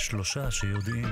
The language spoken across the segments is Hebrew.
שלושה שיודעים.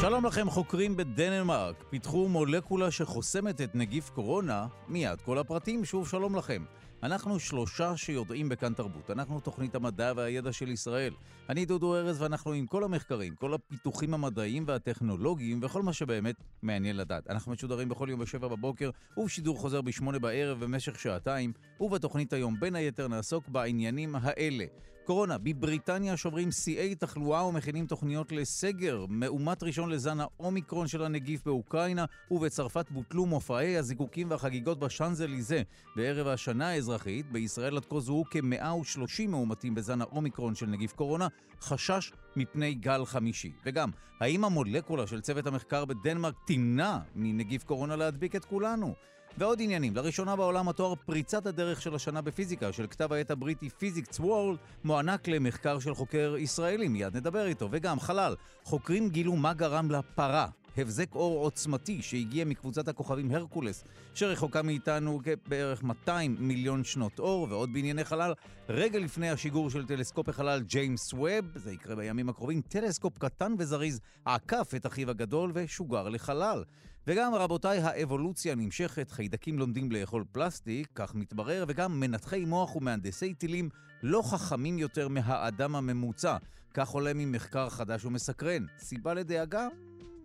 שלום לכם חוקרים בדנמרק, פיתחו מולקולה שחוסמת את נגיף קורונה, מיד כל הפרטים, שוב שלום לכם. אנחנו שלושה שיודעים בכאן תרבות. אנחנו תוכנית המדע והידע של ישראל. אני דודו ארז ואנחנו עם כל המחקרים, כל הפיתוחים המדעיים והטכנולוגיים וכל מה שבאמת מעניין לדעת. אנחנו משודרים בכל יום בשבע בבוקר ובשידור חוזר בשמונה בערב במשך שעתיים, ובתוכנית היום בין היתר נעסוק בעניינים האלה. קורונה, בבריטניה שוברים שיאי תחלואה ומכינים תוכניות לסגר. מאומת ראשון לזן האומיקרון של הנגיף באוקראינה, ובצרפת בוטלו מופעי הזיקוקים והחגיגות בשאנזליזה. בערב השנה האזרחית, בישראל עד כה זוהו כ-130 מאומתים בזן האומיקרון של נגיף קורונה, חשש מפני גל חמישי. וגם, האם המולקולה של צוות המחקר בדנמרק תמנע מנגיף קורונה להדביק את כולנו? ועוד עניינים, לראשונה בעולם התואר פריצת הדרך של השנה בפיזיקה של כתב העת הבריטי Physics World מוענק למחקר של חוקר ישראלי, מיד נדבר איתו. וגם חלל, חוקרים גילו מה גרם לפרה הבזק אור עוצמתי שהגיע מקבוצת הכוכבים הרקולס, שרחוקה מאיתנו בערך 200 מיליון שנות אור, ועוד בענייני חלל, רגע לפני השיגור של טלסקופ החלל ג'יימס ווב, זה יקרה בימים הקרובים, טלסקופ קטן וזריז עקף את אחיו הגדול ושוגר לחלל. וגם, רבותיי, האבולוציה נמשכת, חיידקים לומדים לאכול פלסטיק, כך מתברר, וגם מנתחי מוח ומהנדסי טילים לא חכמים יותר מהאדם הממוצע. כך עולה ממחקר חדש ומסקרן. סיבה לדאגה?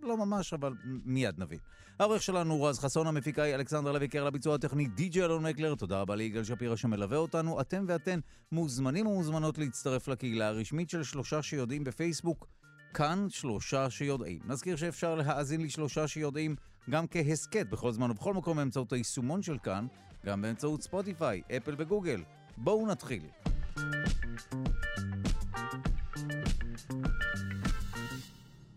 לא ממש, אבל מיד נבין. העורך שלנו הוא רז חסון, המפיקה היא אלכסנדר לוי קר לביצוע הטכני די.ג'י אלון מקלר, תודה רבה ליגאל שפירא שמלווה אותנו. אתם ואתן מוזמנים ומוזמנות להצטרף לקהילה הרשמית של שלושה שיודעים בפייסבוק. כאן שלושה שיודעים. נזכיר שאפשר להאזין לשלושה שיודעים גם כהסכת בכל זמן ובכל מקום באמצעות היישומון של כאן, גם באמצעות ספוטיפיי, אפל וגוגל. בואו נתחיל.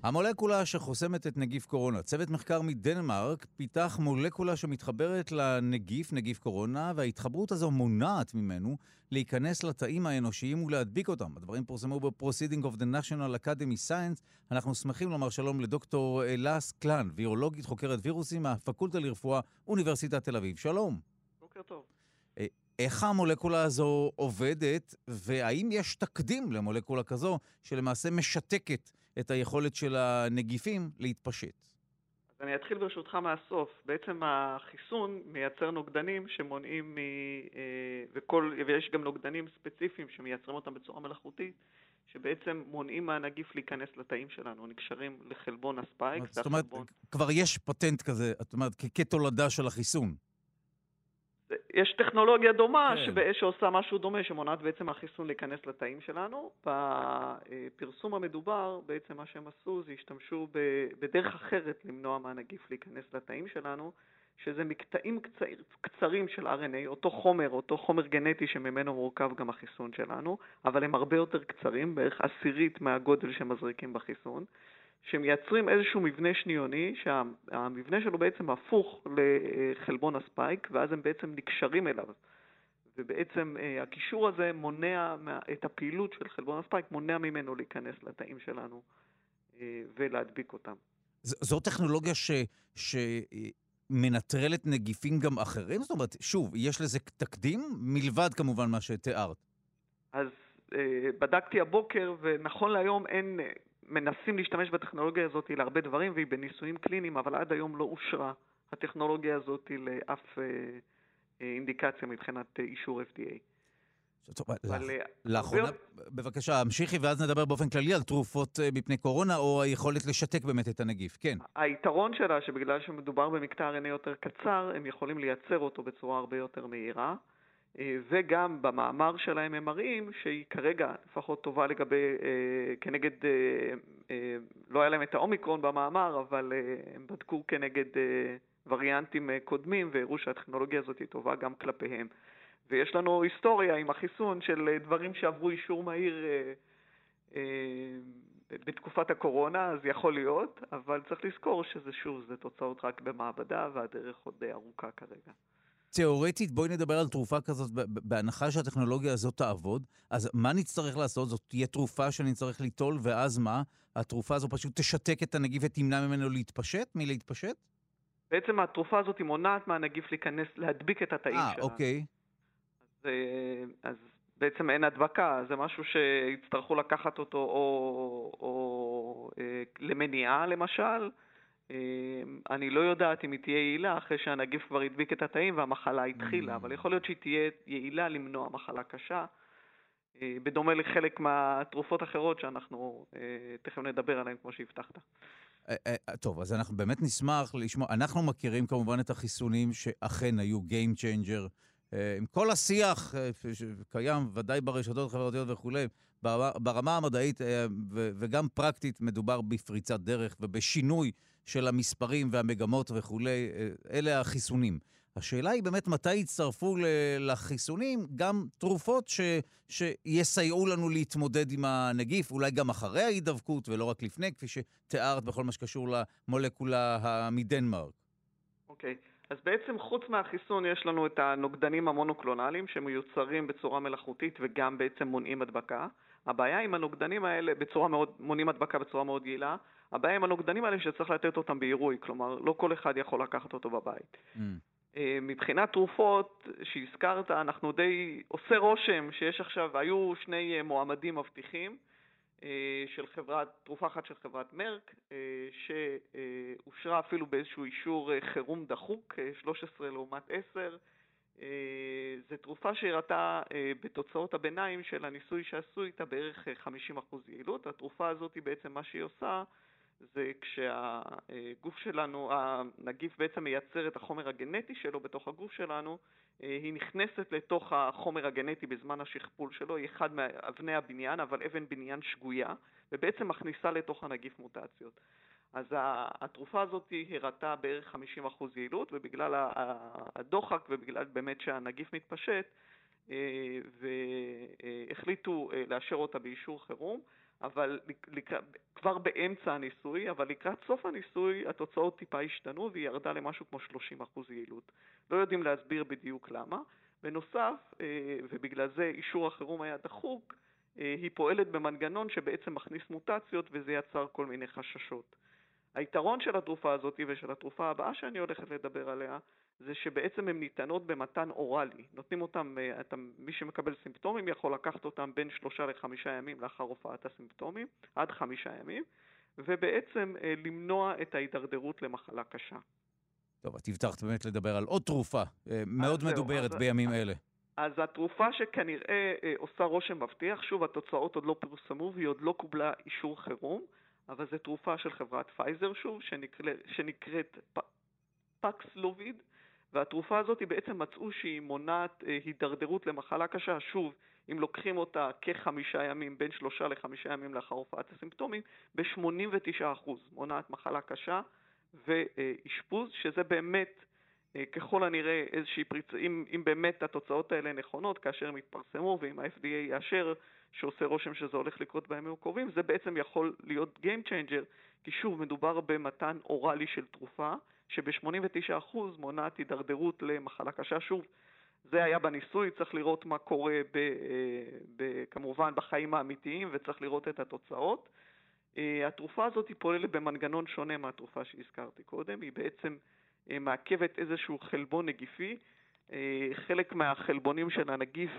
המולקולה שחוסמת את נגיף קורונה. צוות מחקר מדנמרק פיתח מולקולה שמתחברת לנגיף, נגיף קורונה, וההתחברות הזו מונעת ממנו להיכנס לתאים האנושיים ולהדביק אותם. הדברים פורסמו ב-Proceeding of the National Academy Science. אנחנו שמחים לומר שלום לדוקטור אלאס קלן, וירולוגית חוקרת וירוסים מהפקולטה לרפואה, אוניברסיטת תל אביב. שלום. בוקר טוב. אה, איך המולקולה הזו עובדת, והאם יש תקדים למולקולה כזו שלמעשה משתקת את היכולת של הנגיפים להתפשט. אז אני אתחיל ברשותך מהסוף. בעצם החיסון מייצר נוגדנים שמונעים מ... אה, וכל... ויש גם נוגדנים ספציפיים שמייצרים אותם בצורה מלאכותית, שבעצם מונעים מהנגיף להיכנס לתאים שלנו, נקשרים לחלבון הספייק. זאת אומרת, החלבון... כבר יש פטנט כזה, זאת אומרת, כתולדה של החיסון. יש טכנולוגיה דומה כן. שעושה משהו דומה, שמונעת בעצם החיסון להיכנס לתאים שלנו. בפרסום המדובר, בעצם מה שהם עשו זה השתמשו בדרך אחרת למנוע מהנגיף להיכנס לתאים שלנו, שזה מקטעים קצר, קצרים של RNA, אותו חומר, אותו חומר גנטי שממנו מורכב גם החיסון שלנו, אבל הם הרבה יותר קצרים, בערך עשירית מהגודל שמזריקים בחיסון. שמייצרים איזשהו מבנה שניוני, שהמבנה שלו בעצם הפוך לחלבון הספייק, ואז הם בעצם נקשרים אליו. ובעצם אה, הקישור הזה מונע את הפעילות של חלבון הספייק, מונע ממנו להיכנס לתאים שלנו אה, ולהדביק אותם. זו טכנולוגיה ש... ש... מנטרלת נגיפים גם אחרים? זאת אומרת, שוב, יש לזה תקדים, מלבד כמובן מה שתיארת. אז אה, בדקתי הבוקר, ונכון להיום אין מנסים להשתמש בטכנולוגיה הזאת להרבה דברים, והיא בניסויים קליניים, אבל עד היום לא אושרה הטכנולוגיה הזאת לאף אה, אה, אינדיקציה מבחינת אה, אישור FDA. לאחרונה, בבקשה, המשיכי ואז נדבר באופן כללי על תרופות מפני קורונה, או היכולת לשתק באמת את הנגיף, כן. היתרון שלה, שבגלל שמדובר במקטע RNA יותר קצר, הם יכולים לייצר אותו בצורה הרבה יותר מהירה. אה, וגם במאמר שלהם הם מראים שהיא כרגע לפחות טובה לגבי, אה, כנגד, אה, לא היה להם את האומיקרון במאמר, אבל הם בדקו כנגד וריאנטים קודמים והראו שהטכנולוגיה הזאת היא טובה גם כלפיהם. ויש לנו היסטוריה עם החיסון של דברים שעברו אישור מהיר בתקופת הקורונה, אז יכול להיות, אבל צריך לזכור שזה שוב, זה תוצאות רק במעבדה והדרך עוד ארוכה כרגע. תיאורטית, בואי נדבר על תרופה כזאת, בהנחה שהטכנולוגיה הזאת תעבוד, אז מה נצטרך לעשות? זאת תהיה תרופה שאני צריך ליטול, ואז מה? התרופה הזו פשוט תשתק את הנגיף ותמנע ממנו להתפשט? מלהתפשט? בעצם התרופה הזאת היא מונעת מהנגיף להיכנס, להדביק את התאים שלנו. אה, אוקיי. אז, אה, אז בעצם אין הדבקה, זה משהו שיצטרכו לקחת אותו או, או אה, למניעה למשל. אה, אני לא יודעת אם היא תהיה יעילה אחרי שהנגיף כבר הדביק את התאים והמחלה התחילה, mm. אבל יכול להיות שהיא תהיה יעילה למנוע מחלה קשה. אה, בדומה לחלק מהתרופות האחרות שאנחנו אה, תכף נדבר עליהן, כמו שהבטחת. אה, טוב, אז אנחנו באמת נשמח לשמוע. אנחנו מכירים כמובן את החיסונים שאכן היו Game Changer. עם כל השיח שקיים, ודאי ברשתות החברתיות וכולי, ברמה המדעית וגם פרקטית מדובר בפריצת דרך ובשינוי של המספרים והמגמות וכולי. אלה החיסונים. השאלה היא באמת מתי יצטרפו לחיסונים גם תרופות ש, שיסייעו לנו להתמודד עם הנגיף, אולי גם אחרי ההידבקות ולא רק לפני, כפי שתיארת בכל מה שקשור למולקולה מדנמרק. אוקיי, okay. אז בעצם חוץ מהחיסון יש לנו את הנוגדנים המונוקלונליים שמיוצרים בצורה מלאכותית וגם בעצם מונעים הדבקה. הבעיה עם הנוגדנים האלה, בצורה מאוד, מונעים הדבקה בצורה מאוד יעילה, הבעיה עם הנוגדנים האלה שצריך לתת אותם בעירוי, כלומר לא כל אחד יכול לקחת אותו בבית. Mm. אה, מבחינת תרופות שהזכרת, אנחנו די, עושה רושם שיש עכשיו, היו שני אה, מועמדים מבטיחים של חברת, תרופה אחת של חברת מרק, שאושרה אפילו באיזשהו אישור חירום דחוק, 13 לעומת 10. זו תרופה שהראתה בתוצאות הביניים של הניסוי שעשו איתה בערך 50% יעילות. התרופה הזאת בעצם מה שהיא עושה זה כשהגוף שלנו, הנגיף בעצם מייצר את החומר הגנטי שלו בתוך הגוף שלנו, אה, היא נכנסת לתוך החומר הגנטי בזמן השכפול שלו, היא אחד מאבני הבניין, אבל אבן בניין שגויה, ובעצם מכניסה לתוך הנגיף מוטציות. אז התרופה הזאת הראתה בערך 50% יעילות, ובגלל הדוחק ובגלל באמת שהנגיף מתפשט, אה, והחליטו אה, לאשר אותה באישור חירום. אבל לק... כבר באמצע הניסוי, אבל לקראת סוף הניסוי התוצאות טיפה השתנו והיא ירדה למשהו כמו 30% יעילות. לא יודעים להסביר בדיוק למה. בנוסף, אה, ובגלל זה אישור החירום היה דחוק, אה, היא פועלת במנגנון שבעצם מכניס מוטציות וזה יצר כל מיני חששות. היתרון של התרופה הזאת ושל התרופה הבאה שאני הולכת לדבר עליה זה שבעצם הן ניתנות במתן אוראלי. נותנים אותם, אה, אתה, מי שמקבל סימפטומים יכול לקחת אותם בין שלושה לחמישה ימים לאחר הופעת הסימפטומים, עד חמישה ימים, ובעצם אה, למנוע את ההידרדרות למחלה קשה. טוב, את הבטחת באמת לדבר על עוד תרופה אה, מאוד מדוברת אז, בימים אלה. אז התרופה שכנראה עושה רושם מבטיח, שוב, התוצאות עוד לא פורסמו והיא עוד לא קובלה אישור חירום, אבל זו תרופה של חברת פייזר שוב, שנקרא, שנקראת פקסלוביד, והתרופה הזאת בעצם מצאו שהיא מונעת אה, הידרדרות למחלה קשה, שוב, אם לוקחים אותה כחמישה ימים, בין שלושה לחמישה ימים לאחר הופעת הסימפטומים, ב-89% מונעת מחלה קשה ואשפוז, שזה באמת אה, ככל הנראה איזושהי פריצה, אם, אם באמת התוצאות האלה נכונות כאשר הם יתפרסמו ואם ה-FDA יאשר שעושה רושם שזה הולך לקרות בימים הקרובים, זה בעצם יכול להיות Game Changer, כי שוב מדובר במתן אוראלי של תרופה שב-89% מונעת הידרדרות למחלה קשה. שוב, זה היה בניסוי, צריך לראות מה קורה ב, אה, ב, כמובן בחיים האמיתיים וצריך לראות את התוצאות. אה, התרופה הזאת היא פועלת במנגנון שונה מהתרופה שהזכרתי קודם, היא בעצם אה, מעכבת איזשהו חלבון נגיפי. חלק מהחלבונים של הנגיף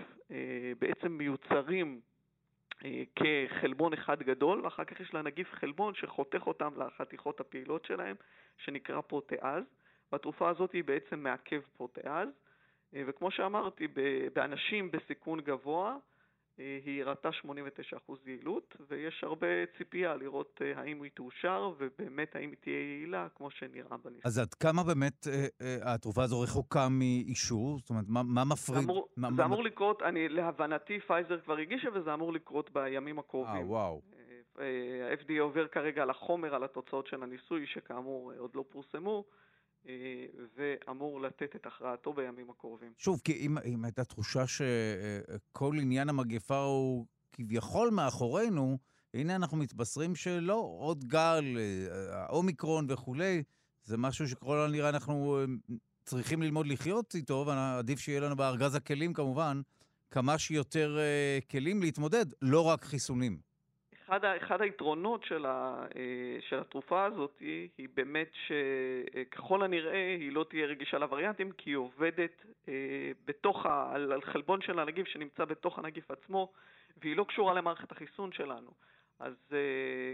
בעצם מיוצרים כחלבון אחד גדול, ואחר כך יש לנגיף חלבון שחותך אותם לחתיכות הפעילות שלהם, שנקרא פרוטאז, והתרופה הזאת היא בעצם מעכב פרוטאז, אה, וכמו שאמרתי, באנשים בסיכון גבוה היא הראתה 89% יעילות, ויש הרבה ציפייה לראות אה, האם היא תאושר, ובאמת האם היא תהיה יעילה, כמו שנראה בניסוי. אז עד כמה באמת התרופה הזו רחוקה מאישור? זאת אומרת, מה, מה מפריד? אמור, מה, זה מה... אמור לקרות, אני, להבנתי פייזר כבר הגישה, וזה אמור לקרות בימים הקרובים. אה, וואו. ה-FDA עובר כרגע על החומר, על התוצאות של הניסוי, שכאמור עוד לא פורסמו. אה, ואמור לתת את הכרעתו בימים הקרובים. שוב, כי אם, אם הייתה תחושה שכל עניין המגפה הוא כביכול מאחורינו, הנה אנחנו מתבשרים שלא, עוד גל, אה, האומיקרון וכולי, זה משהו שככל הנראה אנחנו אה, צריכים ללמוד לחיות איתו, ועדיף שיהיה לנו בארגז הכלים כמובן כמה שיותר כלים להתמודד, לא רק חיסונים. אחד, אחד היתרונות של, ה, אה, של התרופה הזאת היא, היא באמת שככל הנראה היא לא תהיה רגישה לווריאנטים כי היא עובדת אה, בתוך, ה, על, על חלבון של הנגיף שנמצא בתוך הנגיף עצמו והיא לא קשורה למערכת החיסון שלנו. אז uh,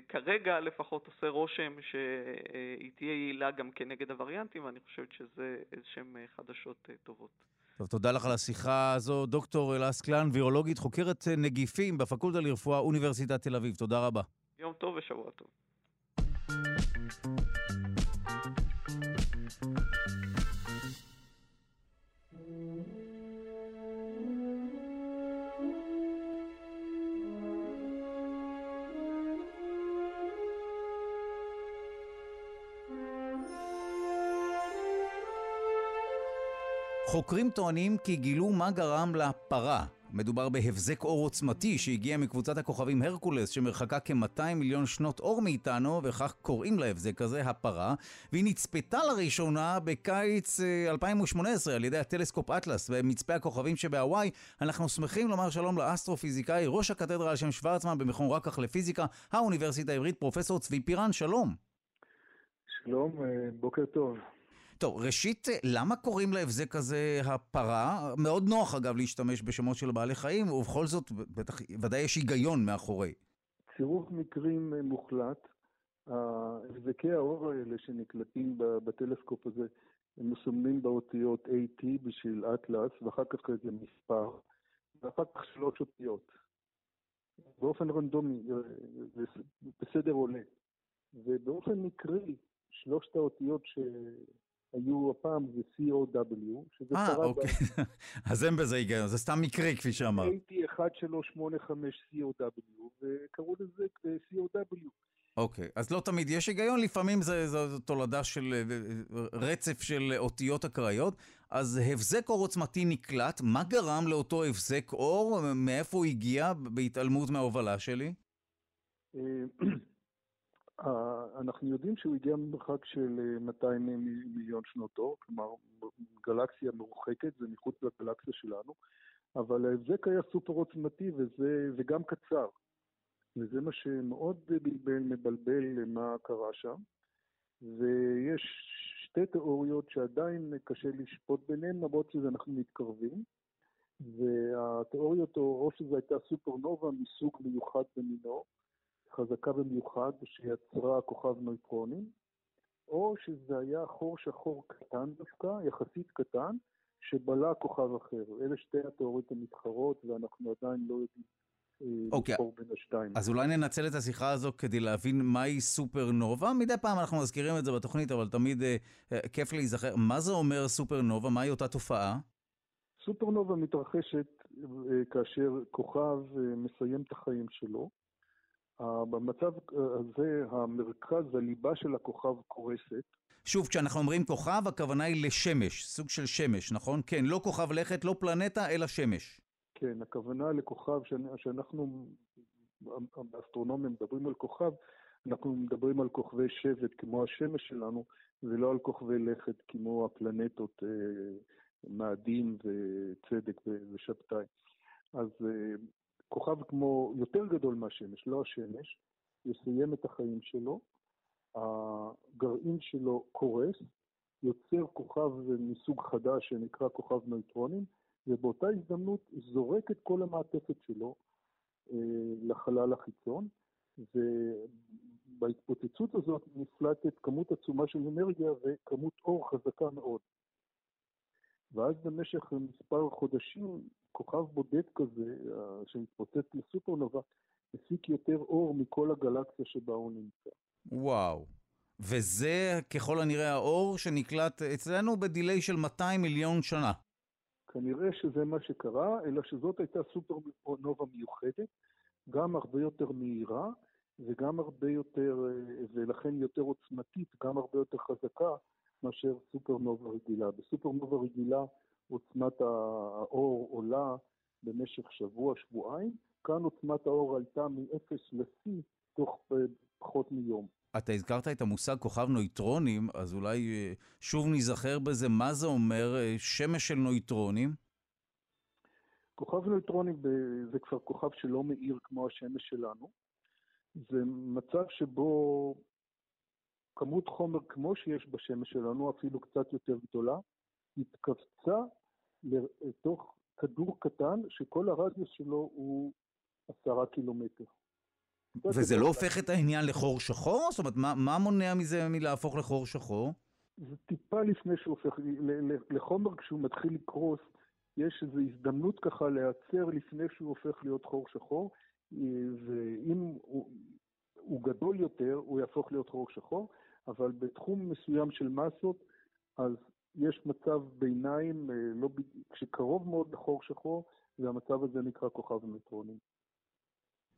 כרגע לפחות עושה רושם שהיא תהיה יעילה גם כנגד הווריאנטים, ואני חושבת שזה איזשהן חדשות uh, טובות. טוב, תודה לך על השיחה הזו. דוקטור אלאס קלן, וירולוגית, חוקרת נגיפים בפקולטה לרפואה, אוניברסיטת תל אביב. תודה רבה. יום טוב ושבוע טוב. חוקרים טוענים כי גילו מה גרם לפרה. מדובר בהבזק אור עוצמתי שהגיע מקבוצת הכוכבים הרקולס שמרחקה כ-200 מיליון שנות אור מאיתנו וכך קוראים להבזק הזה הפרה והיא נצפתה לראשונה בקיץ 2018 אה, על ידי הטלסקופ אטלס במצפה הכוכבים שבהוואי. אנחנו שמחים לומר שלום לאסטרופיזיקאי ראש הקתדרה על שם שוורצמן במכון רקח לפיזיקה האוניברסיטה העברית פרופסור צבי פירן שלום. שלום, אה, בוקר טוב טוב, ראשית, למה קוראים להבזק הזה הפרה? מאוד נוח, אגב, להשתמש בשמות של בעלי חיים, ובכל זאת, בטח, ודאי יש היגיון מאחורי. צירוף מקרים מוחלט. הבזקי האור האלה שנקלטים בטלסקופ הזה, הם מסומנים באותיות AT בשביל אטלס, ואחר כך איזה מספר, ואחר כך שלוש אותיות. באופן רנדומי, בסדר עולה. ובאופן מקרי, שלושת האותיות ש... היו הפעם זה COW, שזה 아, קרה... אה, אוקיי. אז אין בזה היגיון, זה סתם מקרי, כפי שאמרת. הייתי 1385 COW, וקראו לזה COW. אוקיי, אז לא תמיד יש היגיון, לפעמים זו תולדה של אה, רצף של אותיות אקראיות. אז הבזק אור עוצמתי נקלט, מה גרם לאותו הבזק אור? מאיפה הוא הגיע בהתעלמות מההובלה שלי? אה, אנחנו יודעים שהוא הגיע ממרחק של 200 אה, מיליון שנות אור, כלומר גלקסיה מרוחקת, זה מחוץ לגלקסיה שלנו, אבל ההבזק היה סופר עוצמתי וזה, וגם קצר. וזה מה שמאוד בלבל, מבלבל מה קרה שם. ויש שתי תיאוריות שעדיין קשה לשפוט ביניהן, למרות שאנחנו מתקרבים. והתיאוריות, או שזו הייתה סופרנובה מסוג מיוחד במינו, חזקה במיוחד שיצרה כוכב נויטרונים, או שזה היה חור שחור קטן דווקא, יחסית קטן, שבלע כוכב אחר. אלה שתי התיאוריות המתחרות, ואנחנו עדיין לא יודעים אה, אוקיי, לבחור בין השתיים. אז אולי ננצל את השיחה הזו כדי להבין מהי סופרנובה. מדי פעם אנחנו מזכירים את זה בתוכנית, אבל תמיד אה, אה, כיף להיזכר. מה זה אומר סופרנובה? מהי אותה תופעה? סופרנובה מתרחשת אה, כאשר כוכב אה, מסיים את החיים שלו. במצב הזה המרכז, הליבה של הכוכב קורסת. שוב, כשאנחנו אומרים כוכב, הכוונה היא לשמש, סוג של שמש, נכון? כן, לא כוכב לכת, לא פלנטה, אלא שמש. כן, הכוונה לכוכב, שאנחנו, האסטרונומים מדברים על כוכב, אנחנו מדברים על כוכבי שבט כמו השמש שלנו, ולא על כוכבי לכת כמו הפלנטות אה, מאדים וצדק ושבתאי. אז אה, כוכב כמו, יותר גדול מהשמש, לא השמש, יסיים את החיים שלו, הגרעין שלו קורס, יוצר כוכב מסוג חדש שנקרא כוכב נויטרונים, ובאותה הזדמנות זורק את כל המעטפת שלו אה, לחלל החיצון, ובהתפוצצות הזאת נפלטת כמות עצומה של אנרגיה וכמות אור חזקה מאוד. ואז במשך מספר חודשים, כוכב בודד כזה, אה, שמתפוצץ לסופרנובה, מפיק יותר אור מכל הגלקסיה שבה הוא נמצא. וואו. וזה ככל הנראה האור שנקלט אצלנו בדיליי של 200 מיליון שנה. כנראה שזה מה שקרה, אלא שזאת הייתה סופרנובה מיוחדת, גם הרבה יותר מהירה, וגם הרבה יותר, אה, ולכן יותר עוצמתית, גם הרבה יותר חזקה, מאשר סופרנובה רגילה. בסופרנובה רגילה עוצמת האור עולה במשך שבוע, שבועיים, כאן עוצמת האור עלתה מ-0 ל-C תוך פחות מיום. אתה הזכרת את המושג כוכב נויטרונים, אז אולי אה, שוב ניזכר בזה, מה זה אומר אה, שמש של נויטרונים? כוכב נויטרונים זה כבר כוכב שלא מאיר כמו השמש שלנו, זה מצב שבו כמות חומר כמו שיש בשמש שלנו, אפילו קצת יותר גדולה, התכווצה לתוך כדור קטן שכל הרדיוס שלו הוא עשרה קילומטר. וזה לא הופך את העניין לחור שחור? זאת אומרת, מה, מה מונע מזה מלהפוך לחור שחור? זה טיפה לפני שהוא הופך, לחומר כשהוא מתחיל לקרוס, יש איזו הזדמנות ככה להיעצר לפני שהוא הופך להיות חור שחור, ואם הוא, הוא גדול יותר, הוא יהפוך להיות חור שחור, אבל בתחום מסוים של מסות, אז יש מצב ביניים, אה, לא, שקרוב מאוד לחור שחור, והמצב הזה נקרא כוכב המטרונים.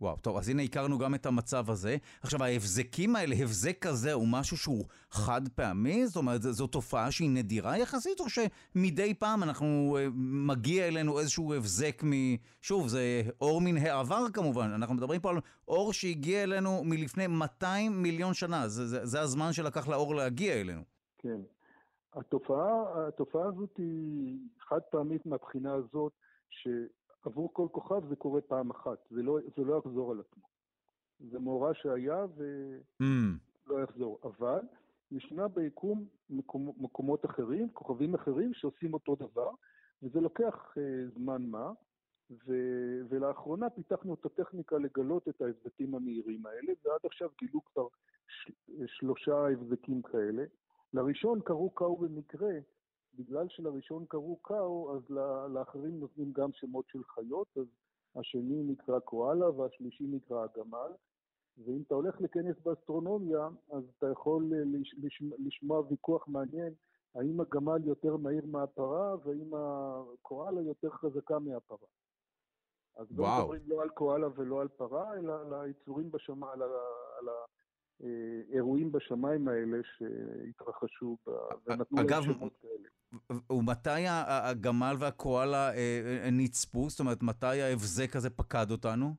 וואו, טוב, אז הנה הכרנו גם את המצב הזה. עכשיו, ההבזקים האלה, הבזק כזה הוא משהו שהוא חד פעמי? זאת אומרת, זו תופעה שהיא נדירה יחסית, או שמדי פעם אנחנו, אה, מגיע אלינו איזשהו הבזק מ... שוב, זה אור מן העבר כמובן, אנחנו מדברים פה על אור שהגיע אלינו מלפני 200 מיליון שנה, זה, זה, זה הזמן שלקח לאור להגיע אלינו. כן. התופעה, התופעה הזאת היא חד פעמית מהבחינה הזאת, ש... עבור כל כוכב זה קורה פעם אחת, זה לא, זה לא יחזור על עצמו. זה מאורע שהיה ולא mm. יחזור. אבל ישנה ביקום מקומ, מקומות אחרים, כוכבים אחרים שעושים אותו דבר, וזה לוקח uh, זמן מה, ו, ולאחרונה פיתחנו את הטכניקה לגלות את ההבזקים המהירים האלה, ועד עכשיו גילו כבר ש, שלושה הבזקים כאלה. לראשון קראו קאו במקרה, בגלל שלראשון קראו קאו, אז לאחרים נותנים גם שמות של חיות, אז השני נקרא קואלה והשלישי נקרא הגמל. ואם אתה הולך לכנס באסטרונומיה, אז אתה יכול לשמוע ויכוח מעניין, האם הגמל יותר מהיר מהפרה, והאם הקואלה יותר חזקה מהפרה. אז לא מדברים לא על קואלה ולא על פרה, אלא על היצורים בשמיים, על, על, האירועים בשמיים האלה שהתרחשו ונתנו להם שמות כאלה. ומתי הגמל והקואלה אה, אה, נצפו? זאת אומרת, מתי ההבזק הזה פקד אותנו?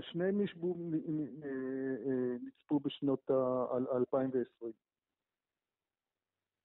שניהם אה, נצפו בשנות 2020.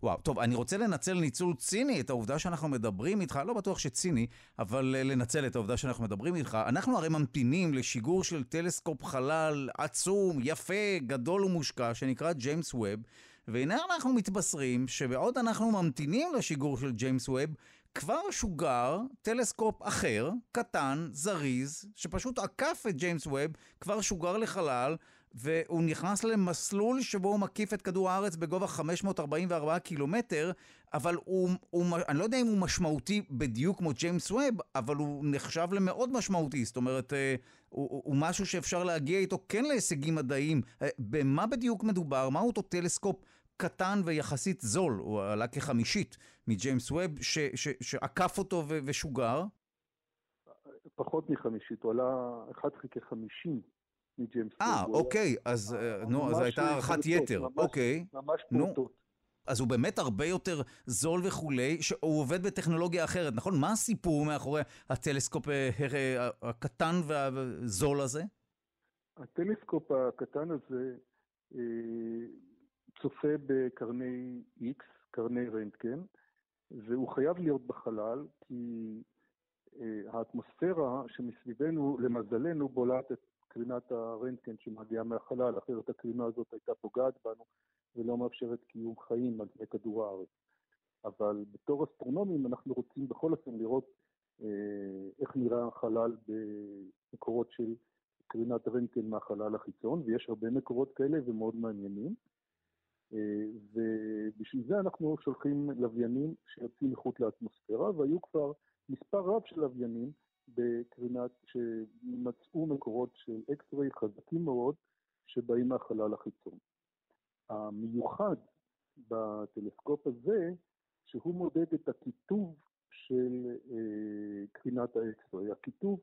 וואו, טוב, אני רוצה לנצל ניצול ציני את העובדה שאנחנו מדברים איתך, לא בטוח שציני, אבל לנצל את העובדה שאנחנו מדברים איתך. אנחנו הרי ממתינים לשיגור של טלסקופ חלל עצום, יפה, גדול ומושקע, שנקרא ג'יימס ווב, והנה אנחנו מתבשרים שבעוד אנחנו ממתינים לשיגור של ג'יימס ווב, כבר שוגר טלסקופ אחר, קטן, זריז, שפשוט עקף את ג'יימס ווב, כבר שוגר לחלל, והוא נכנס למסלול שבו הוא מקיף את כדור הארץ בגובה 544 קילומטר, אבל הוא, הוא, אני לא יודע אם הוא משמעותי בדיוק כמו ג'יימס ווב, אבל הוא נחשב למאוד משמעותי, זאת אומרת, אה, הוא, הוא, הוא משהו שאפשר להגיע איתו כן להישגים מדעיים. אה, במה בדיוק מדובר? מהו אותו טלסקופ קטן ויחסית זול? הוא עלה כחמישית מג'יימס ווב, ש, ש, שעקף אותו ו, ושוגר? פחות מחמישית, הוא עלה 1 חלקי 50 מג'יימס ווב. אה, אוקיי, אז אה, נו, אז הייתה הערכת יתר, אוקיי. ממש פרוטות. אז הוא באמת הרבה יותר זול וכולי, שהוא עובד בטכנולוגיה אחרת, נכון? מה הסיפור מאחורי הטלסקופ אה, אה, הקטן והזול הזה? הטלסקופ הקטן הזה צופה בקרני X, קרני רנטגן, והוא חייב להיות בחלל, כי האטמוספירה שמסביבנו, למזלנו, בולעת את קרינת הרנטגן שמגיעה מהחלל, אחרת הקרינה הזאת הייתה פוגעת בנו ולא מאפשרת קיום חיים על פני כדור הארץ. אבל בתור אסטרונומים אנחנו רוצים בכל אופן לראות אה, איך נראה החלל במקורות של קרינת רנטגן מהחלל החיצון, ויש הרבה מקורות כאלה ומאוד מעניינים. אה, ובשביל זה אנחנו שולחים לוויינים שיוצאים מחוץ לאטמוספירה, והיו כבר מספר רב של לוויינים בקרינת, שמצאו מקורות של X-ray חזקים מאוד שבאים מהחלל החיצון. המיוחד בטלסקופ הזה, שהוא מודד את הקיטוב של אה, קרינת ה X-ray. הקיטוב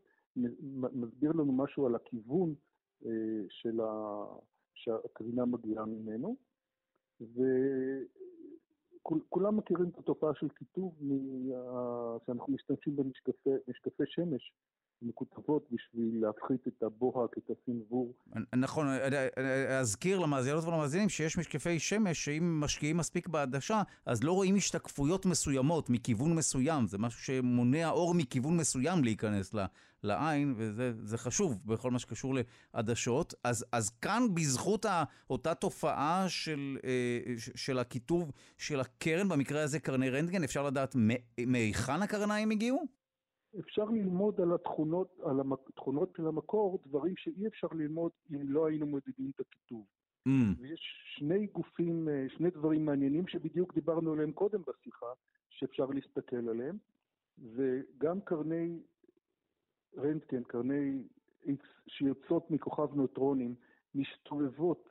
מסביר לנו משהו על הכיוון אה, של ה... שהקרינה מגיעה ממנו, וכולם מכירים את התופעה של מה... שאנחנו משתמשים במשקפי שמש מקוטבות בשביל להפחית את הבוהק, את הסנוור. נכון, אזכיר למאזינות ולמאזינים שיש משקפי שמש שאם משקיעים מספיק בעדשה, אז לא רואים השתקפויות מסוימות מכיוון מסוים. זה משהו שמונע אור מכיוון מסוים להיכנס לעין, וזה חשוב בכל מה שקשור לעדשות. אז, אז כאן, בזכות אותה תופעה של, אה, של הכיתוב של הקרן, במקרה הזה קרני רנטגן, אפשר לדעת מהיכן הקרניים הגיעו? אפשר ללמוד על התכונות, על התכונות של המקור, דברים שאי אפשר ללמוד אם לא היינו מודדים את הכיתוב. Mm. ויש שני גופים, אה, שני דברים מעניינים שבדיוק דיברנו עליהם קודם בשיחה, שאפשר להסתכל עליהם, וגם קרני רנטגן, קרני X שיוצאות מכוכב נויטרונים, מסתובבות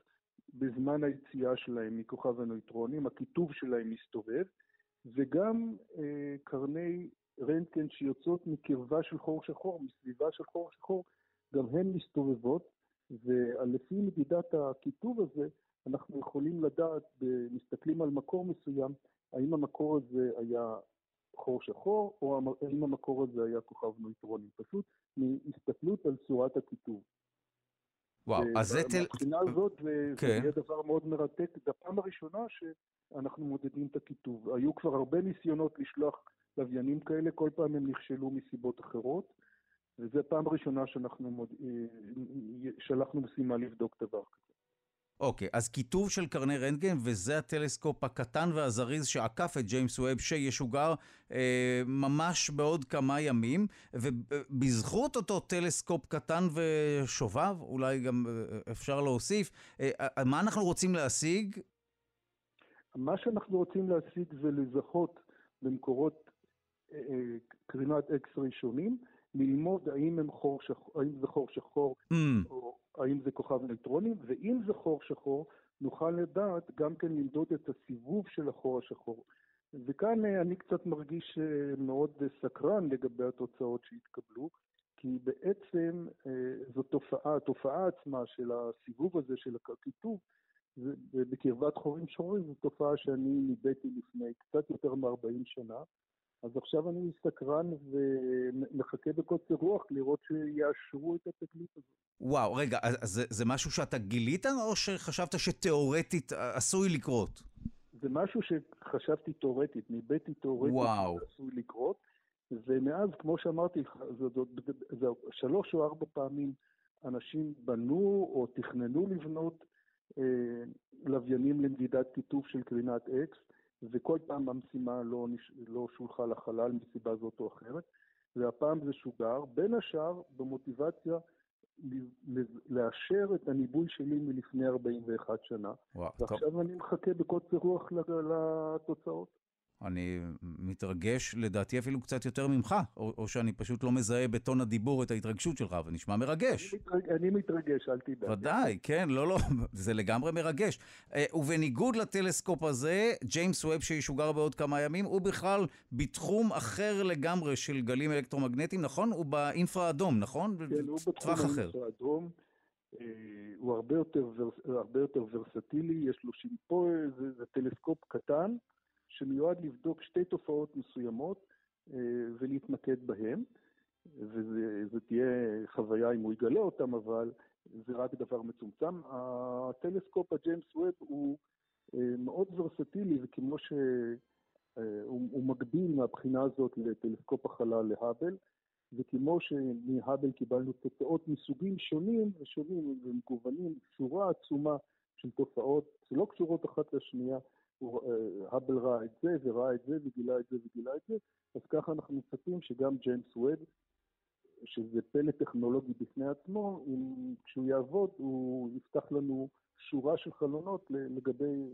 בזמן היציאה שלהם מכוכב הנויטרונים, הכיתוב שלהם מסתובב, וגם אה, קרני רנטגן שיוצאות מקרבה של חור שחור, מסביבה של חור שחור, גם הן מסתובבות, ולפי מדידת הכיתוב הזה, אנחנו יכולים לדעת, מסתכלים על מקור מסוים, האם המקור הזה היה חור שחור, או האם המקור הזה היה כוכב נויטרוני, פשוט מהסתכלות על צורת הכיתוב. וואו, אז זה תל... מבחינה הזאת זה, כן. יהיה דבר מאוד מרתק. זו הפעם הראשונה שאנחנו מודדים את הכיתוב. היו כבר הרבה ניסיונות לשלוח לוויינים כאלה, כל פעם הם נכשלו מסיבות אחרות, וזו פעם ראשונה שאנחנו מוד... אה, שלחנו משימה לבדוק דבר כזה. אוקיי, okay, אז קיטוב של קרני רנטגן, וזה הטלסקופ הקטן והזריז שעקף את ג'יימס ווב, שישוגר אה, ממש בעוד כמה ימים, ובזכות אותו טלסקופ קטן ושובב, אולי גם אה, אפשר להוסיף, אה, אה, מה אנחנו רוצים להשיג? מה שאנחנו רוצים להשיג זה לזהות במקורות אה, קרינת X ראשונים, ללמוד האם, הם חור שחור, האם זה חור שחור mm. או האם זה כוכב נייטרונים, ואם זה חור שחור, נוכל לדעת גם כן למדוד את הסיבוב של החור השחור. וכאן אה, אני קצת מרגיש אה, מאוד סקרן לגבי התוצאות שהתקבלו, כי בעצם זו תופעה, התופעה עצמה של הסיבוב הזה, של הכיתוב, בקרבת חורים שחורים, זו תופעה שאני ניבאתי לפני קצת יותר מ-40 שנה. אז עכשיו אני מסתקרן ומחכה בקוצר רוח לראות שיאשרו את התגלית הזאת. וואו, רגע, אז זה, זה משהו שאתה גילית או שחשבת שתיאורטית עשוי לקרות? זה משהו שחשבתי תיאורטית, ניבאתי תיאורטית שעשוי לקרות, ומאז, כמו שאמרתי לך, זה, זה, זה שלוש או ארבע פעמים אנשים בנו או תכננו לבנות אה, לוויינים למדידת כיתוב של קרינת אקס, וכל פעם המשימה לא, נש... לא שולחה לחלל מסיבה זאת או אחרת, והפעם זה שוגר, בין השאר במוטיבציה לאשר את הניבוי שלי מלפני 41 שנה. וואו, ועכשיו טוב. אני מחכה בקוצר רוח לתוצאות. אני מתרגש, לדעתי אפילו קצת יותר ממך, או, או שאני פשוט לא מזהה בטון הדיבור את ההתרגשות שלך, ונשמע מרגש. אני, מתרג, אני מתרגש, אל תדאג. ודאי, כן, לא, לא, זה לגמרי מרגש. אה, ובניגוד לטלסקופ הזה, ג'יימס ווב שישוגר בעוד כמה ימים, הוא בכלל בתחום אחר לגמרי של גלים אלקטרומגנטיים, נכון? הוא באינפרה אדום, נכון? כן, הוא בתחום האינפרה אדום. אה, הוא הרבה יותר, הרבה יותר ורסטילי, יש לו שימפו, זה, זה טלסקופ קטן. שמיועד לבדוק שתי תופעות מסוימות אה, ולהתמקד בהן, וזו תהיה חוויה אם הוא יגלה אותם, אבל זה רק דבר מצומצם. הטלסקופ הג'יימס ווב הוא אה, מאוד ורסטילי, וכמו שהוא אה, מקביל מהבחינה הזאת לטלסקופ החלל להאבל, וכמו שמהאבל קיבלנו תוצאות מסוגים שונים ושונים ומגוונים, שורה עצומה של תופעות שלא קשורות אחת לשנייה, האבל ראה את זה וראה את זה וגילה את זה וגילה את זה, אז ככה אנחנו מצפים שגם ג'יימס ווב, שזה פלא טכנולוגי בפני עצמו, אם כשהוא יעבוד הוא יפתח לנו שורה של חלונות לגבי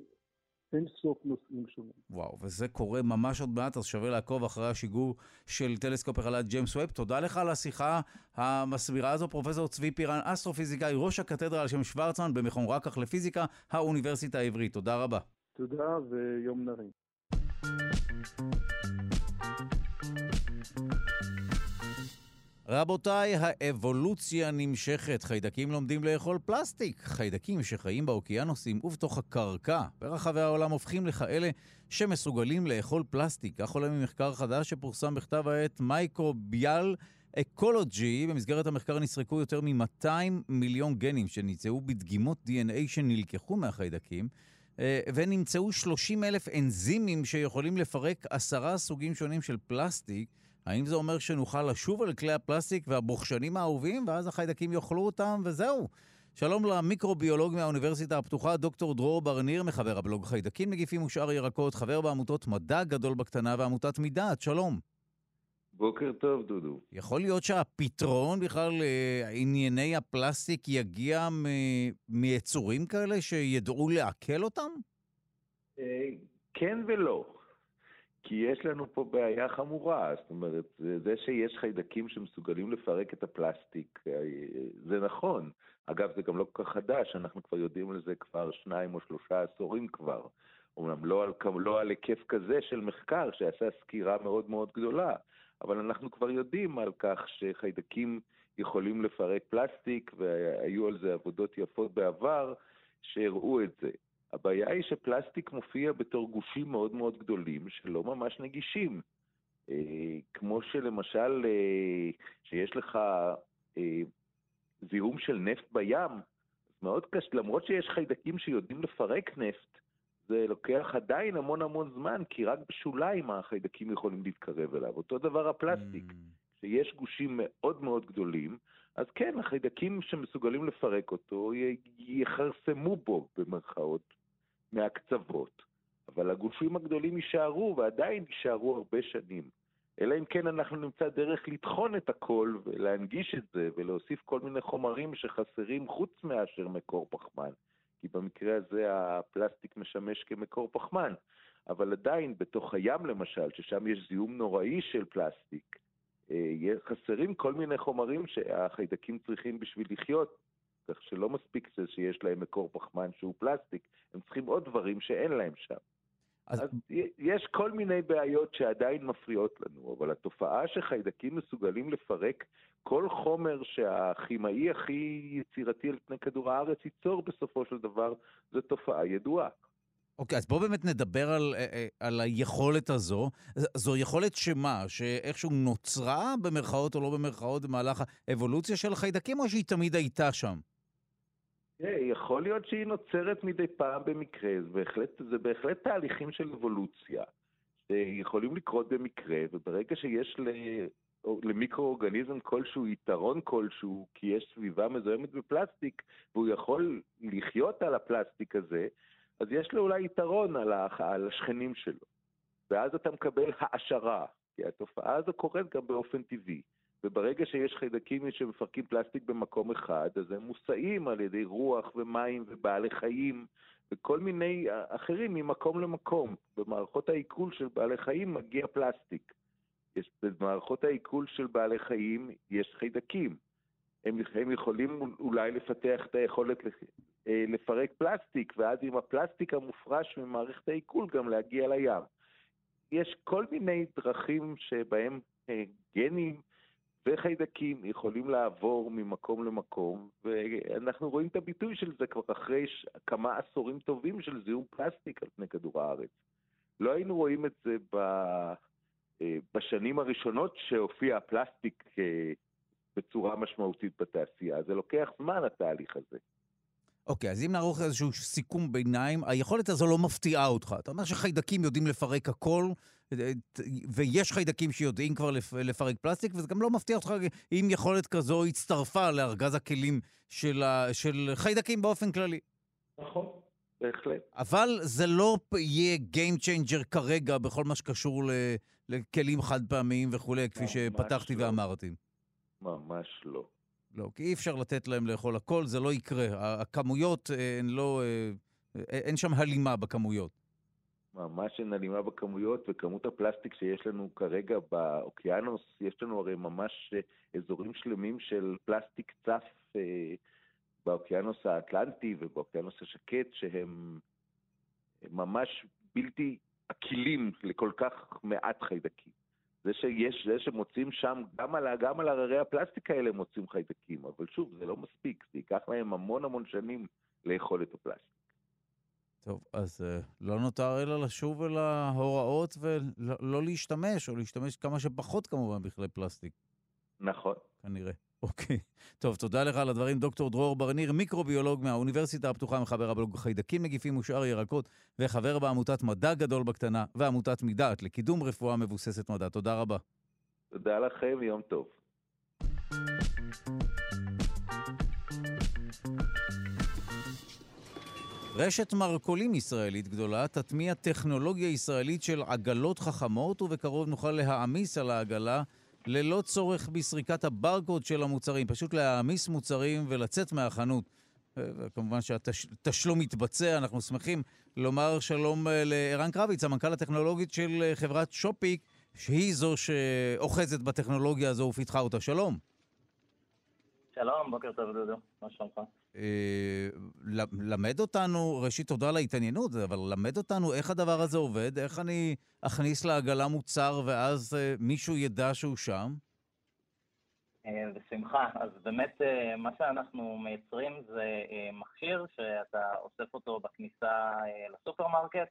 אין סוף נושאים שונים. וואו, וזה קורה ממש עוד מעט, אז שווה לעקוב אחרי השיגור של טלסקופ החלל ג'יימס ווב. תודה לך על השיחה המסבירה הזו, פרופ' צבי פירן, אסטרופיזיקאי, ראש הקתדרה על שם שוורצמן במכון רקח לפיזיקה, האוניברסיטה העברית. תודה רבה. תודה ויום נעים. רבותיי, האבולוציה נמשכת. חיידקים לומדים לאכול פלסטיק. חיידקים שחיים באוקיינוסים ובתוך הקרקע ברחבי העולם הופכים לכאלה שמסוגלים לאכול פלסטיק. כך עולה ממחקר חדש שפורסם בכתב העת Microbial Ecology, במסגרת המחקר נסרקו יותר מ-200 מיליון גנים שנמצאו בדגימות DNA שנלקחו מהחיידקים, ונמצאו 30 אלף אנזימים שיכולים לפרק עשרה סוגים שונים של פלסטיק. האם זה אומר שנוכל לשוב על כלי הפלסטיק והבוכשנים האהובים, ואז החיידקים יאכלו אותם וזהו? שלום למיקרוביולוג מהאוניברסיטה הפתוחה, דוקטור דרור ברניר, מחבר הבלוג חיידקים, נגיפים ושאר ירקות, חבר בעמותות מדע גדול בקטנה ועמותת מידעת, שלום. בוקר טוב, דודו. יכול להיות שהפתרון בכלל לענייני הפלסטיק יגיע מיצורים כאלה שידעו לעכל אותם? אה, כן ולא. כי יש לנו פה בעיה חמורה, זאת אומרת, זה שיש חיידקים שמסוגלים לפרק את הפלסטיק, אה, זה נכון. אגב, זה גם לא כל כך חדש, אנחנו כבר יודעים על זה כבר שניים או שלושה עשורים כבר. אומנם לא על, לא על היקף כזה של מחקר שעשה סקירה מאוד מאוד גדולה, אבל אנחנו כבר יודעים על כך שחיידקים יכולים לפרק פלסטיק, והיו על זה עבודות יפות בעבר שהראו את זה. הבעיה היא שפלסטיק מופיע בתור גושים מאוד מאוד גדולים שלא ממש נגישים. אה, כמו שלמשל, אה, שיש לך אה, זיהום של נפט בים, מאוד קשה, למרות שיש חיידקים שיודעים לפרק נפט, זה לוקח עדיין המון המון זמן, כי רק בשוליים החיידקים יכולים להתקרב אליו. אותו דבר הפלסטיק, mm. שיש גושים מאוד מאוד גדולים, אז כן, החיידקים שמסוגלים לפרק אותו יכרסמו בו, במרכאות, מהקצוות. אבל הגושים הגדולים יישארו, ועדיין יישארו הרבה שנים. אלא אם כן אנחנו נמצא דרך לטחון את הכל ולהנגיש את זה ולהוסיף כל מיני חומרים שחסרים חוץ מאשר מקור פחמן. כי במקרה הזה הפלסטיק משמש כמקור פחמן. אבל עדיין בתוך הים למשל, ששם יש זיהום נוראי של פלסטיק, אה, חסרים כל מיני חומרים שהחיידקים צריכים בשביל לחיות, כך שלא מספיק שיש להם מקור פחמן שהוא פלסטיק, הם צריכים עוד דברים שאין להם שם. אז... אז יש כל מיני בעיות שעדיין מפריעות לנו, אבל התופעה שחיידקים מסוגלים לפרק כל חומר שהכימאי הכי יצירתי על פני כדור הארץ ייצור בסופו של דבר, זו תופעה ידועה. אוקיי, okay, אז בואו באמת נדבר על, אה, אה, על היכולת הזו. זו יכולת שמה? שאיכשהו נוצרה במרכאות או לא במרכאות במהלך האבולוציה של החיידקים, או שהיא תמיד הייתה שם? יכול להיות שהיא נוצרת מדי פעם במקרה, זה בהחלט, זה בהחלט תהליכים של אבולוציה, שיכולים לקרות במקרה, וברגע שיש ל... למיקרואורגניזם כלשהו יתרון כלשהו, כי יש סביבה מזוהמת בפלסטיק, והוא יכול לחיות על הפלסטיק הזה, אז יש לו אולי יתרון על, על השכנים שלו. ואז אתה מקבל העשרה, כי התופעה הזו קורית גם באופן טבעי. וברגע שיש חיידקים שמפרקים פלסטיק במקום אחד, אז הם מוסעים על ידי רוח ומים ובעלי חיים וכל מיני אחרים ממקום למקום. במערכות העיכול של בעלי חיים מגיע פלסטיק. יש, במערכות העיכול של בעלי חיים יש חיידקים. הם, הם יכולים אולי לפתח את היכולת אה, לפרק פלסטיק, ואז עם הפלסטיק המופרש ממערכת העיכול גם להגיע לים. יש כל מיני דרכים שבהם אה, גנים וחיידקים יכולים לעבור ממקום למקום, ואנחנו רואים את הביטוי של זה כבר אחרי כמה עשורים טובים של זיהום פלסטיק על פני כדור הארץ. לא היינו רואים את זה ב... אה, בשנים הראשונות שהופיע הפלסטיק אה, בצורה משמעותית בתעשייה. זה לוקח זמן, התהליך הזה. אוקיי, okay, אז אם נערוך איזשהו סיכום ביניים, היכולת הזו לא מפתיעה אותך. אתה אומר שחיידקים יודעים לפרק הכל, ויש חיידקים שיודעים כבר לפרק פלסטיק, וזה גם לא מפתיע אותך אם יכולת כזו הצטרפה לארגז הכלים של, ה... של חיידקים באופן כללי. נכון, בהחלט. אבל זה לא יהיה Game Changer כרגע בכל מה שקשור ל... לכלים חד פעמיים וכולי, כפי שפתחתי לא. ואמרתי. ממש לא. לא, כי אי אפשר לתת להם לאכול הכל, זה לא יקרה. הכמויות אה, הן לא... אה, אה, אין שם הלימה בכמויות. ממש אין הלימה בכמויות, וכמות הפלסטיק שיש לנו כרגע באוקיינוס, יש לנו הרי ממש אזורים שלמים של פלסטיק צף באוקיינוס האטלנטי ובאוקיינוס השקט, שהם ממש בלתי עקילים לכל כך מעט חיידקים. זה שיש, זה שמוצאים שם, גם על, גם על הררי הפלסטיק האלה מוצאים חיידקים, אבל שוב, זה לא מספיק, זה ייקח להם המון המון שנים לאכול את הפלסטיק. טוב, אז uh, לא נותר אלא לשוב אל ההוראות ולא לא להשתמש, או להשתמש כמה שפחות כמובן בכלי פלסטיק. נכון. כנראה. אוקיי. טוב, תודה לך על הדברים. דוקטור דרור ברניר, מיקרוביולוג מהאוניברסיטה הפתוחה, מחבר הבלוג חיידקים מגיפים ושאר ירקות, וחבר בעמותת מדע גדול בקטנה, ועמותת מדעת לקידום רפואה מבוססת מדע. תודה רבה. תודה לכם, יום טוב. רשת מרכולים ישראלית גדולה תטמיע טכנולוגיה ישראלית של עגלות חכמות, ובקרוב נוכל להעמיס על העגלה ללא צורך בסריקת הברקוד של המוצרים, פשוט להעמיס מוצרים ולצאת מהחנות. כמובן שהתשלום מתבצע, אנחנו שמחים לומר שלום אה, לערן קרביץ, המנכ"ל הטכנולוגית של אה, חברת שופיק, שהיא זו שאוחזת בטכנולוגיה הזו ופיתחה אותה. שלום. שלום, בוקר טוב דודו, מה שלומך? אה, למד אותנו, ראשית תודה על ההתעניינות, אבל למד אותנו איך הדבר הזה עובד, איך אני אכניס לעגלה מוצר ואז אה, מישהו ידע שהוא שם? אה, בשמחה. אז באמת מה שאנחנו מייצרים זה מכשיר שאתה אוסף אותו בכניסה לסופרמרקט,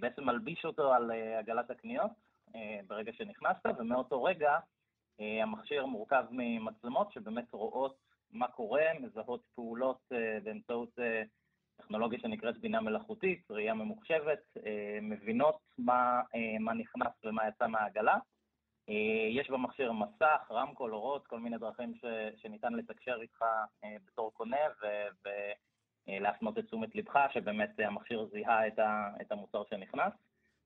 בעצם מלביש אותו על עגלת הקניות ברגע שנכנסת, ומאותו רגע המכשיר מורכב ממצלמות שבאמת רואות מה קורה, מזהות פעולות אה, באמצעות אה, טכנולוגיה שנקראת בינה מלאכותית, ראייה ממוחשבת, אה, מבינות מה, מה נכנס ומה יצא מהעגלה. יש במכשיר מסך, רמקול, אורות, כל מיני דרכים ש, שניתן לתקשר איתך בתור קונה ולהפנות את תשומת לבך, שבאמת המכשיר זיהה את, ה, את המוצר שנכנס.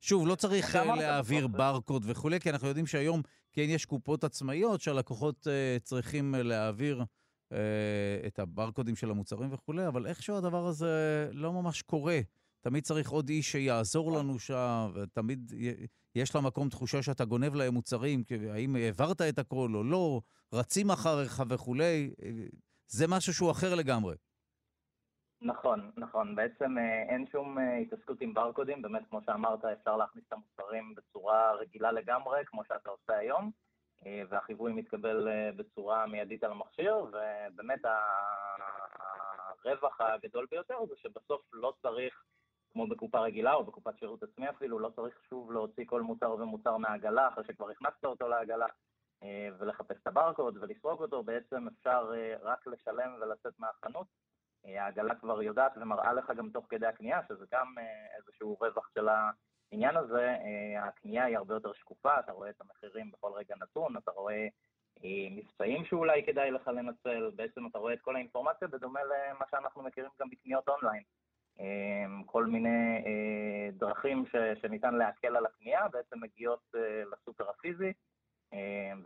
שוב, לא צריך להעביר ברקוד וכולי, כי אנחנו יודעים שהיום כן יש קופות עצמאיות שהלקוחות צריכים להעביר אה, את הברקודים של המוצרים וכולי, אבל איכשהו הדבר הזה לא ממש קורה. תמיד צריך עוד איש שיעזור לנו שם, ותמיד יש למקום תחושה שאתה גונב להם מוצרים, האם העברת את הכל או לא, רצים אחריך וכולי, זה משהו שהוא אחר לגמרי. נכון, נכון. בעצם אה, אין שום אה, התעסקות עם ברקודים, באמת, כמו שאמרת, אפשר להכניס את המוצרים בצורה רגילה לגמרי, כמו שאתה עושה היום. אה, והחיווי מתקבל בצורה מיידית על המכשיר, ובאמת הרווח הגדול ביותר זה שבסוף לא צריך, כמו בקופה רגילה או בקופת שירות עצמי אפילו, לא צריך שוב להוציא כל מוצר ומוצר מהעגלה אחרי שכבר הכנסת אותו לעגלה. ולחפש את הברקוד ולסרוק אותו, בעצם אפשר רק לשלם ולצאת מהחנות. העגלה כבר יודעת ומראה לך גם תוך כדי הקנייה, שזה גם איזשהו רווח של. העניין הזה, אה, הקנייה היא הרבה יותר שקופה, אתה רואה את המחירים בכל רגע נתון, אתה רואה אה, מבצעים שאולי כדאי לך לנצל, בעצם אתה רואה את כל האינפורמציה בדומה למה שאנחנו מכירים גם בקניות אונליין. אה, כל מיני דרכים שניתן להקל על הקנייה בעצם מגיעות לסופר הפיזי,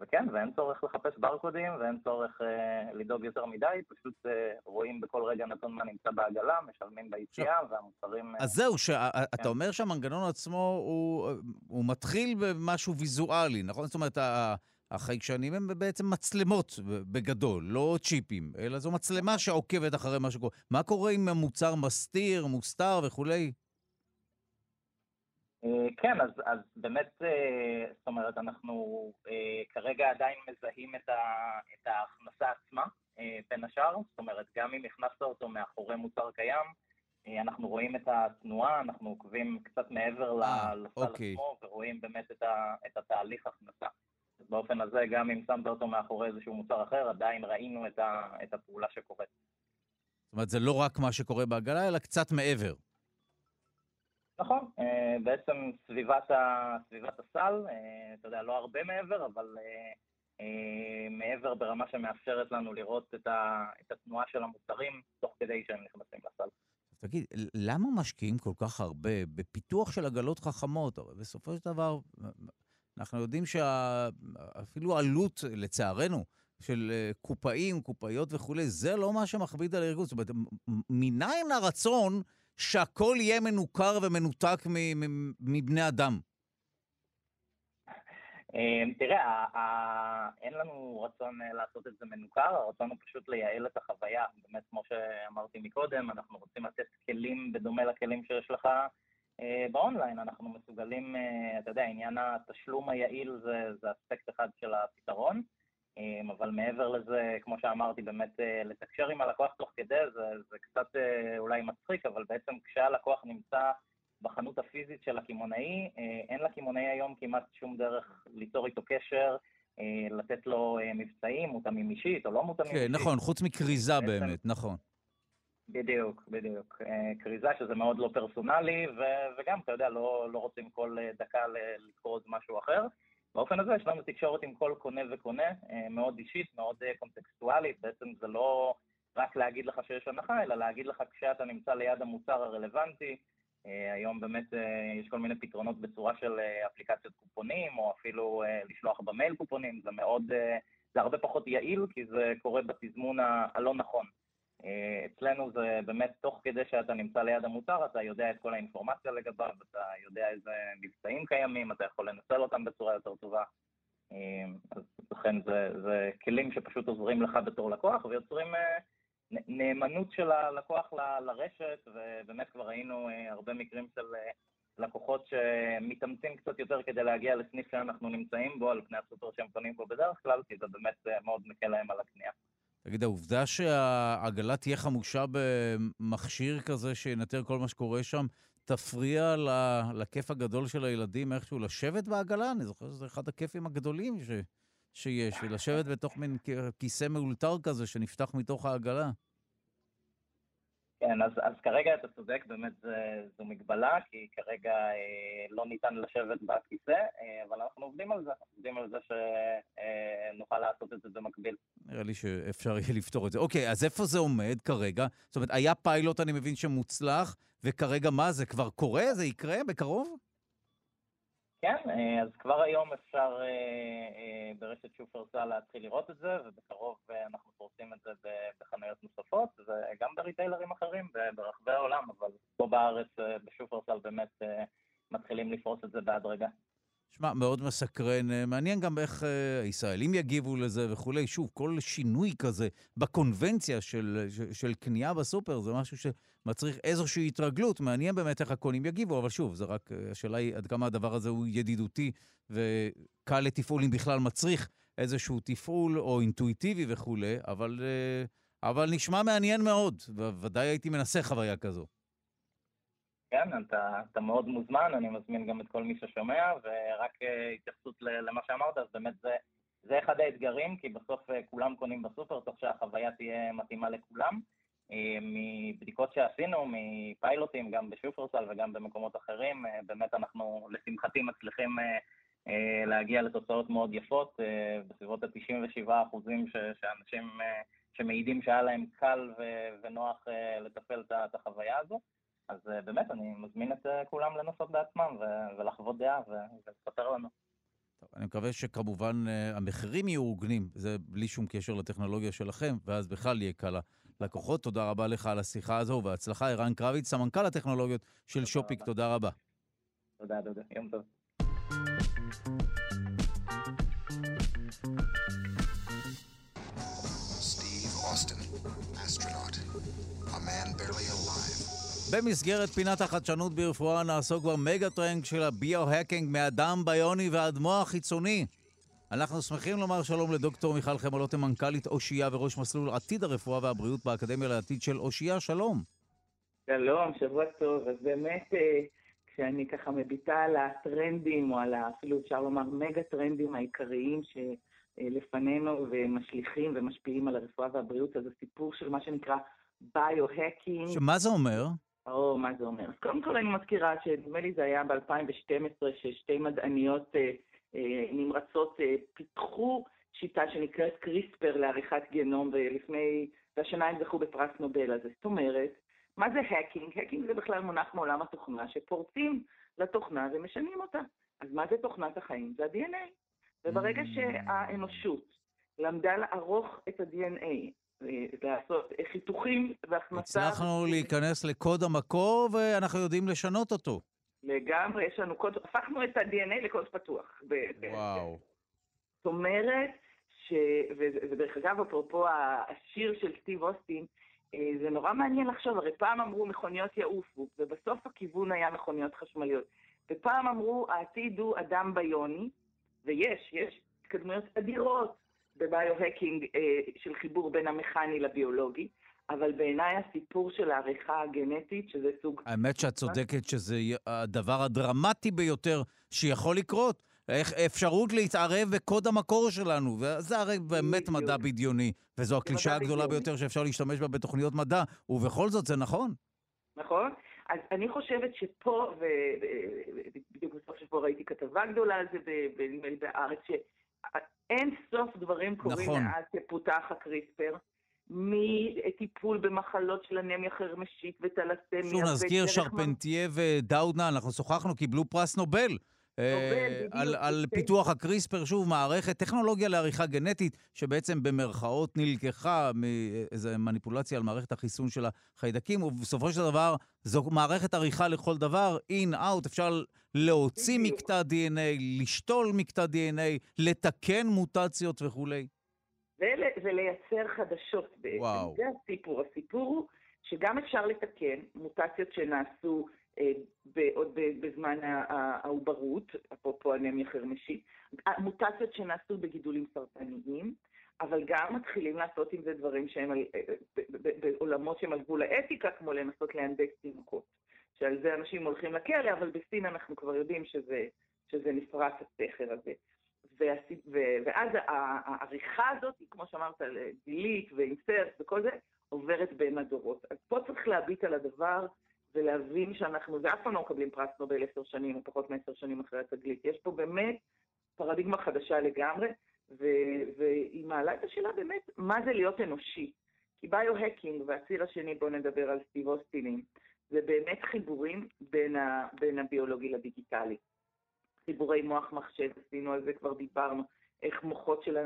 וכן, ואין צורך לחפש ברקודים ואין צורך אה, לדאוג יותר מדי, פשוט אה, רואים בכל רגע נתון מה נמצא בעגלה, משלמים ביציאה והמוצרים... אה, אז זהו, שאתה כן. אומר שהמנגנון עצמו הוא, הוא מתחיל במשהו ויזואלי, נכון? זאת אומרת, החיישנים הם בעצם מצלמות בגדול, לא צ'יפים, אלא זו מצלמה שעוקבת אחרי מה שקורה. מה קורה אם המוצר מסתיר, מוסתר וכולי? אה, כן, אז, אז באמת, אה, זאת אומרת, אנחנו אה, כרגע עדיין מזהים את, ה, את ההכנסה עצמה, בין השאר, זאת אומרת, גם אם הכנסת אותו מאחורי מוצר קיים, אנחנו רואים את התנועה, אנחנו עוקבים קצת מעבר לסל אוקיי. עצמו, ורואים באמת את, ה, את התהליך הכנסה. באופן הזה, גם אם שמת אותו מאחורי איזשהו מוצר אחר, עדיין ראינו את, ה, את הפעולה שקורית. זאת אומרת, זה לא רק מה שקורה בעגלה, אלא קצת מעבר. נכון, אה, בעצם סביבת, ה, סביבת הסל, אה, אתה יודע, לא הרבה מעבר, אבל אה, מעבר ברמה שמאפשרת לנו לראות את, ה, את התנועה של המוצרים תוך כדי שהם נכנסים לסל. תגיד, למה משקיעים כל כך הרבה בפיתוח של עגלות חכמות? הרי בסופו של דבר, אנחנו יודעים שאפילו עלות, לצערנו, של קופאים, קופאיות וכולי, זה לא מה שמכביד על הארגון. זאת אומרת, מניין הרצון שהכל יהיה מנוכר ומנותק מבני אדם? אמ, תראה, אין לנו רצון אה, לעשות את זה מנוכר, הרצון הוא פשוט לייעל את החוויה. באמת, כמו שאמרתי מקודם, אנחנו רוצים לתת כלים בדומה לכלים שיש לך אה, באונליין. אנחנו מסוגלים, אה, אתה יודע, עניין התשלום היעיל זה, זה אספקט אחד של הפתרון. אמ, אבל מעבר לזה, כמו שאמרתי, באמת אה, לתקשר עם הלקוח תוך כדי זה, זה קצת אה, אולי מצחיק, אבל בעצם כשהלקוח נמצא בחנות הפיזית של הקמעונאי, אה, אין לקמעונאי היום כמעט שום דרך ליצור איתו קשר, לתת לו מבצעים מותאמים אישית או לא מותאמים כן, אישית. כן, נכון, חוץ מכריזה בעצם, באמת, נכון. בדיוק, בדיוק. כריזה שזה מאוד לא פרסונלי, ו- וגם, אתה יודע, לא, לא רוצים כל דקה לקרוא משהו אחר. באופן הזה יש לנו תקשורת עם כל קונה וקונה, מאוד אישית, מאוד קונטקסטואלית, בעצם זה לא רק להגיד לך שיש הנחה, אלא להגיד לך כשאתה נמצא ליד המוצר הרלוונטי. היום באמת יש כל מיני פתרונות בצורה של אפליקציות קופונים, או אפילו לשלוח במייל קופונים, זה מאוד, זה הרבה פחות יעיל, כי זה קורה בתזמון הלא נכון. אצלנו זה באמת תוך כדי שאתה נמצא ליד המוצר, אתה יודע את כל האינפורמציה לגביו, אתה יודע איזה מבצעים קיימים, אתה יכול לנצל אותם בצורה יותר טובה. אז לכן זה, זה כלים שפשוט עוזרים לך בתור לקוח ויוצרים נאמנות של הלקוח ל, לרשת, ובאמת כבר ראינו הרבה מקרים של לקוחות שמתאמצים קצת יותר כדי להגיע לסניף שאנחנו נמצאים בו, על פני הסופר שהם קונים בו בדרך כלל, כי זה באמת מאוד מקל להם על הקנייה. תגיד, העובדה שהעגלה תהיה חמושה במכשיר כזה שינטר כל מה שקורה שם, תפריע לכיף הגדול של הילדים איכשהו לשבת בעגלה? אני זוכר שזה אחד הכיפים הגדולים ש... שיש, ולשבת בתוך מין כיסא מאולתר כזה שנפתח מתוך העגלה. כן, אז, אז כרגע אתה צודק, באמת זה, זו מגבלה, כי כרגע אה, לא ניתן לשבת בכיסא, אה, אבל אנחנו עובדים על זה, עובדים על זה שנוכל אה, לעשות את זה במקביל. נראה לי שאפשר יהיה לפתור את זה. אוקיי, אז איפה זה עומד כרגע? זאת אומרת, היה פיילוט, אני מבין, שמוצלח, וכרגע מה, זה כבר קורה? זה יקרה בקרוב? כן, אה, אז כבר היום אפשר אה, אה, ברשת שופרסל להתחיל לראות את זה, ובקרוב אנחנו פורסים את זה בחנויות נוספות, וגם בריטיילרים אחרים ברחבי העולם, אבל פה בארץ בשופרסל באמת מתחילים לפרוס את זה בהדרגה. שמע, מאוד מסקרן. מעניין גם איך הישראלים יגיבו לזה וכולי. שוב, כל שינוי כזה בקונבנציה של, של, של קנייה בסופר זה משהו שמצריך איזושהי התרגלות. מעניין באמת איך הקונים יגיבו, אבל שוב, זה רק, השאלה היא עד כמה הדבר הזה הוא ידידותי וקל לתפעול, אם בכלל מצריך איזשהו תפעול או אינטואיטיבי וכולי, אבל, אבל נשמע מעניין מאוד, וודאי הייתי מנסה חוויה כזו. כן, אתה, אתה מאוד מוזמן, אני מזמין גם את כל מי ששומע, ורק uh, התייחסות למה שאמרת, אז באמת זה, זה אחד האתגרים, כי בסוף uh, כולם קונים בסופר, צריך שהחוויה תהיה מתאימה לכולם. Uh, מבדיקות שעשינו, מפיילוטים, גם בשופרסל וגם במקומות אחרים, באמת אנחנו לשמחתי מצליחים להגיע לתוצאות מאוד יפות, בסביבות ה-97 אחוזים שאנשים שמעידים שהיה להם קל ונוח לתפעל את החוויה הזו. אז uh, באמת, אני מזמין את uh, כולם לנסות בעצמם ו- ולחוות דעה ו- ולספר לנו. טוב, אני מקווה שכמובן uh, המחירים יהיו הוגנים, זה בלי שום קשר לטכנולוגיה שלכם, ואז בכלל יהיה קל ללקוחות. תודה רבה לך על השיחה הזו, ובהצלחה. ערן קרביץ, סמנכ"ל הטכנולוגיות של שופיק, תודה רבה. תודה, תודה. יום טוב. Steve Austin, astronaut, a man barely alive. במסגרת פינת החדשנות ברפואה נעסוק במגה-טרנד של הביו-הקינג מאדם ביוני ועד מוח חיצוני. אנחנו שמחים לומר שלום לדוקטור מיכל חמלוטם, מנכ"לית אושייה וראש מסלול עתיד הרפואה והבריאות באקדמיה לעתיד של אושייה, שלום. שלום, שבוע טוב. אז באמת, אה, כשאני ככה מביטה על הטרנדים, או על אפילו אפשר לומר מגה-טרנדים העיקריים שלפנינו ומשליכים ומשפיעים על הרפואה והבריאות, אז הסיפור של מה שנקרא Bio-hacking. שמה זה אומר? או, מה זה אומר? אז קודם כל אני מזכירה שנדמה לי זה היה ב-2012, ששתי מדעניות אה, אה, נמרצות אה, פיתחו שיטה שנקראת קריספר לעריכת גנום, ולפני, והשנה הם זכו בפרס נובל. אז זאת אומרת, מה זה hacking? Hacking זה בכלל מונח מעולם התוכנה, שפורצים לתוכנה ומשנים אותה. אז מה זה תוכנת החיים? זה ה-DNA. וברגע mm. שהאנושות למדה לערוך את ה-DNA, לעשות חיתוכים והכנסה... הצלחנו להיכנס לקוד המקור ואנחנו יודעים לשנות אותו. לגמרי, יש לנו קוד, הפכנו את ה-DNA לקוד פתוח. וואו. זאת אומרת, ש... ודרך אגב, אפרופו השיר של סטיב אוסטין, אה, זה נורא מעניין לחשוב, הרי פעם אמרו מכוניות יעופו, ובסוף הכיוון היה מכוניות חשמליות. ופעם אמרו, העתיד הוא אדם ביוני, ויש, יש התקדמויות אדירות בביו-הקינג אה, של חיבור בין המכני לביולוגי, אבל בעיניי הסיפור של העריכה הגנטית, שזה סוג... האמת שאת צודקת שזה הדבר הדרמטי ביותר שיכול לקרות. אפשרות להתערב בקוד המקור שלנו, וזה הרי באמת בדיוק. מדע בדיוני, וזו הקלישה הגדולה בדיוני. ביותר שאפשר להשתמש בה בתוכניות מדע, ובכל זאת זה נכון. נכון. אז אני חושבת שפה, ובדיוק בסוף שבוע ראיתי כתבה גדולה על זה נדמה לי בארץ, שאין סוף דברים קורים נכון. מאז שפותח הקריספר. מטיפול במחלות של אנמיה חרמשית וטלסמיה. שוב נזכיר, שרפנטיה ודאודנה, אנחנו שוחחנו, קיבלו פרס נובל. אה, על, על פיתוח הקריספר, שוב, מערכת, טכנולוגיה לעריכה גנטית, שבעצם במרכאות נלקחה מאיזו מניפולציה על מערכת החיסון של החיידקים, ובסופו של דבר זו מערכת עריכה לכל דבר, אין, אאוט, אפשר להוציא מקטע DNA, לשתול מקטע DNA, לתקן מוטציות וכולי. ולייצר חדשות בעצם. וואו. זה הסיפור. הסיפור הוא שגם אפשר לתקן מוטציות שנעשו עוד בזמן העוברות, אפרופו אנמיה חרמשית, מוטציות שנעשו בגידולים סרטניים, אבל גם מתחילים לעשות עם זה דברים שהם אה, בעולמות שהם על גבול האתיקה, כמו לנסות להנדס תינוקות. שעל זה אנשים הולכים לכלא, אבל בסין אנחנו כבר יודעים שזה, שזה נפרץ הסכר הזה. ואז העריכה הזאת, כמו שאמרת, דילית ואינסרט וכל זה, עוברת בין הדורות. אז פה צריך להביט על הדבר ולהבין שאנחנו, ואף פעם לא מקבלים פרס נובל עשר שנים או פחות מעשר שנים אחרי התגלית. יש פה באמת פרדיגמה חדשה לגמרי, ו- והיא מעלה את השאלה באמת, מה זה להיות אנושי? כי ביו-הקינג והציר השני, בואו נדבר על סטיב אוסטינים, זה באמת חיבורים בין, ה- בין הביולוגי לדיגיטלי. חיבורי מוח מחשב, עשינו על זה, כבר דיברנו, איך מוחות של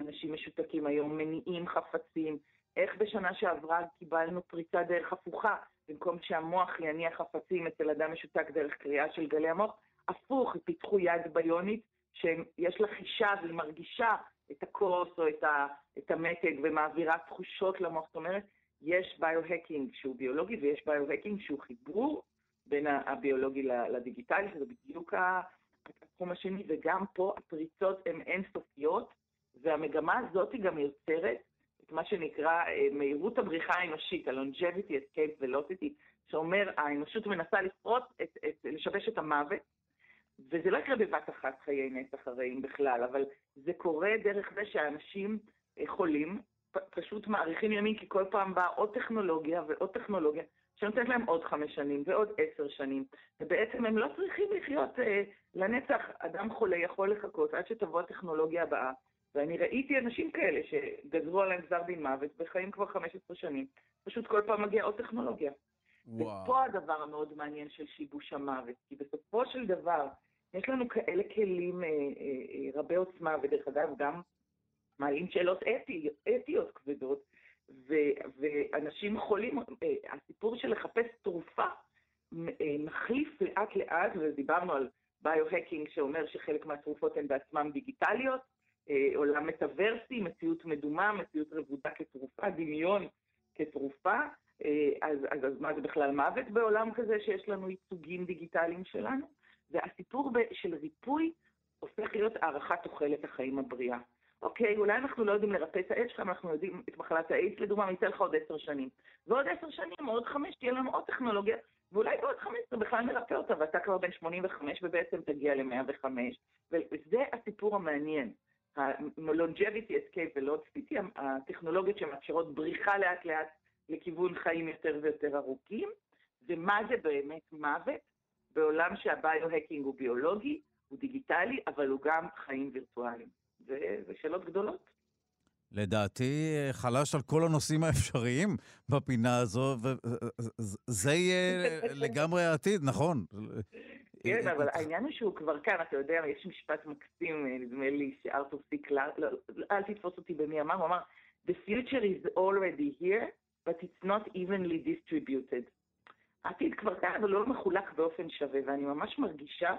אנשים משותקים היום מניעים חפצים, איך בשנה שעברה קיבלנו פריצה דרך הפוכה, במקום שהמוח יניע חפצים אצל אדם משותק דרך קריאה של גלי המוח, הפוך, פיתחו יד ביונית שיש לה חישה והיא מרגישה את הכוס או את, ה, את המתג ומעבירה תחושות למוח. זאת אומרת, יש ביו-הקינג שהוא ביולוגי ויש ביו-הקינג שהוא חיבור בין הביולוגי לדיגיטלי, שזה בדיוק התחום השני, וגם פה הפריצות הן אינסופיות, והמגמה הזאת היא גם יוצרת מה שנקרא אה, מהירות הבריחה האנושית, ה-longevity escape velocity, שאומר האנושות מנסה לפרוץ, את, את, לשבש את המוות, וזה לא יקרה בבת אחת חיי נצח הרעים בכלל, אבל זה קורה דרך זה שאנשים אה, חולים פשוט מאריכים ימים, כי כל פעם באה עוד טכנולוגיה ועוד טכנולוגיה, שנותנת להם עוד חמש שנים ועוד עשר שנים, ובעצם הם לא צריכים לחיות אה, לנצח. אדם חולה יכול לחכות עד שתבוא הטכנולוגיה הבאה, ואני ראיתי אנשים כאלה שגזרו עליהם גזר דין מוות וחיים כבר 15 שנים, פשוט כל פעם מגיעה עוד טכנולוגיה. וואו. ופה הדבר המאוד מעניין של שיבוש המוות, כי בסופו של דבר, יש לנו כאלה כלים אה, אה, אה, רבי עוצמה, ודרך אגב גם מעלים שאלות אתי, אתיות כבדות, ו, ואנשים חולים, אה, הסיפור של לחפש תרופה אה, מחליף לאט לאט, ודיברנו על ביו-הקינג שאומר שחלק מהתרופות הן בעצמן דיגיטליות, עולם מטאוורסי, מציאות מדומה, מציאות רבודה כתרופה, דמיון כתרופה, אז, אז, אז מה זה בכלל מוות בעולם כזה שיש לנו ייצוגים דיגיטליים שלנו? והסיפור של ריפוי הופך להיות הארכת תוחלת החיים הבריאה. אוקיי, אולי אנחנו לא יודעים לרפא את האיידס שלך, אנחנו יודעים את מחלת האיידס, לדוגמה, ניתן לך עוד עשר שנים. ועוד עשר שנים, עוד חמש, תהיה לנו עוד טכנולוגיה, ואולי בעוד חמש עשרה בכלל נרפא אותה, ואתה כבר בן שמונים וחמש, ובעצם תגיע למאה וחמש. וזה הסיפור המעניין. ה-longevity escape velocity, הטכנולוגיות שמאפשרות בריחה לאט לאט לכיוון חיים יותר ויותר ארוכים, ומה זה באמת מוות בעולם שהביו-הקינג הוא ביולוגי, הוא דיגיטלי, אבל הוא גם חיים וירטואליים. זה שאלות גדולות. לדעתי, חלש על כל הנושאים האפשריים בפינה הזו, וזה יהיה לגמרי העתיד, נכון. כן, אבל העניין הוא שהוא כבר כאן, אתה יודע, יש משפט מקסים, נדמה לי, שארתור סי קלאר, לא, אל תתפוס אותי במי אמר, הוא אמר, The future is already here, but it's not evenly distributed. העתיד כבר כאן, אבל לא מחולק באופן שווה, ואני ממש מרגישה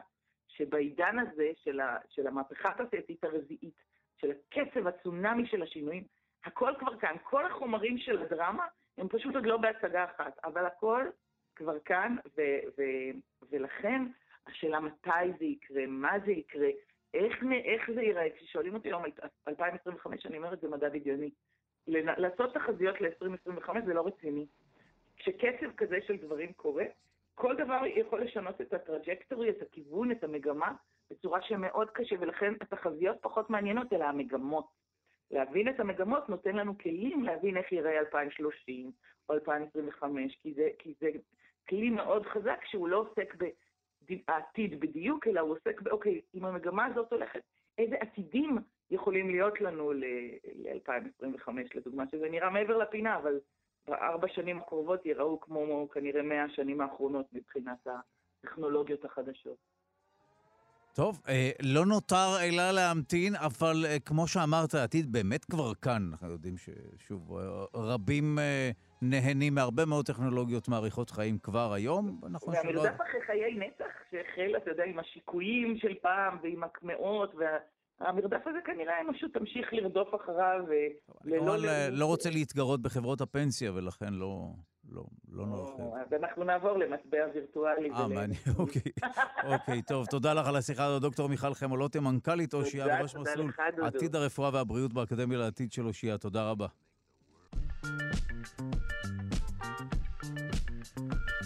שבעידן הזה של, ה, של המהפכה התעשייתית הרביעית, של הקצב הצונאמי של השינויים, הכל כבר כאן. כל החומרים של הדרמה הם פשוט עוד לא בהצגה אחת, אבל הכל כבר כאן, ו- ו- ולכן השאלה מתי זה יקרה, מה זה יקרה, איך, איך זה ייראה. כששואלים אותי היום, 2025, אני אומרת, זה מדע בדיוני. לעשות תחזיות ל-2025 זה לא רציני. כשקצב כזה של דברים קורה, כל דבר יכול לשנות את הטראג'קטורי, את הכיוון, את המגמה, בצורה שמאוד קשה, ולכן התחזיות פחות מעניינות, אלא המגמות. להבין את המגמות נותן לנו כלים להבין איך יראה 2030 או 2025, כי זה, כי זה כלי מאוד חזק שהוא לא עוסק בעתיד בדיוק, אלא הוא עוסק באוקיי, אם המגמה הזאת הולכת, איזה עתידים יכולים להיות לנו ל-2025, לדוגמה, שזה נראה מעבר לפינה, אבל בארבע שנים הקרובות ייראו כמו כנראה מאה השנים האחרונות מבחינת הטכנולוגיות החדשות. טוב, אה, לא נותר אלא להמתין, אבל אה, כמו שאמרת, העתיד באמת כבר כאן. אנחנו יודעים ששוב, אה, רבים נהנים מהרבה מאוד טכנולוגיות מאריכות חיים כבר היום. נכון והמרדף אחרי חיי נצח שהחל, אתה יודע, עם השיקויים של פעם ועם הקמעות וה... המרדף הזה כנראה האנושות תמשיך לרדוף אחריו וללא... אני לא, לא רוצה להתגרות בחברות הפנסיה, ולכן לא, לא, לא נרחיב. אז אנחנו נעבור למטבע וירטואלי. אה, מעניין, אוקיי. אוקיי, טוב, תודה לך על השיחה הזאת, דוקטור מיכל חמולוטי, מנכ"לית אושייה וראש מסלול עתיד הרפואה והבריאות באקדמיה לעתיד של אושייה. תודה רבה. Thank you.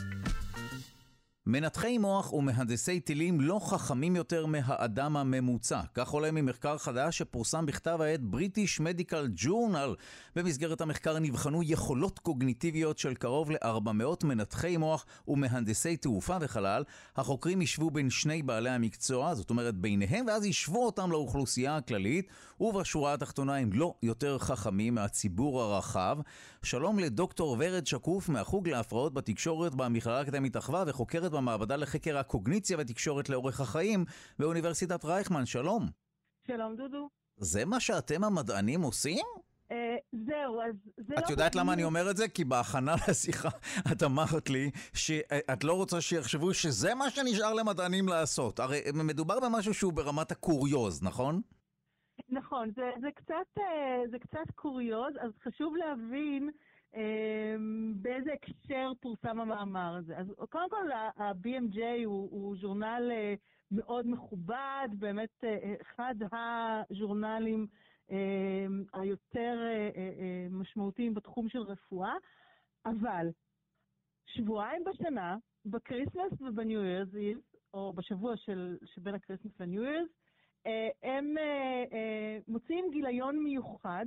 מנתחי מוח ומהנדסי טילים לא חכמים יותר מהאדם הממוצע. כך עולה ממחקר חדש שפורסם בכתב העת British Medical Journal. במסגרת המחקר נבחנו יכולות קוגניטיביות של קרוב ל-400 מנתחי מוח ומהנדסי תעופה וחלל. החוקרים ישבו בין שני בעלי המקצוע, זאת אומרת ביניהם, ואז ישבו אותם לאוכלוסייה הכללית, ובשורה התחתונה הם לא יותר חכמים מהציבור הרחב. שלום לדוקטור ורד שקוף מהחוג להפרעות בתקשורת במכללה האקדמית אחווה וחוקרת במעבדה לחקר הקוגניציה ותקשורת לאורך החיים באוניברסיטת רייכמן. שלום. שלום דודו. זה מה שאתם המדענים עושים? אה, זהו, אז זה לא... את יודעת למה אני אומר את זה? כי בהכנה לשיחה את אמרת לי שאת לא רוצה שיחשבו שזה מה שנשאר למדענים לעשות. הרי מדובר במשהו שהוא ברמת הקוריוז, נכון? נכון, זה, זה, קצת, אה, זה קצת קוריוז, אז חשוב להבין אה, באיזה הקשר פורסם המאמר הזה. אז קודם כל, ה-BMJ הוא, הוא ז'ורנל אה, מאוד מכובד, באמת אחד הז'ורנלים היותר משמעותיים בתחום של רפואה, אבל שבועיים בשנה, ב Christmas וב New Year's או בשבוע של, שבין ה Christmas ל New אה, הם אה, אה, מוציאים גיליון מיוחד,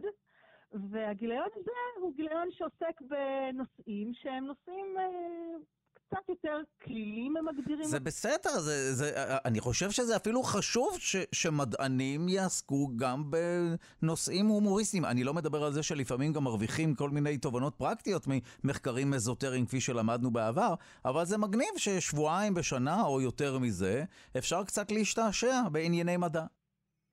והגיליון הזה הוא גיליון שעוסק בנושאים שהם נושאים קצת יותר קלילים הם מגדירים. זה בסדר, זה, זה, אני חושב שזה אפילו חשוב ש, שמדענים יעסקו גם בנושאים הומוריסטיים. אני לא מדבר על זה שלפעמים גם מרוויחים כל מיני תובנות פרקטיות ממחקרים אזוטריים כפי שלמדנו בעבר, אבל זה מגניב ששבועיים בשנה או יותר מזה אפשר קצת להשתעשע בענייני מדע.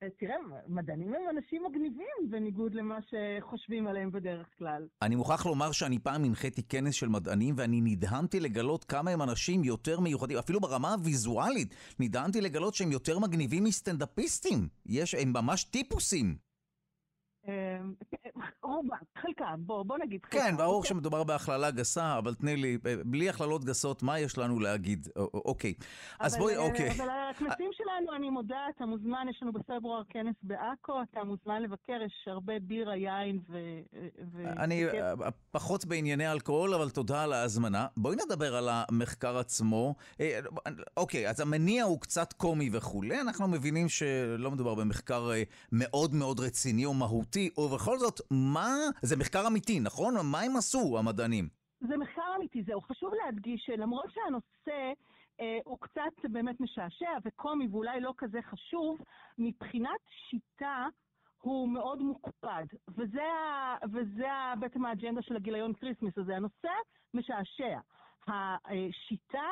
אה, תראה, מדענים הם אנשים מגניבים בניגוד למה שחושבים עליהם בדרך כלל. אני מוכרח לומר שאני פעם הנחיתי כנס של מדענים ואני נדהמתי לגלות כמה הם אנשים יותר מיוחדים, אפילו ברמה הוויזואלית, נדהמתי לגלות שהם יותר מגניבים מסטנדאפיסטים. יש, הם ממש טיפוסים. אמ, רובם, חלקם, בוא, בוא נגיד חלקם. כן, ברור אוקיי. שמדובר בהכללה גסה, אבל תני לי, אה, בלי הכללות גסות, מה יש לנו להגיד? אוקיי. אז בואי, אוקיי. אבל הכנסים שלנו, אני מודה, אתה מוזמן, יש לנו בפברואר כנס בעכו, אתה מוזמן לבקר, יש הרבה בירה, יין ו... אני אה, פחות בענייני אלכוהול, אבל תודה על ההזמנה. בואי נדבר על המחקר עצמו. אה, אוקיי, אז המניע הוא קצת קומי וכולי, אנחנו מבינים שלא מדובר במחקר מאוד מאוד רציני או מהותי. אמיתי, ובכל זאת, מה... זה מחקר אמיתי, נכון? מה הם עשו, המדענים? זה מחקר אמיתי, זהו. חשוב להדגיש שלמרות שהנושא אה, הוא קצת באמת משעשע וקומי ואולי לא כזה חשוב, מבחינת שיטה הוא מאוד מוקפד. וזה, וזה בעצם האג'נדה של הגיליון Christmas הזה. הנושא משעשע. השיטה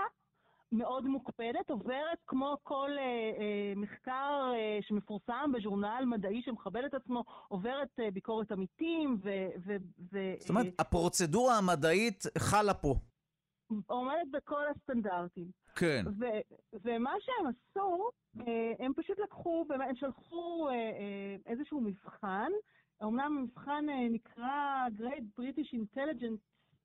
מאוד מוקפדת, עוברת כמו כל אה, אה, מחקר אה, שמפורסם בז'ורנל מדעי שמכבד את עצמו, עוברת אה, ביקורת עמיתים ו... ו, ו זאת אומרת, אה, הפרוצדורה המדעית חלה פה. עומדת בכל הסטנדרטים. כן. ו- ומה שהם עשו, אה, הם פשוט לקחו, הם שלחו אה, אה, איזשהו מבחן, אמנם המבחן אה, נקרא Great British Intelligence,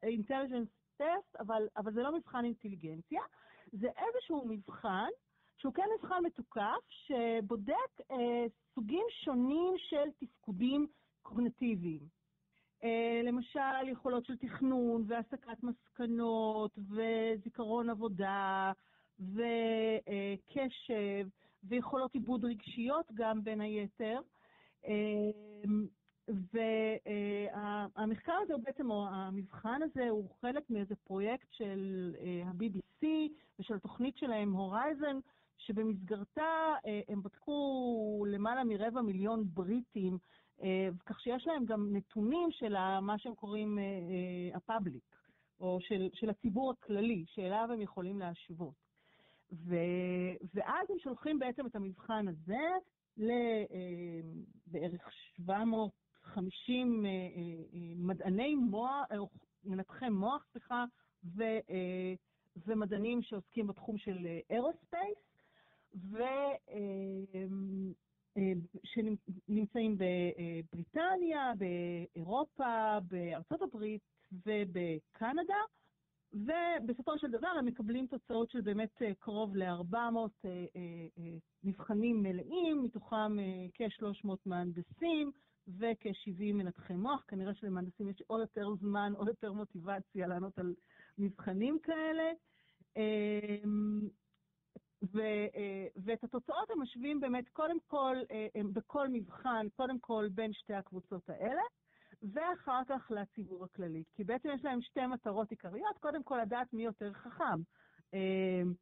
Intelligence Test, אבל, אבל זה לא מבחן אינטליגנציה. זה איזשהו מבחן, שהוא כן מבחן מתוקף, שבודק אה, סוגים שונים של תפקודים קוגנטיביים. אה, למשל, יכולות של תכנון והסקת מסקנות וזיכרון עבודה וקשב ויכולות עיבוד רגשיות גם בין היתר. והמחקר הזה הוא בעצם, או המבחן הזה, הוא חלק מאיזה פרויקט של ה-BBC ושל התוכנית שלהם הורייזן, שבמסגרתה הם בדקו למעלה מרבע מיליון בריטים, כך שיש להם גם נתונים של מה שהם קוראים הפאבליק, או של, של הציבור הכללי, שאליו הם יכולים להשוות. ו, ואז הם שולחים בעצם את המבחן הזה לבערך 700 50 אה, אה, אה, מדעני מוח, מנתחי מוח, סליחה, ו, ומדענים שעוסקים בתחום של אירוספייס, שנמצאים בבריטניה, באירופה, בארצות הברית ובקנדה, ובסופו של דבר הם מקבלים תוצאות של באמת קרוב ל-400 נבחנים מלאים, מתוכם כ-300 מהנדסים, וכ-70 מנתחי מוח. כנראה שלמהנדסים יש או יותר זמן או יותר מוטיבציה לענות על מבחנים כאלה. אמ, ו, אה, ואת התוצאות הם משווים באמת קודם כל, אה, בכל מבחן, קודם כל בין שתי הקבוצות האלה, ואחר כך לציבור הכללי. כי בעצם יש להם שתי מטרות עיקריות, קודם כל לדעת מי יותר חכם, אמ,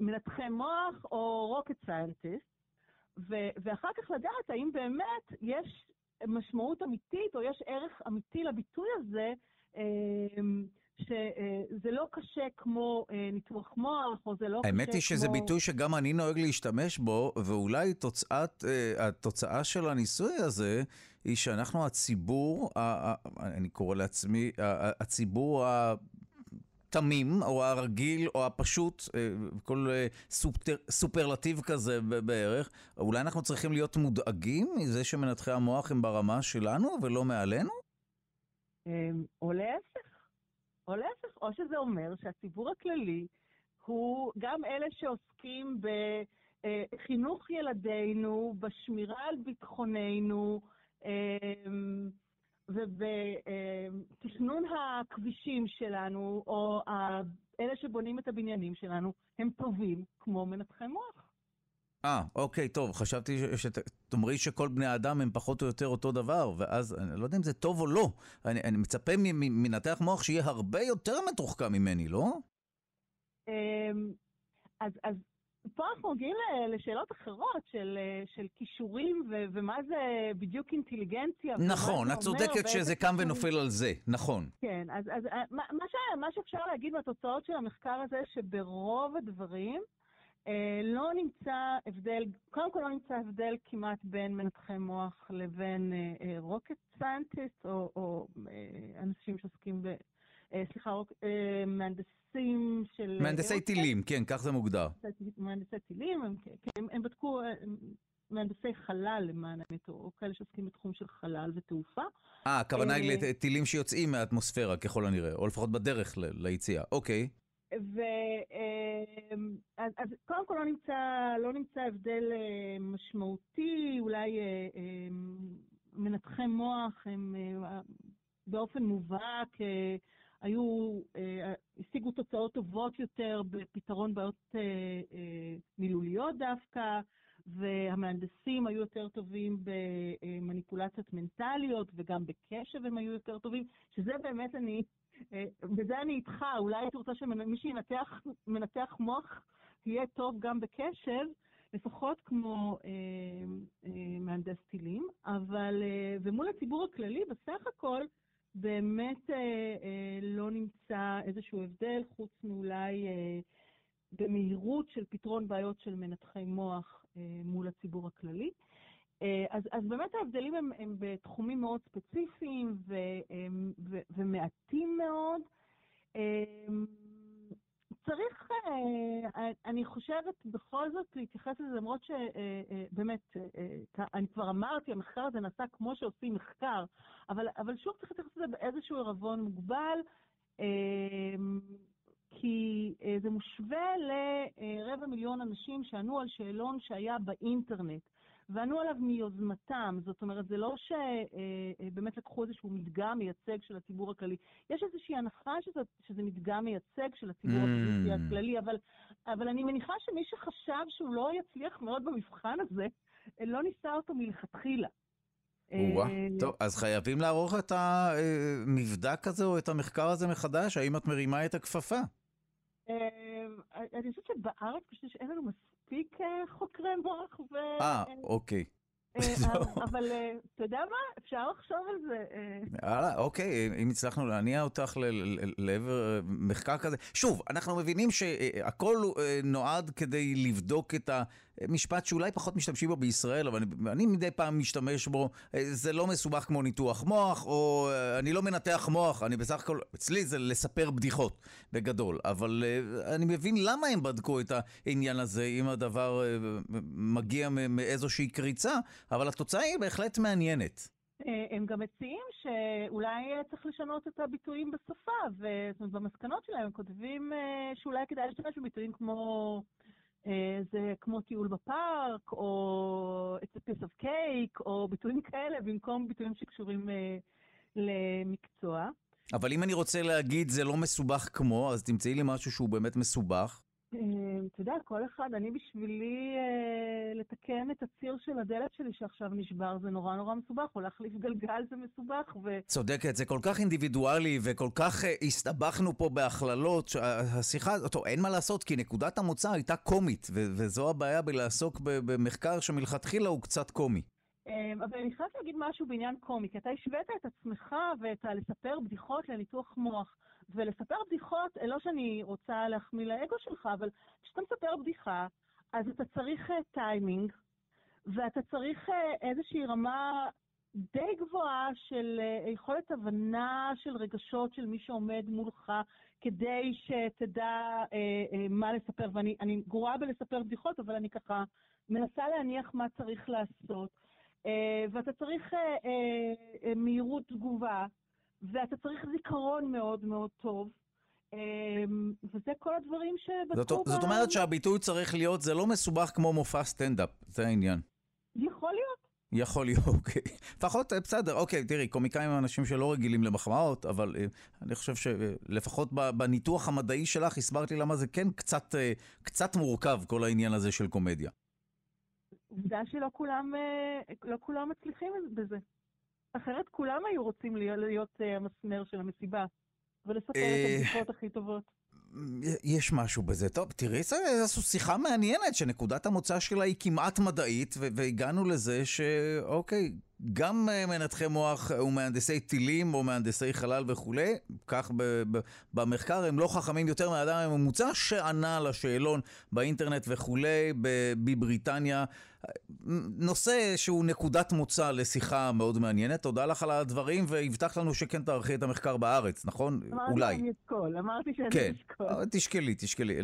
מנתחי מוח או רוקט סיינטיסט, ואחר כך לדעת האם באמת יש משמעות אמיתית, או יש ערך אמיתי לביטוי הזה, אמ, שזה לא קשה כמו אה, ניתוח מוח, או זה לא קשה כמו... האמת היא שזה ביטוי שגם אני נוהג להשתמש בו, ואולי תוצאת, אה, התוצאה של הניסוי הזה היא שאנחנו הציבור, אני קורא לעצמי, הציבור התמים, או הרגיל, או הפשוט, אה, כל סופר, סופרלטיב כזה בערך, אולי אנחנו צריכים להיות מודאגים מזה שמנתחי המוח הם ברמה שלנו ולא מעלינו? או להפך. או להפך, או שזה אומר שהציבור הכללי הוא גם אלה שעוסקים בחינוך ילדינו, בשמירה על ביטחוננו, אמ, ובתכנון הכבישים שלנו, או אלה שבונים את הבניינים שלנו, הם טובים כמו מנתחי מוח. אה, אוקיי, טוב, חשבתי שתאמרי שכל בני האדם הם פחות או יותר אותו דבר, ואז אני לא יודע אם זה טוב או לא. אני, אני מצפה מנתח מוח שיהיה הרבה יותר מתוחכם ממני, לא? אמ, אז, אז פה אנחנו מגיעים לשאלות אחרות של, של כישורים ו, ומה זה בדיוק אינטליגנציה. נכון, את צודקת שזה קם ונופל על זה, נכון. כן, אז, אז אה, מה, מה, ש, מה שאפשר להגיד מהתוצאות של המחקר הזה, שברוב הדברים לא נמצא הבדל, קודם כל לא נמצא הבדל כמעט בין מנתחי מוח לבין rocket אה, scientist, או, או אה, אנשים שעוסקים ב... אה, סליחה, אה, מהנדסים של... מהנדסי טילים, כן, כך זה מוגדר. מהנדסי טילים, הם, הם, הם בדקו מהנדסי חלל למען האמת, או כאלה שעוסקים בתחום של חלל ותעופה. אה, הכוונה היא לטילים שיוצאים מהאטמוספירה ככל הנראה, או לפחות בדרך ליציאה, אוקיי. ו... אז, אז קודם כל לא נמצא, לא נמצא הבדל משמעותי, אולי מנתחי מוח הם באופן מובהק היו, אה, השיגו תוצאות טובות יותר בפתרון בעיות אה, אה, מילוליות דווקא, והמהנדסים היו יותר טובים במניפולציות מנטליות, וגם בקשב הם היו יותר טובים, שזה באמת אני, בזה אני איתך, אולי הייתי רוצה שמי שמנתח מוח יהיה טוב גם בקשב, לפחות כמו אה, אה, מהנדס טילים, אבל, אה, ומול הציבור הכללי, בסך הכל, באמת אה, אה, לא נמצא איזשהו הבדל, חוץ מאולי אה, במהירות של פתרון בעיות של מנתחי מוח אה, מול הציבור הכללי. אה, אז, אז באמת ההבדלים הם, הם בתחומים מאוד ספציפיים ו, אה, ו, ומעטים מאוד. אה, צריך, אה, אני חושבת, בכל זאת להתייחס לזה, למרות שבאמת, אה, אה, אני כבר אמרתי, המחקר הזה נעשה כמו שעושים מחקר, אבל, אבל שוב צריך להתייחס לזה באיזשהו ערבון מוגבל, כי זה מושווה לרבע מיליון אנשים שענו על שאלון שהיה באינטרנט. וענו עליו מיוזמתם, זאת אומרת, זה לא שבאמת אה, אה, לקחו איזשהו מדגם מייצג של הציבור הכללי. יש איזושהי הנחה שזה, שזה מדגם מייצג של הציבור mm. הכללי, אבל, אבל אני מניחה שמי שחשב שהוא לא יצליח מאוד במבחן הזה, לא ניסה אותו מלכתחילה. אה, טוב, אז חייבים לערוך את המבדק הזה או את המחקר הזה מחדש? האם את מרימה את הכפפה? אה, אני חושבת שבארץ פשוט אין לנו מספיק אה, חוקרי מוח ו... אה, אוקיי. אבל אתה יודע מה? אפשר לחשוב על זה. הלאה, אוקיי, אם הצלחנו להניע אותך לעבר מחקר כזה. שוב, אנחנו מבינים שהכל נועד כדי לבדוק את ה... משפט שאולי פחות משתמשים בו בישראל, אבל אני, אני מדי פעם משתמש בו, אה, זה לא מסובך כמו ניתוח מוח, או אה, אני לא מנתח מוח, אני בסך הכל, אצלי זה לספר בדיחות, בגדול. אבל אה, אני מבין למה הם בדקו את העניין הזה, אם הדבר מגיע מאיזושהי קריצה, אבל התוצאה היא בהחלט מעניינת. הם גם מציעים שאולי צריך לשנות את הביטויים בשפה, ובמסקנות שלהם הם כותבים שאולי כדאי להשתמש בביטויים כמו זה כמו טיול בפארק, או it's a piece of cake, או ביטויים כאלה, במקום ביטויים שקשורים אה, למקצוע. אבל אם אני רוצה להגיד זה לא מסובך כמו, אז תמצאי לי משהו שהוא באמת מסובך. אמ, אתה יודע, כל אחד, אני בשבילי אה, לתקן את הציר של הדלת שלי שעכשיו נשבר, זה נורא נורא מסובך, או להחליף גלגל זה מסובך, ו... צודקת, זה כל כך אינדיבידואלי, וכל כך אה, הסתבכנו פה בהכללות, השיחה, טוב, אין מה לעשות, כי נקודת המוצא הייתה קומית, ו- וזו הבעיה בלעסוק במחקר שמלכתחילה הוא קצת קומי. אבל אני חייבת להגיד משהו בעניין קומי, כי אתה השווית את עצמך ואת הלספר בדיחות לניתוח מוח. ולספר בדיחות, לא שאני רוצה להחמיא לאגו שלך, אבל כשאתה מספר בדיחה, אז אתה צריך טיימינג, אה, ואתה צריך אה, איזושהי רמה די גבוהה של אה, יכולת הבנה של רגשות של מי שעומד מולך, כדי שתדע מה לספר. ואני גרועה בלספר בדיחות, אבל אני ככה מנסה להניח מה צריך לעשות. ואתה צריך מהירות תגובה, ואתה צריך זיכרון מאוד מאוד טוב. אמ, וזה כל הדברים שבדקו... זאת, ב... זאת אומרת שהביטוי צריך להיות, זה לא מסובך כמו מופע סטנדאפ, זה העניין. יכול להיות. יכול להיות, אוקיי. לפחות, אה, בסדר, אוקיי, תראי, קומיקאים הם אנשים שלא רגילים למחמאות, אבל אה, אני חושב שלפחות בניתוח המדעי שלך הסברת לי למה זה כן קצת, אה, קצת מורכב, כל העניין הזה של קומדיה. עובדה שלא כולם, לא כולם מצליחים בזה. אחרת כולם היו רוצים להיות אה, המסמר של המסיבה, ולספר את אה, הבדיחות הכי טובות. יש משהו בזה. טוב, תראי, זו שיחה מעניינת, שנקודת המוצא שלה היא כמעט מדעית, והגענו לזה שאוקיי, גם אה, מנתחי מוח ומהנדסי טילים או מהנדסי חלל וכולי, כך במחקר הם לא חכמים יותר מהאדם הממוצע שענה לשאלון באינטרנט וכולי בבריטניה. נושא שהוא נקודת מוצא לשיחה מאוד מעניינת. תודה לך על הדברים, והבטחת לנו שכן תערכי את המחקר בארץ, נכון? אמרתי אולי. אמרתי שאני אשקול, אמרתי שאני כן. אשקול. אה, תשקלי, תשקלי,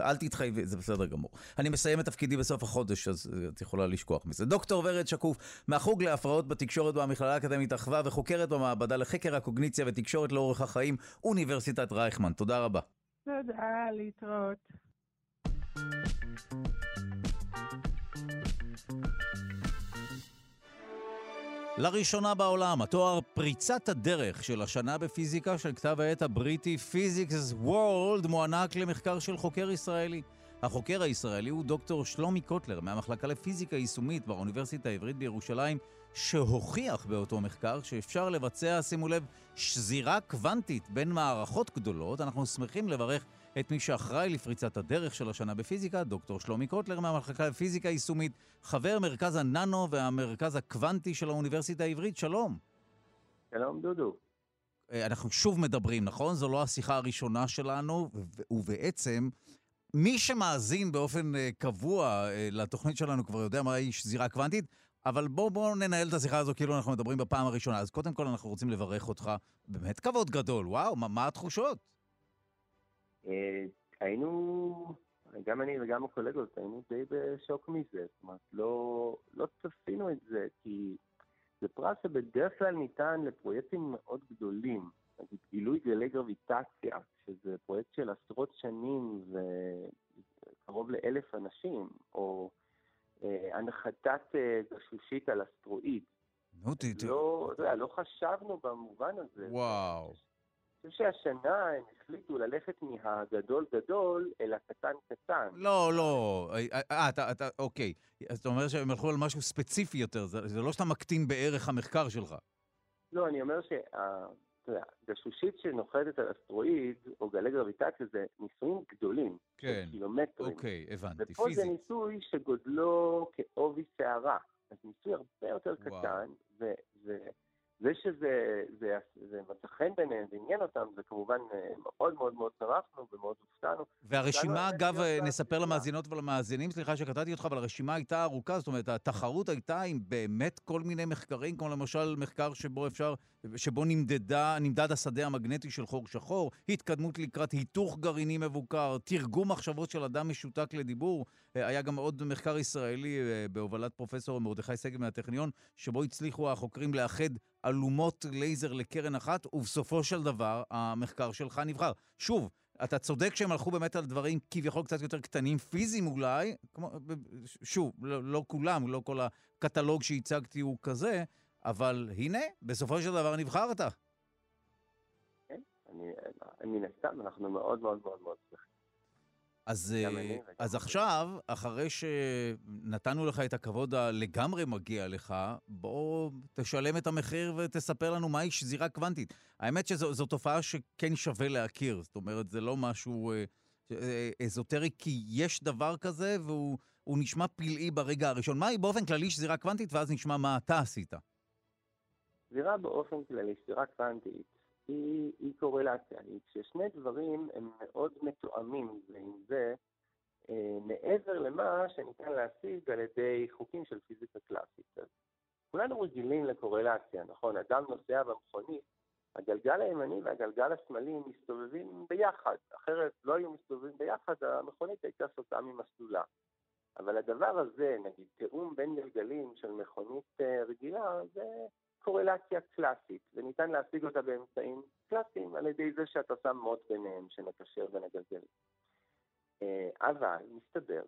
אל תתחייבי, זה בסדר גמור. אני מסיים את תפקידי בסוף החודש, אז את יכולה לשכוח מזה. דוקטור ורד שקוף, מהחוג להפרעות בתקשורת במכללה האקדמית אחווה, וחוקרת במעבדה לחקר הקוגניציה ותקשורת לאורך החיים, אוניברסיטת רייכמן. תודה רבה. תודה, להתראות. לראשונה בעולם, התואר פריצת הדרך של השנה בפיזיקה של כתב העת הבריטי Physics World מוענק למחקר של חוקר ישראלי. החוקר הישראלי הוא דוקטור שלומי קוטלר מהמחלקה לפיזיקה יישומית באוניברסיטה העברית בירושלים, שהוכיח באותו מחקר שאפשר לבצע, שימו לב, שזירה קוונטית בין מערכות גדולות. אנחנו שמחים לברך את מי שאחראי לפריצת הדרך של השנה בפיזיקה, דוקטור שלומי קוטלר מהמחלקה לפיזיקה יישומית, חבר מרכז הננו והמרכז הקוונטי של האוניברסיטה העברית. שלום. שלום, דודו. אה, אנחנו שוב מדברים, נכון? זו לא השיחה הראשונה שלנו, ובעצם מי שמאזין באופן אה, קבוע אה, לתוכנית שלנו כבר יודע מה היא שזירה קוונטית, אבל בואו בוא ננהל את השיחה הזו כאילו אנחנו מדברים בפעם הראשונה. אז קודם כל אנחנו רוצים לברך אותך. באמת כבוד גדול, וואו, מה, מה התחושות? אה, היינו, גם אני וגם הקולגות, היינו די בשוק מזה. זאת אומרת, לא, לא צפינו את זה, כי זה פרס שבדרך כלל ניתן לפרויקטים מאוד גדולים. נגיד גילוי גלי גרביטציה, שזה פרויקט של עשרות שנים וקרוב לאלף אנשים, או אה, הנחתת אה, גשושית על אסטרואיד. נו, תראו. לא, לא חשבנו במובן הזה. וואו. חושב שהשנה הם החליטו ללכת מהגדול גדול אל הקטן קטן. לא, לא. אה, אה, אתה, אתה, אוקיי. אז אתה אומר שהם הלכו על משהו ספציפי יותר, זה, זה לא שאתה מקטין בערך המחקר שלך. לא, אני אומר שה... גשושית שנוחתת על אסטרואיד או גלי גרביטציה זה ניסויים גדולים. כן. קילומטרים. אוקיי, הבנתי. ופה פיזית. זה ניסוי שגודלו כעובי שערה. אז ניסוי הרבה יותר וואו. קטן, ו- ו- זה שזה זה, זה מצא חן ביניהם ועניין אותם, זה כמובן אה, מאוד מאוד מאוד שמחנו ומאוד הופתענו. והרשימה, אגב, להיות נספר. למאזינות ולמאזינים, סליחה שקטעתי אותך, אבל הרשימה הייתה ארוכה, זאת אומרת, התחרות הייתה עם באמת כל מיני מחקרים, כמו למשל מחקר שבו אפשר, שבו נמדדה, נמדד השדה המגנטי של חור שחור, התקדמות לקראת היתוך גרעיני מבוקר, תרגום מחשבות של אדם משותק לדיבור. אה, היה גם עוד מחקר ישראלי אה, בהובלת פרופסור מרדכי שגב מהטכניון, שבו הצליחו החוקרים לאחד אלומות לייזר לקרן אחת, ובסופו של דבר המחקר שלך נבחר. שוב, אתה צודק שהם הלכו באמת על דברים כביכול קצת יותר קטנים, פיזיים אולי, כמו, שוב, לא, לא כולם, לא כל הקטלוג שהצגתי הוא כזה, אבל הנה, בסופו של דבר נבחרת. כן? אני, מן הסתם, אנחנו מאוד מאוד מאוד מאוד שמחים. אז, אה, אז. עכשיו, אחרי שנתנו לך את הכבוד הלגמרי מגיע לך, בוא תשלם את המחיר ותספר לנו מהי שזירה קוונטית. האמת שזו תופעה שכן שווה להכיר, זאת אומרת, זה לא משהו אה, אה, אזוטרי, כי יש דבר כזה והוא הוא נשמע פלאי ברגע הראשון. מהי באופן כללי שזירה קוונטית, ואז נשמע מה אתה עשית. זירה באופן כללי, זירה קוונטית, היא, היא קורלציה, היא כששני דברים הם מאוד מתואמים זה עם זה, אה, מעבר למה שניתן להשיג על ידי חוקים של פיזיקה קלאסית. אז כולנו רגילים לקורלציה, נכון? אדם נוסע במכונית, הגלגל הימני והגלגל השמאלי מסתובבים ביחד, אחרת לא היו מסתובבים ביחד, המכונית הייתה סוטה ממסלולה. אבל הדבר הזה, נגיד תיאום בין גלגלים של מכונית אה, רגילה, זה קורלציה קלאסית, וניתן להשיג אותה באמצעים קלאסיים על ידי זה שאתה שם מוט ביניהם שמקשר בין. אה, אבל מסתבר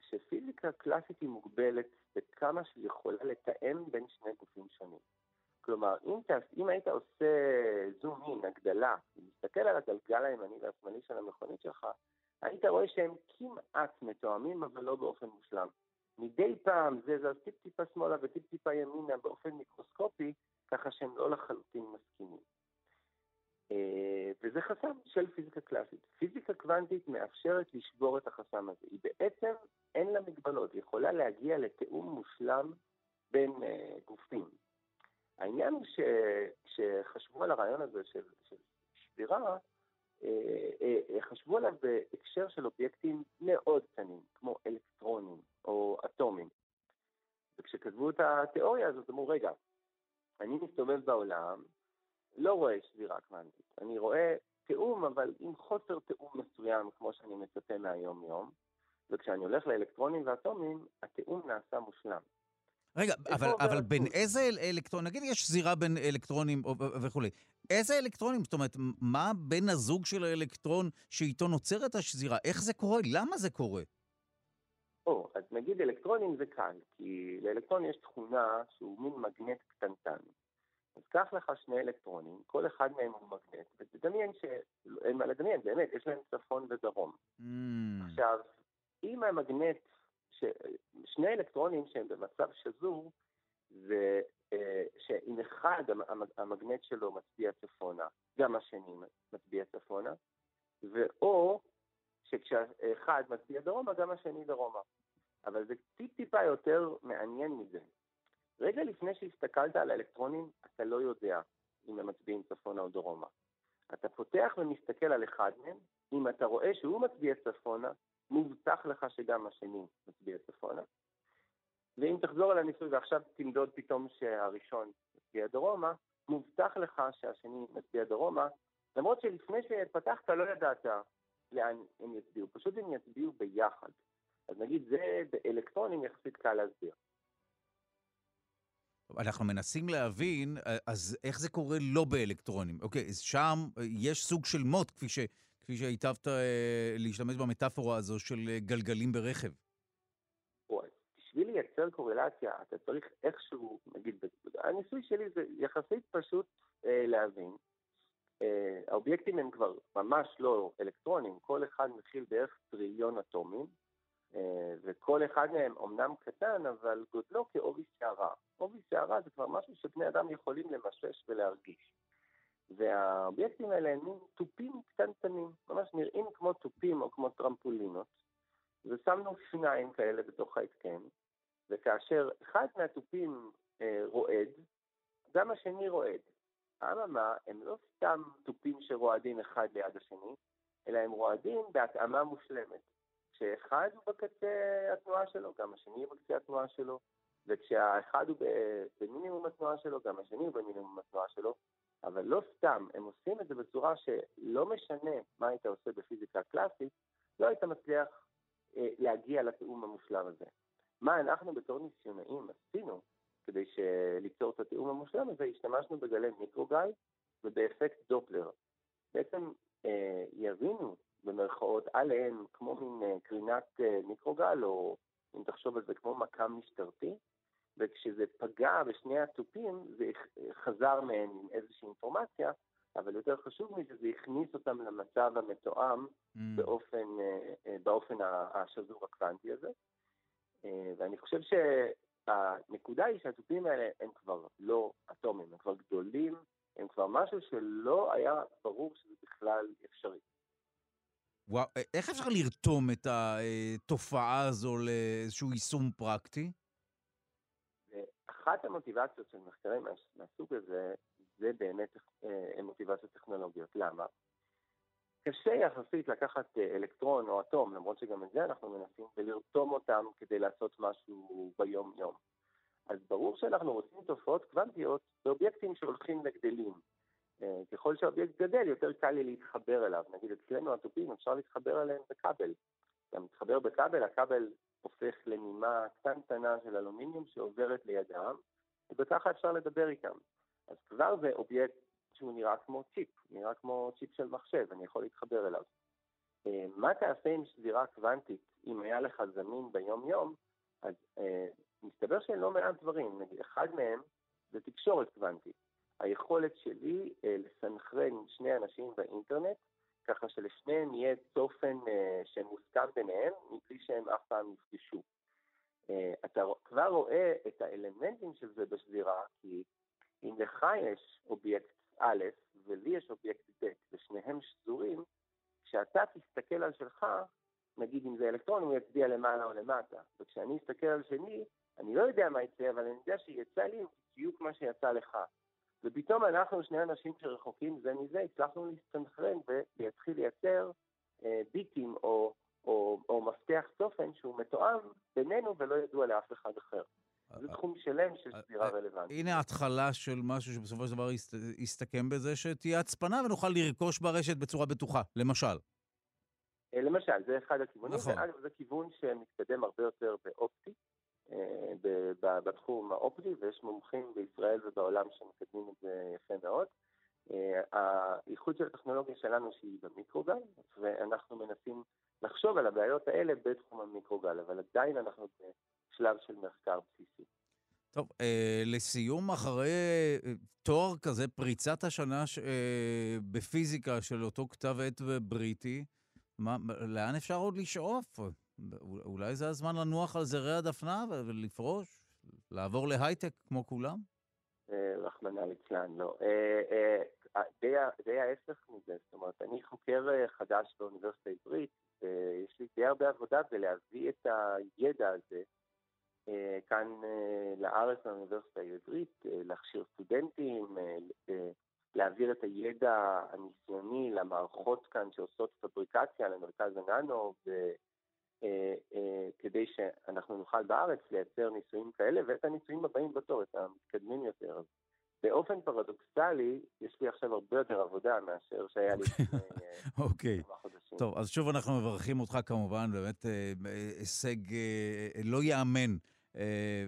שפיזיקה קלאסית היא מוגבלת בכמה שהיא יכולה לתאם בין שני גופים שונים. כלומר, אם, תעש, אם היית עושה זום אין, הגדלה, ומסתכל על הגלגל הימני והשמאלי של המכונית שלך, היית רואה שהם כמעט מתואמים, אבל לא באופן מושלם. מדי פעם זה זז טיפ-טיפה שמאלה וטיפ-טיפה ימינה באופן מיקרוסקופי, ככה שהם לא לחלוטין מסכימים. אה, וזה חסם של פיזיקה קלאסית. פיזיקה קוונטית מאפשרת לשבור את החסם הזה. היא בעצם, אין לה מגבלות, היא יכולה להגיע לתיאום מושלם בין uh, גופים. העניין הוא שכשחשבו על הרעיון הזה של, של שבירה, אה, אה, חשבו עליו בהקשר של אובייקטים מאוד קטנים, כמו אלקטרונים או אטומים. וכשכתבו את התיאוריה הזאת, אמרו, רגע, אני מסתובב בעולם, לא רואה שבירה קוונטית. אני רואה תיאום, אבל עם חוסר תיאום מסוים, כמו שאני מצפה מהיום-יום, וכשאני הולך לאלקטרונים ואטומים, התיאום נעשה מושלם. רגע, אבל, אבל בין איזה אלקטרון, נגיד יש זירה בין אלקטרונים וכולי, איזה אלקטרונים, זאת אומרת, מה בין הזוג של האלקטרון שאיתו נוצרת השזירה? איך זה קורה? למה זה קורה? או, אז נגיד אלקטרונים זה קל, כי לאלקטרון יש תכונה שהוא מין מגנט קטנטן. אז קח לך שני אלקטרונים, כל אחד מהם הוא מגנט, ותדמיין שאין מה לדמיין, באמת, יש להם צפון ודרום. Mm. עכשיו, אם המגנט, ש... שני אלקטרונים שהם במצב שזור, זה אה, שאם אחד המגנט שלו מצביע צפונה, גם השני מצביע צפונה, ואו שכשאחד מצביע דרומה, גם השני דרומה. אבל זה טיפ-טיפה יותר מעניין מזה. רגע לפני שהסתכלת על האלקטרונים, אתה לא יודע אם הם מצביעים צפונה או דרומה. אתה פותח ומסתכל על אחד מהם, אם אתה רואה שהוא מצביע צפונה, מובטח לך שגם השני מצביע צפונה. ואם תחזור על הניסוי ועכשיו תמדוד פתאום שהראשון מצביע דרומה, מובטח לך שהשני מצביע דרומה, למרות שלפני שפתחת לא ידעת לאן הם יצביעו, פשוט הם יצביעו ביחד. אז נגיד זה באלקטרונים יחסית קל להסביר. אנחנו מנסים להבין, אז איך זה קורה לא באלקטרונים? אוקיי, אז שם יש סוג של מוט, כפי, ש, כפי שהיטבת אה, להשתמש במטאפורה הזו של אה, גלגלים ברכב. בשביל לייצר קורלציה, אתה צריך איכשהו, נגיד, הניסוי שלי זה יחסית פשוט אה, להבין. אה, האובייקטים הם כבר ממש לא אלקטרונים, כל אחד מכיל בערך טריליון אטומים, אה, וכל אחד מהם אומנם קטן, אבל גודלו כעובי שערה. עובי שערה זה כבר משהו שבני אדם יכולים למשש ולהרגיש. והאובייקטים האלה הם תופים קטנטנים, ממש נראים כמו תופים או כמו טרמפולינות, ושמנו שניים כאלה בתוך ההתקן, וכאשר אחד מהתופים אה, רועד, גם השני רועד. אממה, הם לא סתם תופים שרועדים אחד ליד השני, אלא הם רועדים בהתאמה מושלמת. כשאחד הוא בקצה התנועה שלו, גם השני הוא בקצה התנועה שלו, וכשהאחד הוא במינימום התנועה שלו, גם השני הוא במינימום התנועה שלו, אבל לא סתם, הם עושים את זה בצורה שלא משנה מה היית עושה בפיזיקה קלאסית, לא היית מצליח אה, להגיע לתיאום המושלם הזה. מה אנחנו בתור ניסיונאים עשינו כדי ליצור את התיאום המושלם הזה, השתמשנו בגלי מיקרוגל ובאפקט דופלר. בעצם אה, יבינו במרכאות עליהם כמו מין אה, קרינת אה, מיקרוגל, או אם תחשוב על זה כמו מכ"ם משטרתי, וכשזה פגע בשני התופים זה חזר מהם עם איזושהי אינפורמציה, אבל יותר חשוב מזה, זה הכניס אותם למצב המתואם mm. באופן, אה, באופן השזור הקוונטי הזה. ואני חושב שהנקודה היא שהתופים האלה הם כבר לא אטומים, הם כבר גדולים, הם כבר משהו שלא היה ברור שזה בכלל אפשרי. וואו, איך אפשר לרתום את התופעה הזו לאיזשהו יישום פרקטי? אחת המוטיבציות של מחקרים מהסוג הזה, זה באמת אה, מוטיבציות טכנולוגיות. למה? קשה יחסית לקחת אה, אלקטרון או אטום, למרות שגם את זה אנחנו מנסים, ולרתום אותם כדי לעשות משהו ביום-יום. אז ברור שאנחנו רוצים תופעות קוונטיות באובייקטים שהולכים וגדלים. אה, ככל שהאובייקט גדל, יותר קל לי להתחבר אליו. נגיד אצלנו התופים, אפשר להתחבר אליהם בכבל. אתה מתחבר בכבל, הכבל הופך לנימה קטנטנה של אלומיניום שעוברת לידם, וככה אפשר לדבר איתם. אז כבר זה אובייקט שהוא נראה כמו צ'יפ, נראה כמו צ'יפ של מחשב, אני יכול להתחבר אליו. אה, מה תעשה עם שזירה קוונטית אם היה לך זמין ביום-יום? אז אה, מסתבר שלא מעט דברים, נגיד אחד מהם זה תקשורת קוונטית. היכולת שלי אה, לסנכרן שני אנשים באינטרנט ככה שלשניהם יהיה צופן שמוסכם ביניהם, מבלי שהם אף פעם יפגשו. אתה כבר רואה את האלמנטים של זה בשזירה, כי אם לך יש אובייקט א' ולי יש אובייקט ב', ושניהם שזורים, כשאתה תסתכל על שלך, נגיד אם זה אלקטרון, הוא יצביע למעלה או למטה. וכשאני אסתכל על שלי, אני לא יודע מה יצא, אבל אני יודע שיצא לי בדיוק מה שיצא לך. ופתאום אנחנו, שני אנשים שרחוקים זה מזה, הצלחנו להסתנכרן ולהתחיל לייצר אה, ביטים או, או, או מפתח צופן שהוא מתואם בינינו ולא ידוע לאף אחד אחר. זה אה, תחום שלם של אה, סבירה רלוונטית. הנה התחלה של משהו שבסופו של דבר יסתכם בזה שתהיה הצפנה ונוכל לרכוש ברשת בצורה בטוחה, למשל. למשל, זה אחד הכיוונים, נכון. זה כיוון שמתקדם הרבה יותר באופטי, אה, בתחום האופטי, ויש מומחים בישראל ובעולם שמקדמים את זה יפה מאוד. אה, האיחוד של הטכנולוגיה שלנו שהיא במיקרוגל, ואנחנו מנסים לחשוב על הבעיות האלה בתחום המיקרוגל, אבל עדיין אנחנו בשלב של מחקר בסיסי. טוב, אה, לסיום, אחרי אה, תואר כזה, פריצת השנה ש, אה, בפיזיקה של אותו כתב עת בריטי, מה, לאן אפשר עוד לשאוף? אולי זה הזמן לנוח על זרי הדפנה ולפרוש? לעבור להייטק כמו כולם? אה, רחמנא ליצלן, לא. אה, די ההפך מזה, זאת אומרת, אני חוקר חדש באוניברסיטה העברית, ויש לי די הרבה עבודה בלהביא את הידע הזה כאן לארץ לאוניברסיטה העברית, להכשיר סטודנטים, להעביר את הידע הניסיוני למערכות כאן שעושות פבריקציה למרכז הננו, אה, אה, כדי שאנחנו נוכל בארץ לייצר ניסויים כאלה ואת הניסויים הבאים בתור, את המתקדמים יותר. אז באופן פרדוקסלי, יש לי עכשיו הרבה יותר עבודה מאשר שהיה לי לפני אה, אוקיי. כמה חודשים. טוב, אז שוב אנחנו מברכים אותך כמובן, באמת הישג לא ייאמן. אה,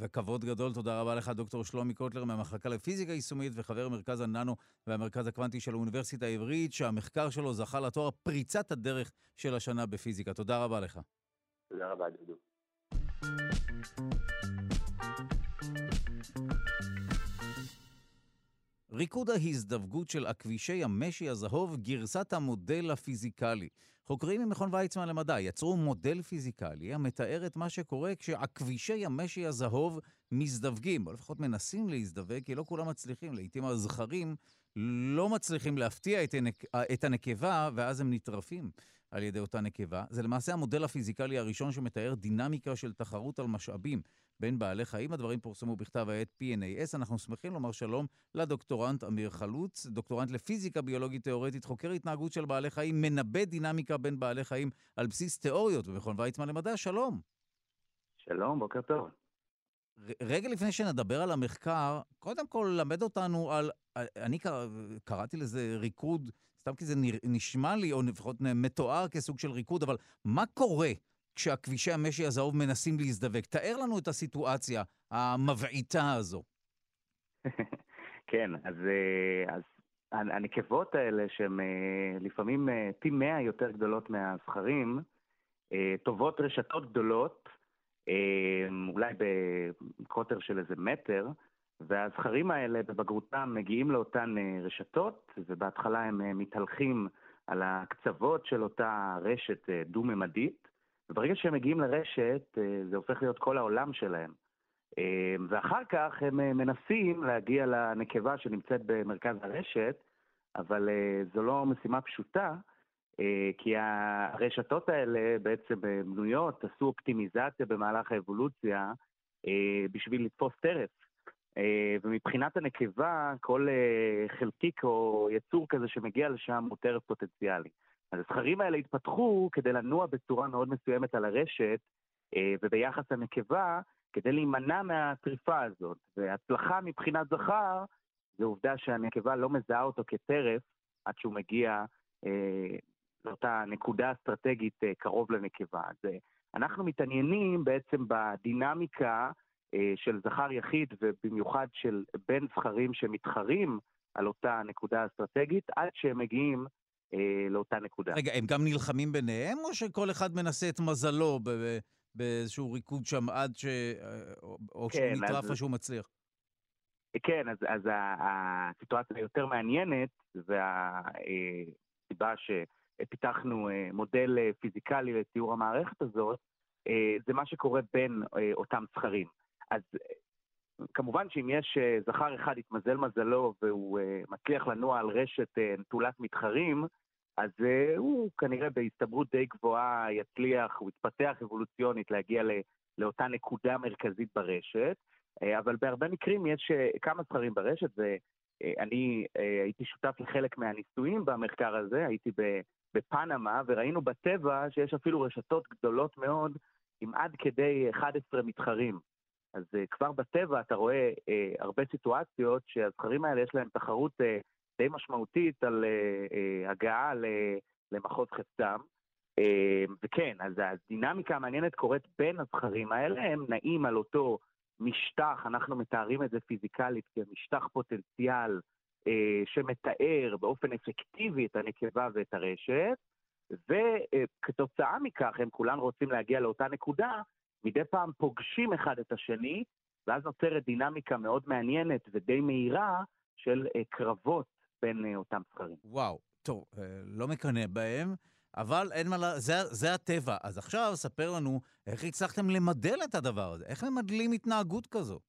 וכבוד גדול, תודה רבה לך, דוקטור שלומי קוטלר מהמחלקה לפיזיקה יישומית וחבר מרכז הננו והמרכז הקוונטי של האוניברסיטה העברית, שהמחקר שלו זכה לתואר פריצת הדרך של השנה בפיזיקה. תודה רבה לך. תודה רבה, דודו. ריקוד ההזדווגות של עכבישי המשי הזהוב, גרסת המודל הפיזיקלי. חוקרים ממכון ויצמן למדע יצרו מודל פיזיקלי המתאר את מה שקורה כשעכבישי המשי הזהוב מזדווגים, או לפחות מנסים להזדווג, כי לא כולם מצליחים. לעיתים הזכרים לא מצליחים להפתיע את, הנק... את הנקבה, ואז הם נטרפים על ידי אותה נקבה. זה למעשה המודל הפיזיקלי הראשון שמתאר דינמיקה של תחרות על משאבים בין בעלי חיים. הדברים פורסמו בכתב העת PNAS. אנחנו שמחים לומר שלום לדוקטורנט אמיר חלוץ, דוקטורנט לפיזיקה ביולוגית תאורטית, חוקר התנהגות של בעלי חיים, מנבא דינמיקה בין בעלי חיים על בסיס תיאוריות במכון ויצמן למדע. שלום. שלום, בוקר טוב. רגע לפני שנדבר על המחקר, קודם כל למד אותנו על, אני קרא, קראתי לזה ריקוד, סתם כי זה נשמע לי, או לפחות מתואר כסוג של ריקוד, אבל מה קורה כשהכבישי המשי הזהוב מנסים להזדווג? תאר לנו את הסיטואציה המבעיטה הזו. כן, אז, אה, אז הנקבות האלה, שהן אה, לפעמים אה, פי מאה יותר גדולות מהזכרים, טובות רשתות גדולות, אולי בקוטר של איזה מטר, והזכרים האלה בבגרותם מגיעים לאותן רשתות, ובהתחלה הם מתהלכים על הקצוות של אותה רשת דו-ממדית, וברגע שהם מגיעים לרשת, זה הופך להיות כל העולם שלהם. ואחר כך הם מנסים להגיע לנקבה שנמצאת במרכז הרשת, אבל זו לא משימה פשוטה, כי הרשתות האלה בעצם בנויות, עשו אופטימיזציה במהלך האבולוציה בשביל לתפוס טרף. ומבחינת הנקבה, כל חלקיק או יצור כזה שמגיע לשם הוא טרף פוטנציאלי. אז הזכרים האלה התפתחו כדי לנוע בצורה מאוד מסוימת על הרשת, וביחס לנקבה, כדי להימנע מהטריפה הזאת. והצלחה מבחינת זכר, זה עובדה שהנקבה לא מזהה אותו כטרף עד שהוא מגיע אה, לאותה נקודה אסטרטגית אה, קרוב לנקבה. אז אה, אנחנו מתעניינים בעצם בדינמיקה אה, של זכר יחיד ובמיוחד של בין זכרים שמתחרים על אותה נקודה אסטרטגית עד שהם מגיעים אה, לאותה נקודה. רגע, הם גם נלחמים ביניהם, או שכל אחד מנסה את מזלו באיזשהו ריקוד שם עד ש... או כן, שהוא נטרף או שהוא מצליח? כן, אז, אז הסיטואציה היותר מעניינת, והסיבה שפיתחנו אה, מודל אה, פיזיקלי לתיאור המערכת הזאת, אה, זה מה שקורה בין אותם זכרים. אז כמובן שאם יש זכר אחד, התמזל מזלו, והוא מצליח לנוע על רשת נטולת מתחרים, אז uh, הוא כנראה בהסתברות די גבוהה יצליח, הוא יתפתח אבולוציונית להגיע לאותה נקודה מרכזית ברשת, uh, אבל בהרבה מקרים יש uh, כמה זכרים ברשת, ואני הייתי שותף לחלק מהניסויים במחקר הזה, הייתי בפנמה, וראינו בטבע שיש אפילו רשתות גדולות מאוד עם עד כדי 11 מתחרים. אז כבר בטבע אתה רואה הרבה סיטואציות שהזכרים האלה יש להם תחרות די משמעותית על uh, uh, הגעה למחוז חפצם. Uh, וכן, אז הדינמיקה המעניינת קורית בין הזכרים האלה, הם נעים על אותו משטח, אנחנו מתארים את זה פיזיקלית כמשטח פוטנציאל שמתאר באופן אפקטיבי את הנקבה ואת הרשת, וכתוצאה מכך הם כולם רוצים להגיע לאותה נקודה, מדי פעם פוגשים אחד את השני, ואז נוצרת דינמיקה מאוד מעניינת ודי מהירה של קרבות בין אה, אותם זכרים. וואו, טוב, אה, לא מקנא בהם, אבל אין מה ל... זה, זה הטבע. אז עכשיו ספר לנו איך הצלחתם למדל את הדבר הזה, איך ממדלים התנהגות כזו?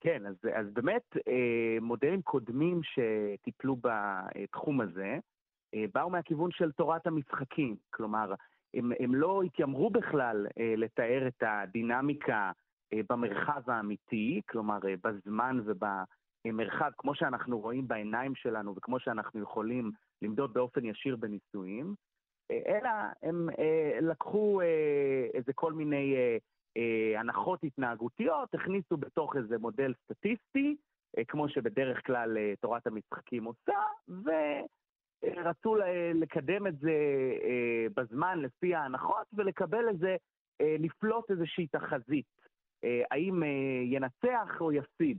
כן, אז, אז באמת אה, מודלים קודמים שטיפלו בתחום הזה, באו מהכיוון של תורת המשחקים. כלומר, הם, הם לא התיימרו בכלל לתאר את הדינמיקה במרחב האמיתי, כלומר, בזמן וב... מרחב, כמו שאנחנו רואים בעיניים שלנו וכמו שאנחנו יכולים למדוד באופן ישיר בניסויים, אלא הם אה, לקחו אה, איזה כל מיני אה, הנחות התנהגותיות, הכניסו בתוך איזה מודל סטטיסטי, כמו שבדרך כלל תורת המשחקים עושה, ורצו לקדם את זה בזמן לפי ההנחות ולקבל איזה, לפלוט איזושהי תחזית. האם ינצח או יפסיד.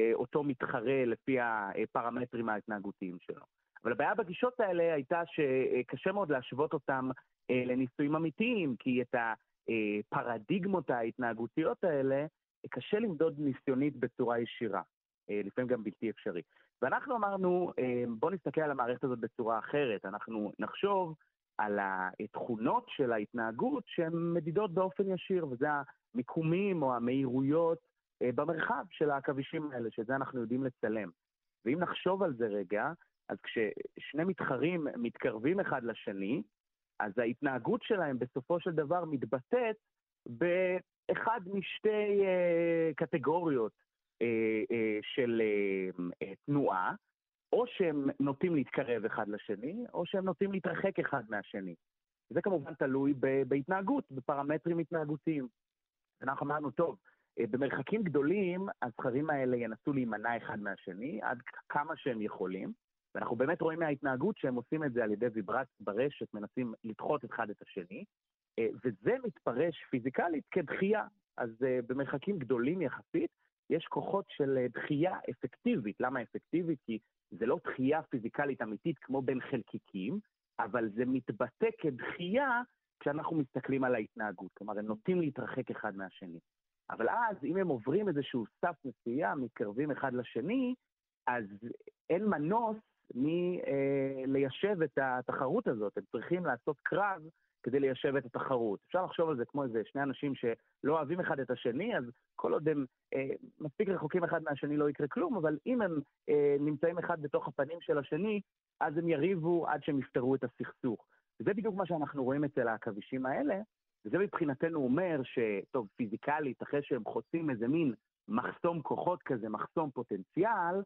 אה, אותו מתחרה לפי הפרמטרים ההתנהגותיים שלו. אבל הבעיה בגישות האלה הייתה שקשה מאוד להשוות אותם אה, לניסויים אמיתיים, כי את הפרדיגמות ההתנהגותיות האלה קשה למדוד ניסיונית בצורה ישירה, אה, לפעמים גם בלתי אפשרי. ואנחנו אמרנו, בואו נסתכל על המערכת הזאת בצורה אחרת, אנחנו נחשוב על התכונות של ההתנהגות שהן מדידות באופן ישיר, וזה המיקומים או המהירויות במרחב של העכבישים האלה, שאת זה אנחנו יודעים לצלם. ואם נחשוב על זה רגע, אז כששני מתחרים מתקרבים אחד לשני, אז ההתנהגות שלהם בסופו של דבר מתבטאת באחד משתי uh, קטגוריות uh, uh, של uh, uh, תנועה, או שהם נוטים להתקרב אחד לשני, או שהם נוטים להתרחק אחד מהשני. זה כמובן תלוי בהתנהגות, בפרמטרים התנהגותיים. אנחנו אמרנו, טוב, במרחקים גדולים, הזכרים האלה ינסו להימנע אחד מהשני עד כמה שהם יכולים, ואנחנו באמת רואים מההתנהגות שהם עושים את זה על ידי ויברציה ברשת, מנסים לדחות אחד את השני, אה, וזה מתפרש פיזיקלית כדחייה. אז אה, במרחקים גדולים יחסית, יש כוחות של אה, דחייה אפקטיבית. למה אפקטיבית? כי זה לא דחייה פיזיקלית אמיתית כמו בין חלקיקים, אבל זה מתבטא כדחייה כשאנחנו מסתכלים על ההתנהגות. כלומר, הם נוטים להתרחק אחד מהשני. אבל אז, אם הם עוברים איזשהו סף מסוים, מתקרבים אחד לשני, אז אין מנוס מליישב את התחרות הזאת. הם צריכים לעשות קרב כדי ליישב את התחרות. אפשר לחשוב על זה כמו איזה שני אנשים שלא אוהבים אחד את השני, אז כל עוד הם אה, מספיק רחוקים אחד מהשני לא יקרה כלום, אבל אם הם אה, נמצאים אחד בתוך הפנים של השני, אז הם יריבו עד שהם יפתרו את הסכסוך. וזה בדיוק מה שאנחנו רואים אצל העכבישים האלה, וזה מבחינתנו אומר שטוב, פיזיקלית, אחרי שהם חוצים איזה מין מחסום כוחות כזה, מחסום פוטנציאל,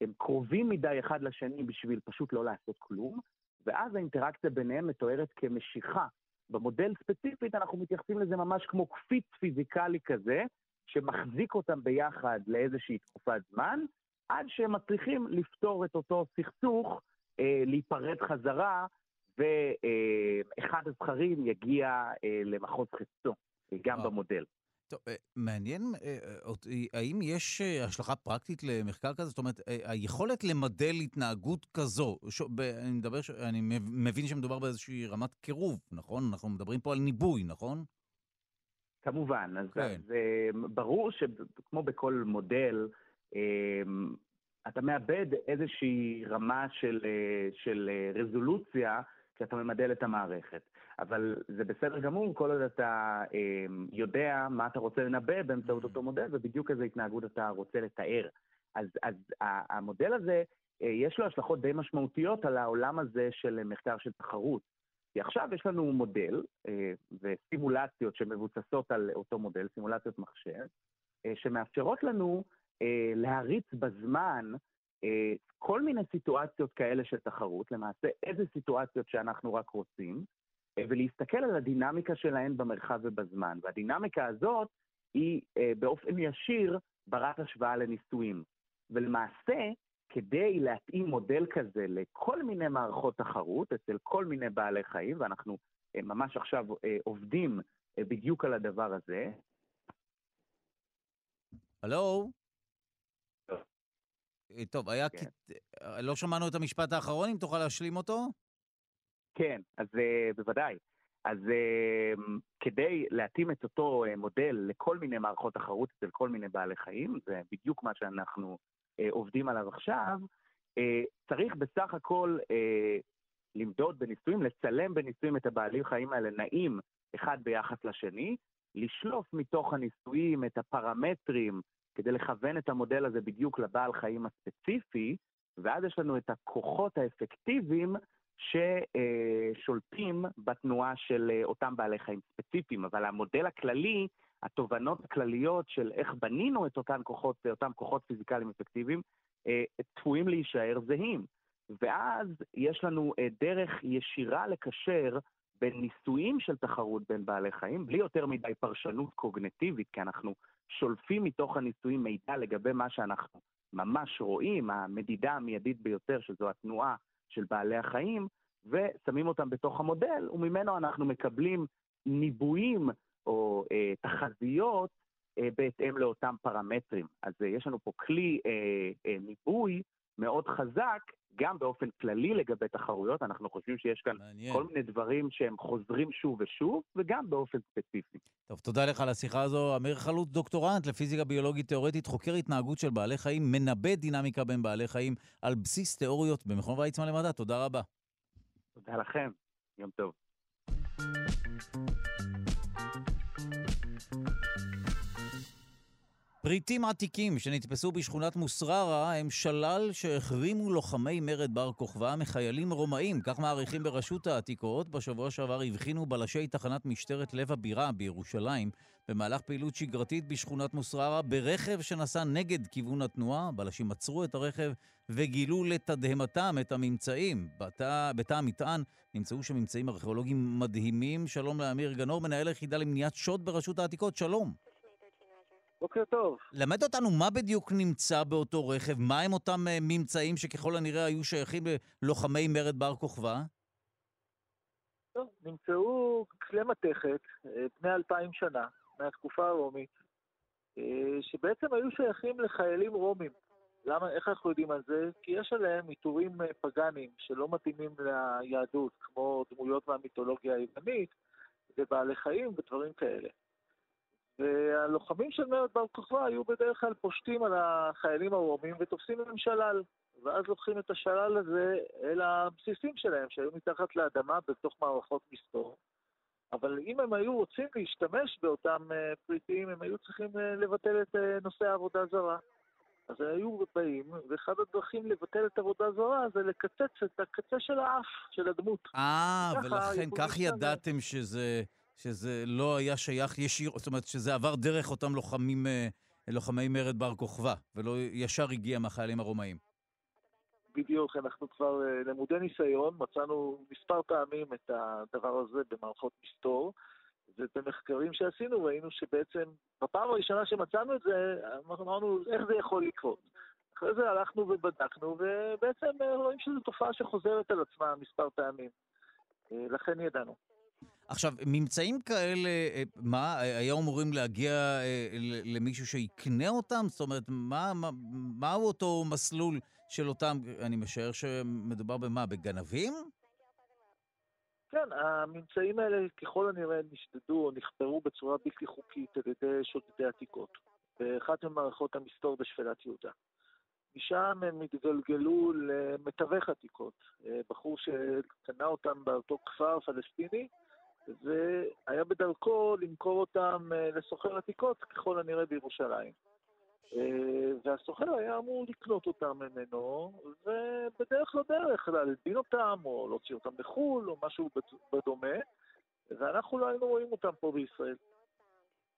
הם קרובים מדי אחד לשני בשביל פשוט לא לעשות כלום, ואז האינטראקציה ביניהם מתוארת כמשיכה. במודל ספציפית אנחנו מתייחסים לזה ממש כמו קפיץ פיזיקלי כזה, שמחזיק אותם ביחד לאיזושהי תקופת זמן, עד שהם מצליחים לפתור את אותו סכסוך, אה, להיפרד חזרה, ואחד אה, הזכרים יגיע אה, למחוז חפצו, גם במודל. טוב, אה, מעניין אה, אותי, האם יש אה, השלכה פרקטית למחקר כזה? זאת אומרת, היכולת למדל התנהגות כזו, ש... אני מדבר, ש... אני מבין שמדובר באיזושהי רמת קירוב, נכון? אנחנו מדברים פה על ניבוי, נכון? כמובן, אז כן. זה ברור שכמו בכל מודל, אתה מאבד איזושהי רמה של, של רזולוציה כשאתה ממדל את המערכת. אבל זה בסדר גמור כל עוד אתה אה, יודע מה אתה רוצה לנבא באמצעות אותו מודל, ובדיוק איזה התנהגות אתה רוצה לתאר. אז, אז המודל הזה, אה, יש לו השלכות די משמעותיות על העולם הזה של מחקר של תחרות. כי עכשיו יש לנו מודל אה, וסימולציות שמבוססות על אותו מודל, סימולציות מחשב, אה, שמאפשרות לנו אה, להריץ בזמן כל מיני סיטואציות כאלה של תחרות, למעשה איזה סיטואציות שאנחנו רק רוצים, אה, ולהסתכל על הדינמיקה שלהן במרחב ובזמן. והדינמיקה הזאת היא אה, באופן ישיר ברת השוואה לניסויים. ולמעשה, כדי להתאים מודל כזה לכל מיני מערכות תחרות אצל כל מיני בעלי חיים, ואנחנו ממש עכשיו עובדים בדיוק על הדבר הזה. הלו? אה, טוב, היה... כן. אה, לא שמענו את המשפט האחרון, אם תוכל להשלים אותו? כן, אז uh, בוודאי. אז כדי להתאים את אותו מודל לכל מיני מערכות תחרות אצל כל מיני בעלי חיים, זה בדיוק מה שאנחנו עובדים עליו עכשיו, צריך בסך הכל למדוד בניסויים, לצלם בניסויים את הבעלי חיים האלה נעים אחד ביחס לשני, לשלוף מתוך הניסויים את הפרמטרים כדי לכוון את המודל הזה בדיוק לבעל חיים הספציפי, ואז יש לנו את הכוחות האפקטיביים ששולטים בתנועה של אה, אותם בעלי חיים ספציפיים. אבל המודל הכללי, התובנות הכלליות של איך בנינו את אותם כוחות, אותם כוחות פיזיקליים אפקטיביים, אה, צפויים להישאר זהים. ואז יש לנו אה, דרך ישירה לקשר בין ניסויים של תחרות בין בעלי חיים, בלי יותר מדי פרשנות קוגנטיבית, כי אנחנו שולפים מתוך הניסויים מידע לגבי מה שאנחנו ממש רואים, המדידה המיידית ביותר, שזו התנועה של בעלי החיים, ושמים אותם בתוך המודל, וממנו אנחנו מקבלים ניבויים או אה, תחזיות אה, בהתאם לאותם פרמטרים. אז אה, יש לנו פה כלי אה, אה, ניבוי מאוד חזק גם באופן כללי לגבי תחרויות, אנחנו חושבים שיש כאן מעניין. כל מיני דברים שהם חוזרים שוב ושוב, וגם באופן ספציפי. טוב, תודה לך על השיחה הזו. אמיר חלוץ, דוקטורנט לפיזיקה ביולוגית תאורטית, חוקר התנהגות של בעלי חיים, מנבא דינמיקה בין בעלי חיים על בסיס תיאוריות במכון ויצמן למדע. תודה רבה. תודה לכם, יום טוב. פריטים עתיקים שנתפסו בשכונת מוסררה הם שלל שהחרימו לוחמי מרד בר כוכבא מחיילים רומאים, כך מעריכים ברשות העתיקות. בשבוע שעבר הבחינו בלשי תחנת משטרת לב הבירה בירושלים במהלך פעילות שגרתית בשכונת מוסררה ברכב שנסע נגד כיוון התנועה. בלשים עצרו את הרכב וגילו לתדהמתם את הממצאים. בתא, בתא המטען נמצאו שם ממצאים ארכיאולוגיים מדהימים. שלום לאמיר גנור, מנהל היחידה למניעת שוד ברשות העתיקות, שלום. בוקר טוב. למד אותנו מה בדיוק נמצא באותו רכב, מה הם אותם uh, ממצאים שככל הנראה היו שייכים ללוחמי מרד בר כוכבא? טוב, נמצאו כלי מתכת uh, בני אלפיים שנה, מהתקופה הרומית, uh, שבעצם היו שייכים לחיילים רומים. למה, איך אנחנו יודעים על זה? כי יש עליהם עיטורים פגאנים שלא מתאימים ליהדות, כמו דמויות מהמיתולוגיה היוונית, ובעלי חיים ודברים כאלה. והלוחמים של מרד בר כוכבא היו בדרך כלל פושטים על החיילים הרומים ותופסים להם שלל. ואז לוקחים את השלל הזה אל הבסיסים שלהם, שהיו מתחת לאדמה בתוך מערכות מסתור. אבל אם הם היו רוצים להשתמש באותם אה, פריטים, הם היו צריכים אה, לבטל את אה, נושא העבודה זרה. אז היו באים, ואחד הדרכים לבטל את העבודה זרה זה לקצץ את הקצה של האף, של הדמות. אה, ולכן כך ידעתם שזה... שזה לא היה שייך ישיר, זאת אומרת שזה עבר דרך אותם לוחמים, אה, לוחמי מרד בר כוכבא, ולא ישר הגיע מהחיילים הרומאים. בדיוק, אנחנו כבר אה, למודי ניסיון, מצאנו מספר פעמים את הדבר הזה במערכות מסתור, ובמחקרים שעשינו ראינו שבעצם בפעם הראשונה שמצאנו את זה, אמרנו איך זה יכול לקרות. אחרי זה הלכנו ובדקנו, ובעצם אה, רואים שזו תופעה שחוזרת על עצמה מספר פעמים. לכן ידענו. עכשיו, ממצאים כאלה, אה, מה, היו אמורים להגיע אה, למישהו שיקנה אותם? זאת אומרת, מה, מה, מהו אותו מסלול של אותם, אני משער שמדובר במה, בגנבים? כן, הממצאים האלה ככל הנראה נשדדו או נחפרו בצורה בלתי חוקית על ידי שודדי עתיקות, באחת ממערכות המסתור בשפלת יהודה. משם הם התגלגלו למתווך עתיקות, אה, בחור שקנה אותם באותו כפר פלסטיני, והיה בדרכו למכור אותם אה, לסוחר עתיקות, ככל הנראה בירושלים. אה, והסוחר היה אמור לקנות אותם ממנו, ובדרך לא דרך, להלבין אותם, או להוציא אותם לחו"ל, או משהו בדומה, ואנחנו לא היינו רואים אותם פה בישראל.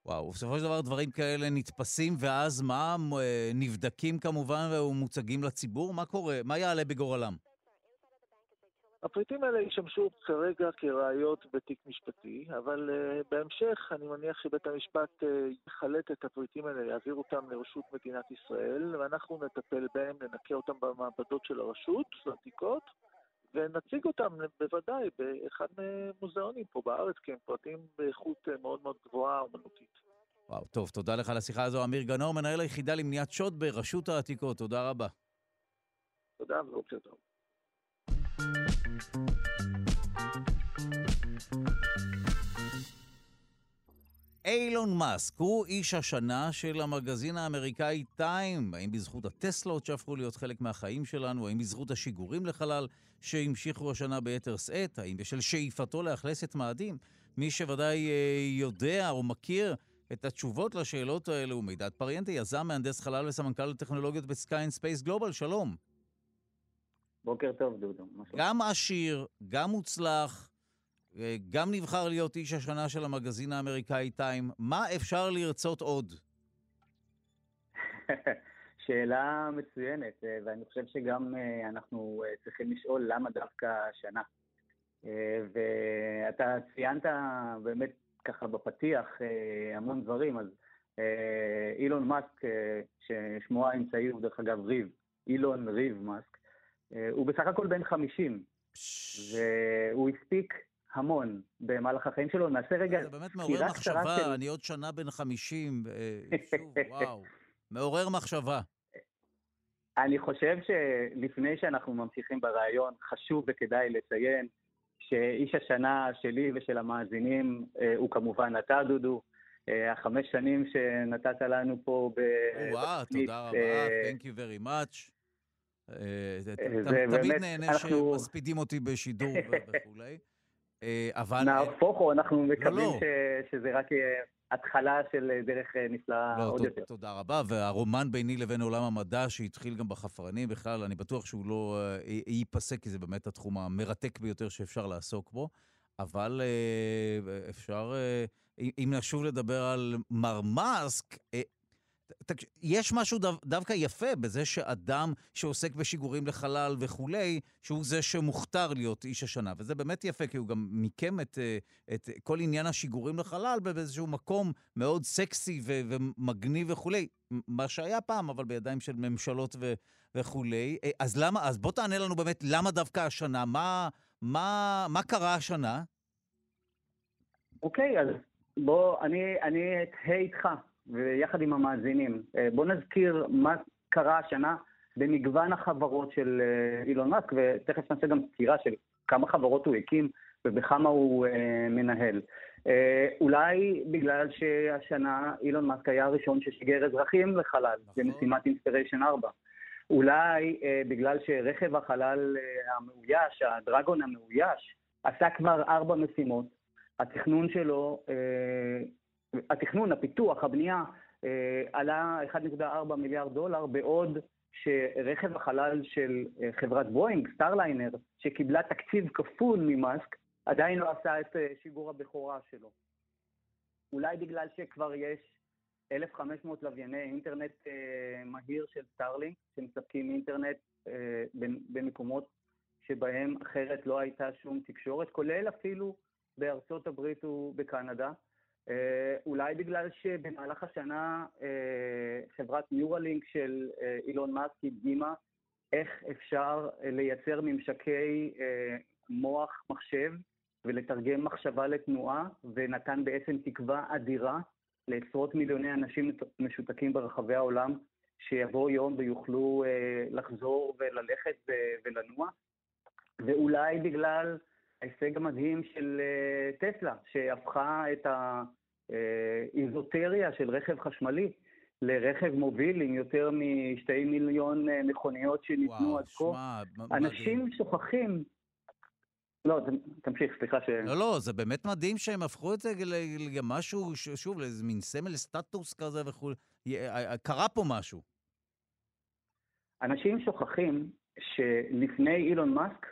וואו, בסופו של דבר דברים כאלה נתפסים, ואז מה? אה, נבדקים כמובן ומוצגים לציבור? מה קורה? מה יעלה בגורלם? הפריטים האלה ישמשו כרגע כראיות בתיק משפטי, אבל uh, בהמשך אני מניח שבית המשפט uh, יחלט את הפריטים האלה, יעביר אותם לרשות מדינת ישראל, ואנחנו נטפל בהם, ננקה אותם במעבדות של הרשות, לעתיקות, ונציג אותם בוודאי באחד מהמוזיאונים פה בארץ, כי הם פרטים באיכות uh, מאוד מאוד גבוהה אומנותית. וואו, טוב, תודה לך על השיחה הזו. אמיר גנור, מנהל היחידה למניעת שוד ברשות העתיקות, תודה רבה. תודה ובוקר טוב. אילון מאסק הוא איש השנה של המגזין האמריקאי Time. האם בזכות הטסלות שהפכו להיות חלק מהחיים שלנו? האם בזכות השיגורים לחלל שהמשיכו השנה ביתר שאת? האם בשל שאיפתו לאכלס את מאדים? מי שוודאי אה, יודע או מכיר את התשובות לשאלות האלו הוא מידד פריאנטי, יזם, מהנדס חלל וסמנכ"ל לטכנולוגיות ב Sky and Space Global. שלום. בוקר טוב, דודו. גם עשיר, גם מוצלח, אה, גם נבחר להיות איש השנה של המגזין האמריקאי טיים. מה אפשר לרצות עוד? שאלה מצוינת, אה, ואני חושב שגם אה, אנחנו צריכים לשאול למה דווקא השנה. ואתה ציינת באמת ככה בפתיח המון דברים, אז אילון מאסק, ששמו האמצעי הוא דרך אגב ריב, אילון ריב מאסק, הוא בסך הכל בן 50, והוא הספיק המון במהלך החיים שלו. נעשה רגע זה באמת מעורר מחשבה, של... אני עוד שנה בן 50, אה, שוב, וואו. מעורר מחשבה. אני חושב שלפני שאנחנו ממשיכים ברעיון, חשוב וכדאי לציין שאיש השנה שלי ושל המאזינים אה, הוא כמובן אתה, דודו. אה, החמש שנים שנתת לנו פה בתוכנית. וואו, תודה רבה, Thank you very much. תמיד נהנה שמספידים אותי בשידור וכולי. אבל... נהפוך הוא, אנחנו מקווים שזה רק התחלה של דרך נפלאה לא, עוד יותר. תודה רבה, והרומן ביני לבין עולם המדע, שהתחיל גם בחפרנים, בכלל, אני בטוח שהוא לא ייפסק, כי זה באמת התחום המרתק ביותר שאפשר לעסוק בו. אבל אפשר, אם נשוב לדבר על מר מאסק, יש משהו דו, דווקא יפה בזה שאדם שעוסק בשיגורים לחלל וכולי, שהוא זה שמוכתר להיות איש השנה. וזה באמת יפה, כי הוא גם מיקם את, את כל עניין השיגורים לחלל באיזשהו מקום מאוד סקסי ו- ומגניב וכולי. מה שהיה פעם, אבל בידיים של ממשלות ו- וכולי. אז למה, אז בוא תענה לנו באמת, למה דווקא השנה? מה, מה, מה קרה השנה? אוקיי, אז בוא, אני אתהה איתך. ויחד עם המאזינים. בואו נזכיר מה קרה השנה במגוון החברות של אילון מאסק, ותכף נעשה גם סקירה של כמה חברות הוא הקים ובכמה הוא מנהל. אולי בגלל שהשנה אילון מאסק היה הראשון ששיגר אזרחים לחלל, נכון. במשימת אינספיריישן 4. אולי בגלל שרכב החלל המאויש, הדרגון המאויש, עשה כבר ארבע משימות. התכנון שלו התכנון, הפיתוח, הבנייה, אה, עלה 1.4 מיליארד דולר, בעוד שרכב החלל של אה, חברת בואינג, Starliner, שקיבלה תקציב כפול ממאסק, עדיין לא עשה את אה, שיגור הבכורה שלו. אולי בגלל שכבר יש 1,500 לווייני אינטרנט מהיר של Starlink, שמספקים אינטרנט במקומות שבהם אחרת לא הייתה שום תקשורת, כולל אפילו בארצות הברית ובקנדה. אה, אולי בגלל שבמהלך השנה אה, חברת Neuralink של אה, אילון מאסק הדגימה איך אפשר לייצר ממשקי מוח מחשב ולתרגם מחשבה לתנועה, ונתן בעצם תקווה אדירה לעשרות מיליוני אנשים משותקים ברחבי העולם, שיבוא יום ויוכלו לחזור וללכת ולנוע. ואולי בגלל ההישג המדהים של טסלה, שהפכה את ה... איזוטריה של רכב חשמלי לרכב מוביל עם יותר משתי מיליון אה, מכוניות שניתנו עד כה. אנשים מדהים. שוכחים לא, תמשיך, סליחה ש... לא, לא, זה באמת מדהים שהם הפכו את זה למשהו, שוב, לאיזה מין סמל סטטוס כזה וכו'. קרה פה משהו. אנשים שוכחים שלפני אילון מאסק,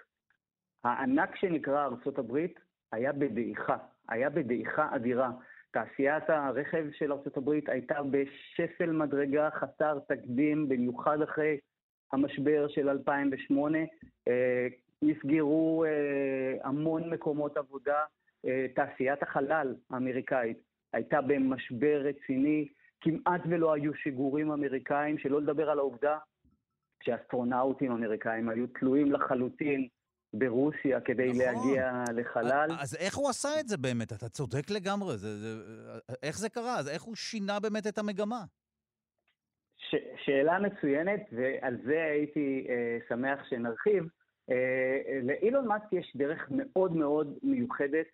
הענק שנקרא ארצות הברית היה בדעיכה, היה בדעיכה אדירה. תעשיית הרכב של ארה"ב הייתה בשפל מדרגה חסר תקדים, במיוחד אחרי המשבר של 2008. אה, נסגרו אה, המון מקומות עבודה. אה, תעשיית החלל האמריקאית הייתה במשבר רציני, כמעט ולא היו שיגורים אמריקאים, שלא לדבר על העובדה שאסטרונאוטים אמריקאים היו תלויים לחלוטין ברוסיה כדי נכון. להגיע לחלל. אז איך הוא עשה את זה באמת? אתה צודק לגמרי. זה, זה, איך זה קרה? אז איך הוא שינה באמת את המגמה? ש, שאלה מצוינת, ועל זה הייתי אה, שמח שנרחיב. אה, לאילון מאסק יש דרך מאוד מאוד מיוחדת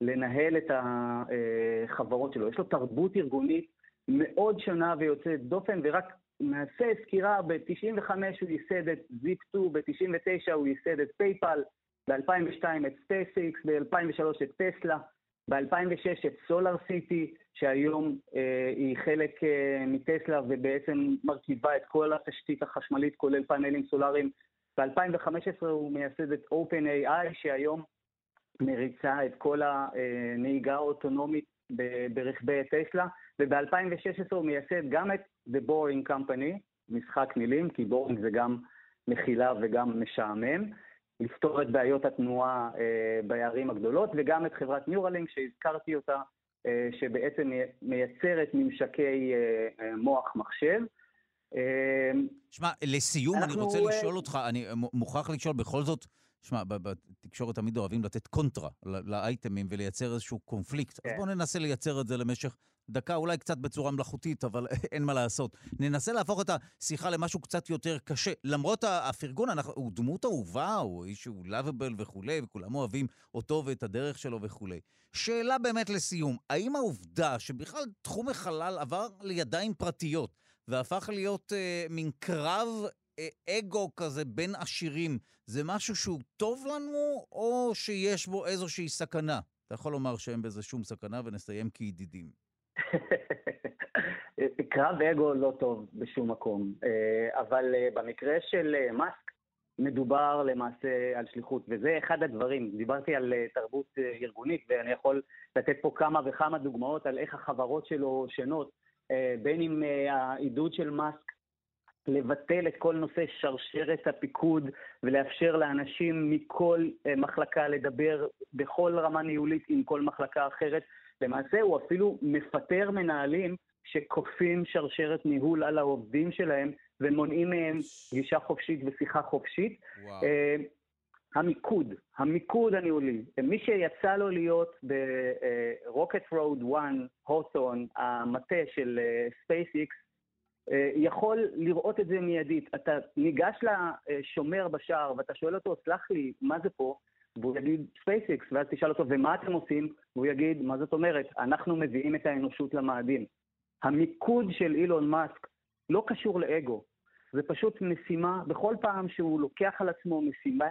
לנהל את החברות שלו. יש לו תרבות ארגונית מאוד שונה ויוצאת דופן, ורק נעשה סקירה, ב-95 הוא ייסד את Zip2, ב-99 הוא ייסד את PayPal, ב-2002 את SpaceX, ב-2003 את טסלה, ב-2006 את SolarCity, שהיום אה, היא חלק אה, מטסלה ובעצם מרכיבה את כל התשתית החשמלית, כולל פאנלים סולאריים. ב-2015 הוא מייסד את OpenAI, שהיום מריצה את כל הנהיגה האוטונומית ברכבי טסלה, וב-2016 הוא מייסד גם את The Boring Company, משחק מילים, כי בורינג זה גם מכילה וגם משעמם, לפתור את בעיות התנועה אה, בערים הגדולות, וגם את חברת ניורלינק שהזכרתי אותה, אה, שבעצם מייצרת ממשקי אה, אה, מוח מחשב. אה, שמע, לסיום אנחנו... אני רוצה אה, לשאול אותך, אני מוכרח לשאול בכל זאת, שמע, בתקשורת תמיד אוהבים לתת קונטרה לאייטמים ולייצר איזשהו קונפליקט. כן. אז בואו ננסה לייצר את זה למשך דקה, אולי קצת בצורה מלאכותית, אבל אין מה לעשות. ננסה להפוך את השיחה למשהו קצת יותר קשה. למרות הפרגון, אנחנו, הוא דמות אהובה, הוא איש שהוא לאביבל וכולי, וכולם אוהבים אותו ואת הדרך שלו וכולי. שאלה באמת לסיום, האם העובדה שבכלל תחום החלל עבר לידיים פרטיות והפך להיות אה, מין קרב אה, אגו כזה בין עשירים, זה משהו שהוא טוב לנו, או שיש בו איזושהי סכנה? אתה יכול לומר שאין בזה שום סכנה ונסיים כידידים. קרב אגו לא טוב בשום מקום, אה, אבל אה, במקרה של מאסק מדובר למעשה על שליחות, וזה אחד הדברים. דיברתי על תרבות ארגונית, ואני יכול לתת פה כמה וכמה דוגמאות על איך החברות שלו שונות, בין אם העידוד של מאסק לבטל את כל נושא שרשרת הפיקוד ולאפשר לאנשים מכל אה, מחלקה לדבר בכל רמה ניהולית עם כל מחלקה אחרת. למעשה הוא אפילו מפטר מנהלים שכופים שרשרת ניהול על העובדים שלהם ומונעים מהם גישה חופשית ושיחה חופשית. וואו. Uh, המיקוד, המיקוד הניהולי, מי שיצא לו להיות ברוקט רוד 1, הות'ורן, המטה של SpaceX, אה, יכול לראות את זה מיידית. אתה ניגש לשומר בשער ואתה שואל אותו, סלח לי, מה זה פה? והוא יגיד SpaceX, ואז תשאל אותו, ומה אתם עושים? והוא יגיד, מה זאת אומרת? אנחנו מביאים את האנושות למאדים. המיקוד של אילון מאסק לא קשור לאגו, זה פשוט משימה, בכל פעם שהוא לוקח על עצמו משימה,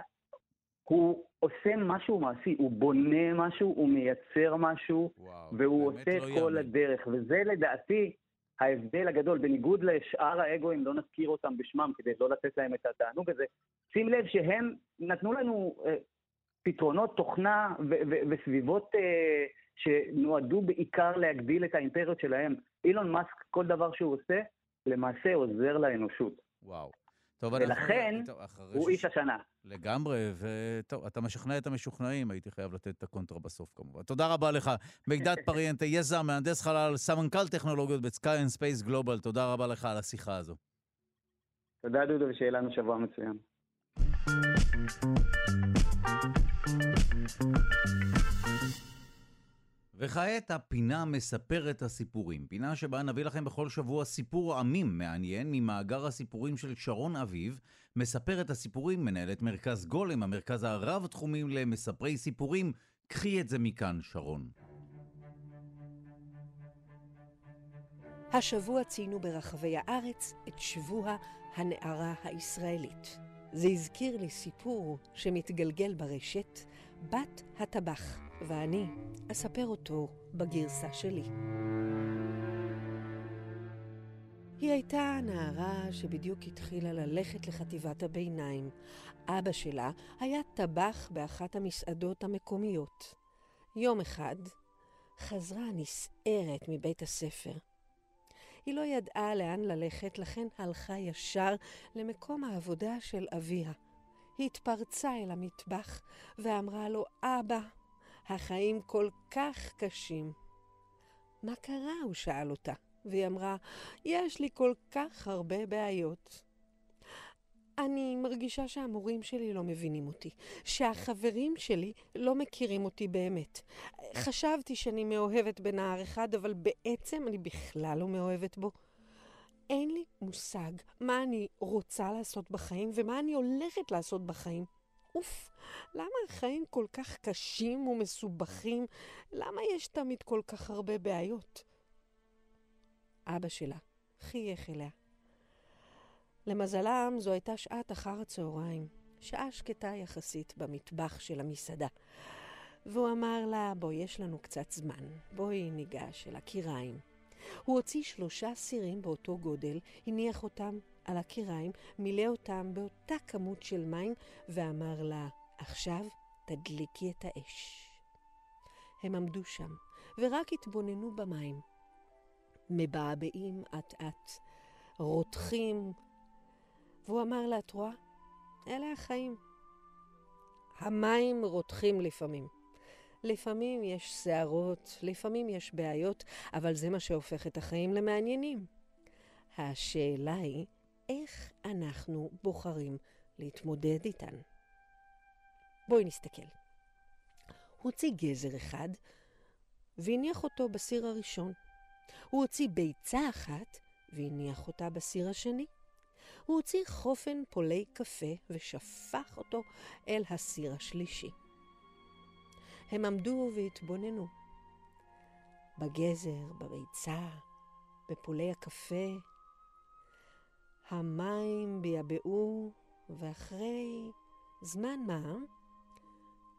הוא עושה משהו מעשי, הוא בונה משהו, הוא מייצר משהו, וואו, והוא עושה לא כל הדרך, וזה לדעתי ההבדל הגדול, בניגוד לשאר האגואים, לא נזכיר אותם בשמם כדי לא לתת להם את התענוג הזה, שים לב שהם נתנו לנו אה, פתרונות תוכנה ו- ו- וסביבות אה, שנועדו בעיקר להגדיל את האימפריות שלהם. אילון מאסק, כל דבר שהוא עושה, למעשה עוזר לאנושות. וואו. טוב, ולכן טוב, הוא ש... איש השנה. לגמרי, וטוב, אתה משכנע את המשוכנעים, הייתי חייב לתת את הקונטרה בסוף כמובן. תודה רבה לך. מידד פריינטה יזע, מהנדס חלל, סמנכ"ל טכנולוגיות בסקיי אנד ספייס גלובל, תודה רבה לך על השיחה הזו. תודה דודו, ושיהיה לנו שבוע מצוין. וכעת הפינה מספרת הסיפורים. פינה שבה נביא לכם בכל שבוע סיפור עמים מעניין ממאגר הסיפורים של שרון אביב. מספרת הסיפורים מנהלת מרכז גולם, המרכז הרב-תחומים למספרי סיפורים. קחי את זה מכאן, שרון. השבוע ציינו ברחבי הארץ את שבוע הנערה הישראלית. זה הזכיר לי סיפור שמתגלגל ברשת, בת הטבח. ואני אספר אותו בגרסה שלי. היא הייתה נערה שבדיוק התחילה ללכת לחטיבת הביניים. אבא שלה היה טבח באחת המסעדות המקומיות. יום אחד חזרה נסערת מבית הספר. היא לא ידעה לאן ללכת, לכן הלכה ישר למקום העבודה של אביה. היא התפרצה אל המטבח ואמרה לו, אבא, החיים כל כך קשים. מה קרה? הוא שאל אותה, והיא אמרה, יש לי כל כך הרבה בעיות. אני מרגישה שהמורים שלי לא מבינים אותי, שהחברים שלי לא מכירים אותי באמת. חשבתי שאני מאוהבת בנער אחד, אבל בעצם אני בכלל לא מאוהבת בו. אין לי מושג מה אני רוצה לעשות בחיים ומה אני הולכת לעשות בחיים. אוף, למה החיים כל כך קשים ומסובכים? למה יש תמיד כל כך הרבה בעיות? אבא שלה חייך אליה. למזלם זו הייתה שעת אחר הצהריים, שעה שקטה יחסית במטבח של המסעדה. והוא אמר לה, בואי, יש לנו קצת זמן, בואי ניגש אל הקיריים. הוא הוציא שלושה סירים באותו גודל, הניח אותם על הקיריים, מילא אותם באותה כמות של מים, ואמר לה, עכשיו תדליקי את האש. הם עמדו שם, ורק התבוננו במים. מבעבעים אט-אט, רותחים, והוא אמר לה, את רואה? אלה החיים. המים רותחים לפעמים. לפעמים יש שערות, לפעמים יש בעיות, אבל זה מה שהופך את החיים למעניינים. השאלה היא, איך אנחנו בוחרים להתמודד איתן? בואי נסתכל. הוציא גזר אחד והניח אותו בסיר הראשון. הוא הוציא ביצה אחת והניח אותה בסיר השני. הוא הוציא חופן פולי קפה ושפך אותו אל הסיר השלישי. הם עמדו והתבוננו. בגזר, בביצה, בפולי הקפה. המים ביבעו, ואחרי זמן מה,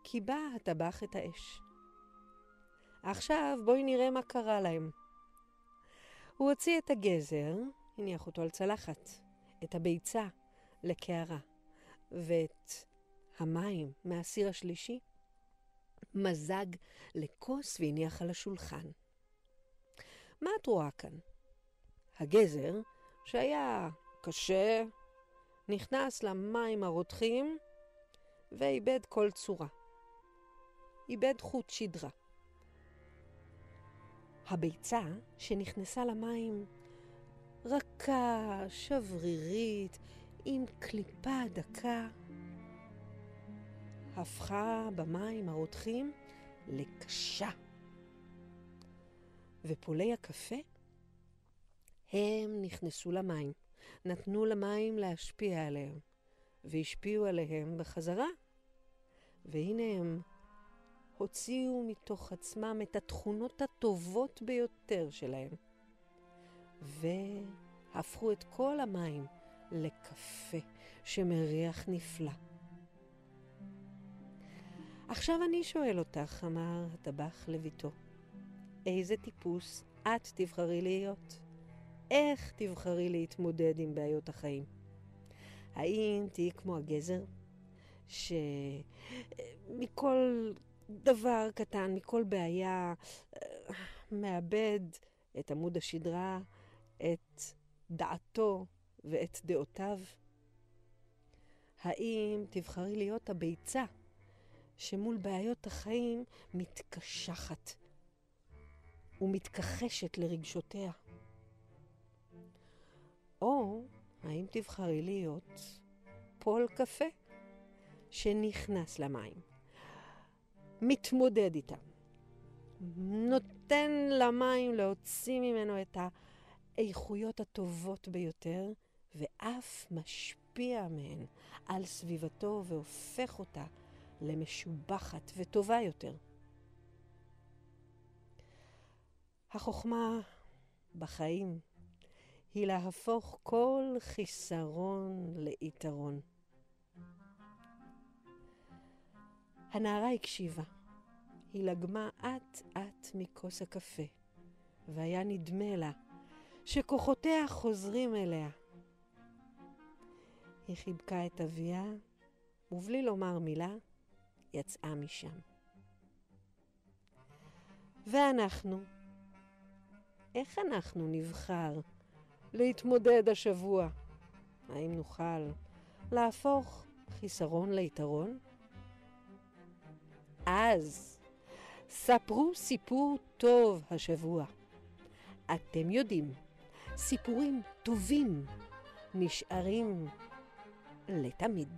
קיבע הטבח את האש. עכשיו בואי נראה מה קרה להם. הוא הוציא את הגזר, הניח אותו על צלחת, את הביצה לקערה, ואת המים מהסיר השלישי מזג לכוס והניח על השולחן. מה את רואה כאן? הגזר, שהיה קשה, נכנס למים הרותחים ואיבד כל צורה. איבד חוט שדרה. הביצה שנכנסה למים רכה, שברירית, עם קליפה דקה, הפכה במים הרותחים לקשה. ופולי הקפה, הם נכנסו למים, נתנו למים להשפיע עליהם, והשפיעו עליהם בחזרה. והנה הם הוציאו מתוך עצמם את התכונות הטובות ביותר שלהם, והפכו את כל המים לקפה שמריח נפלא. עכשיו אני שואל אותך, אמר הטבח לביתו, איזה טיפוס את תבחרי להיות? איך תבחרי להתמודד עם בעיות החיים? האם תהיי כמו הגזר, שמכל דבר קטן, מכל בעיה, מאבד את עמוד השדרה, את דעתו ואת דעותיו? האם תבחרי להיות הביצה שמול בעיות החיים מתקשחת ומתכחשת לרגשותיה? או האם תבחרי להיות פול קפה שנכנס למים, מתמודד איתם, נותן למים להוציא ממנו את האיכויות הטובות ביותר, ואף משפיע מהן על סביבתו והופך אותה למשובחת וטובה יותר. החוכמה בחיים היא להפוך כל חיסרון ליתרון. הנערה הקשיבה. היא לגמה אט-אט מכוס הקפה, והיה נדמה לה שכוחותיה חוזרים אליה. היא חיבקה את אביה, ובלי לומר מילה, יצאה משם. ואנחנו, איך אנחנו נבחר להתמודד השבוע? האם נוכל להפוך חיסרון ליתרון? אז ספרו סיפור טוב השבוע. אתם יודעים, סיפורים טובים נשארים לתמיד.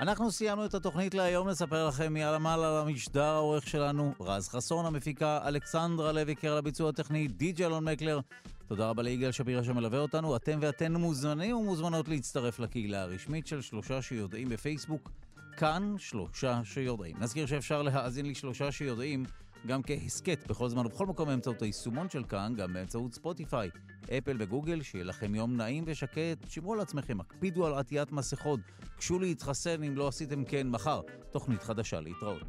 אנחנו סיימנו את התוכנית להיום, נספר לכם מי על על המשדר העורך שלנו, רז חסון, המפיקה אלכסנדרה לוי, קרל הביצוע הטכני, די.ג'י אלון מקלר. תודה רבה ליגאל שפירא שמלווה אותנו. אתם ואתן מוזמנים ומוזמנות להצטרף לקהילה הרשמית של שלושה שיודעים בפייסבוק, כאן שלושה שיודעים. נזכיר שאפשר להאזין לשלושה שיודעים גם כהסכת בכל זמן ובכל מקום באמצעות היישומון של כאן, גם באמצעות ספוטיפיי, אפל וגוגל, שיהיה לכם יום נעים ושקט, שמרו על עצמכם, הקפידו על עטיית מסכות, גשו להתחסן אם לא עשיתם כן מחר, תוכנית חדשה להתראות.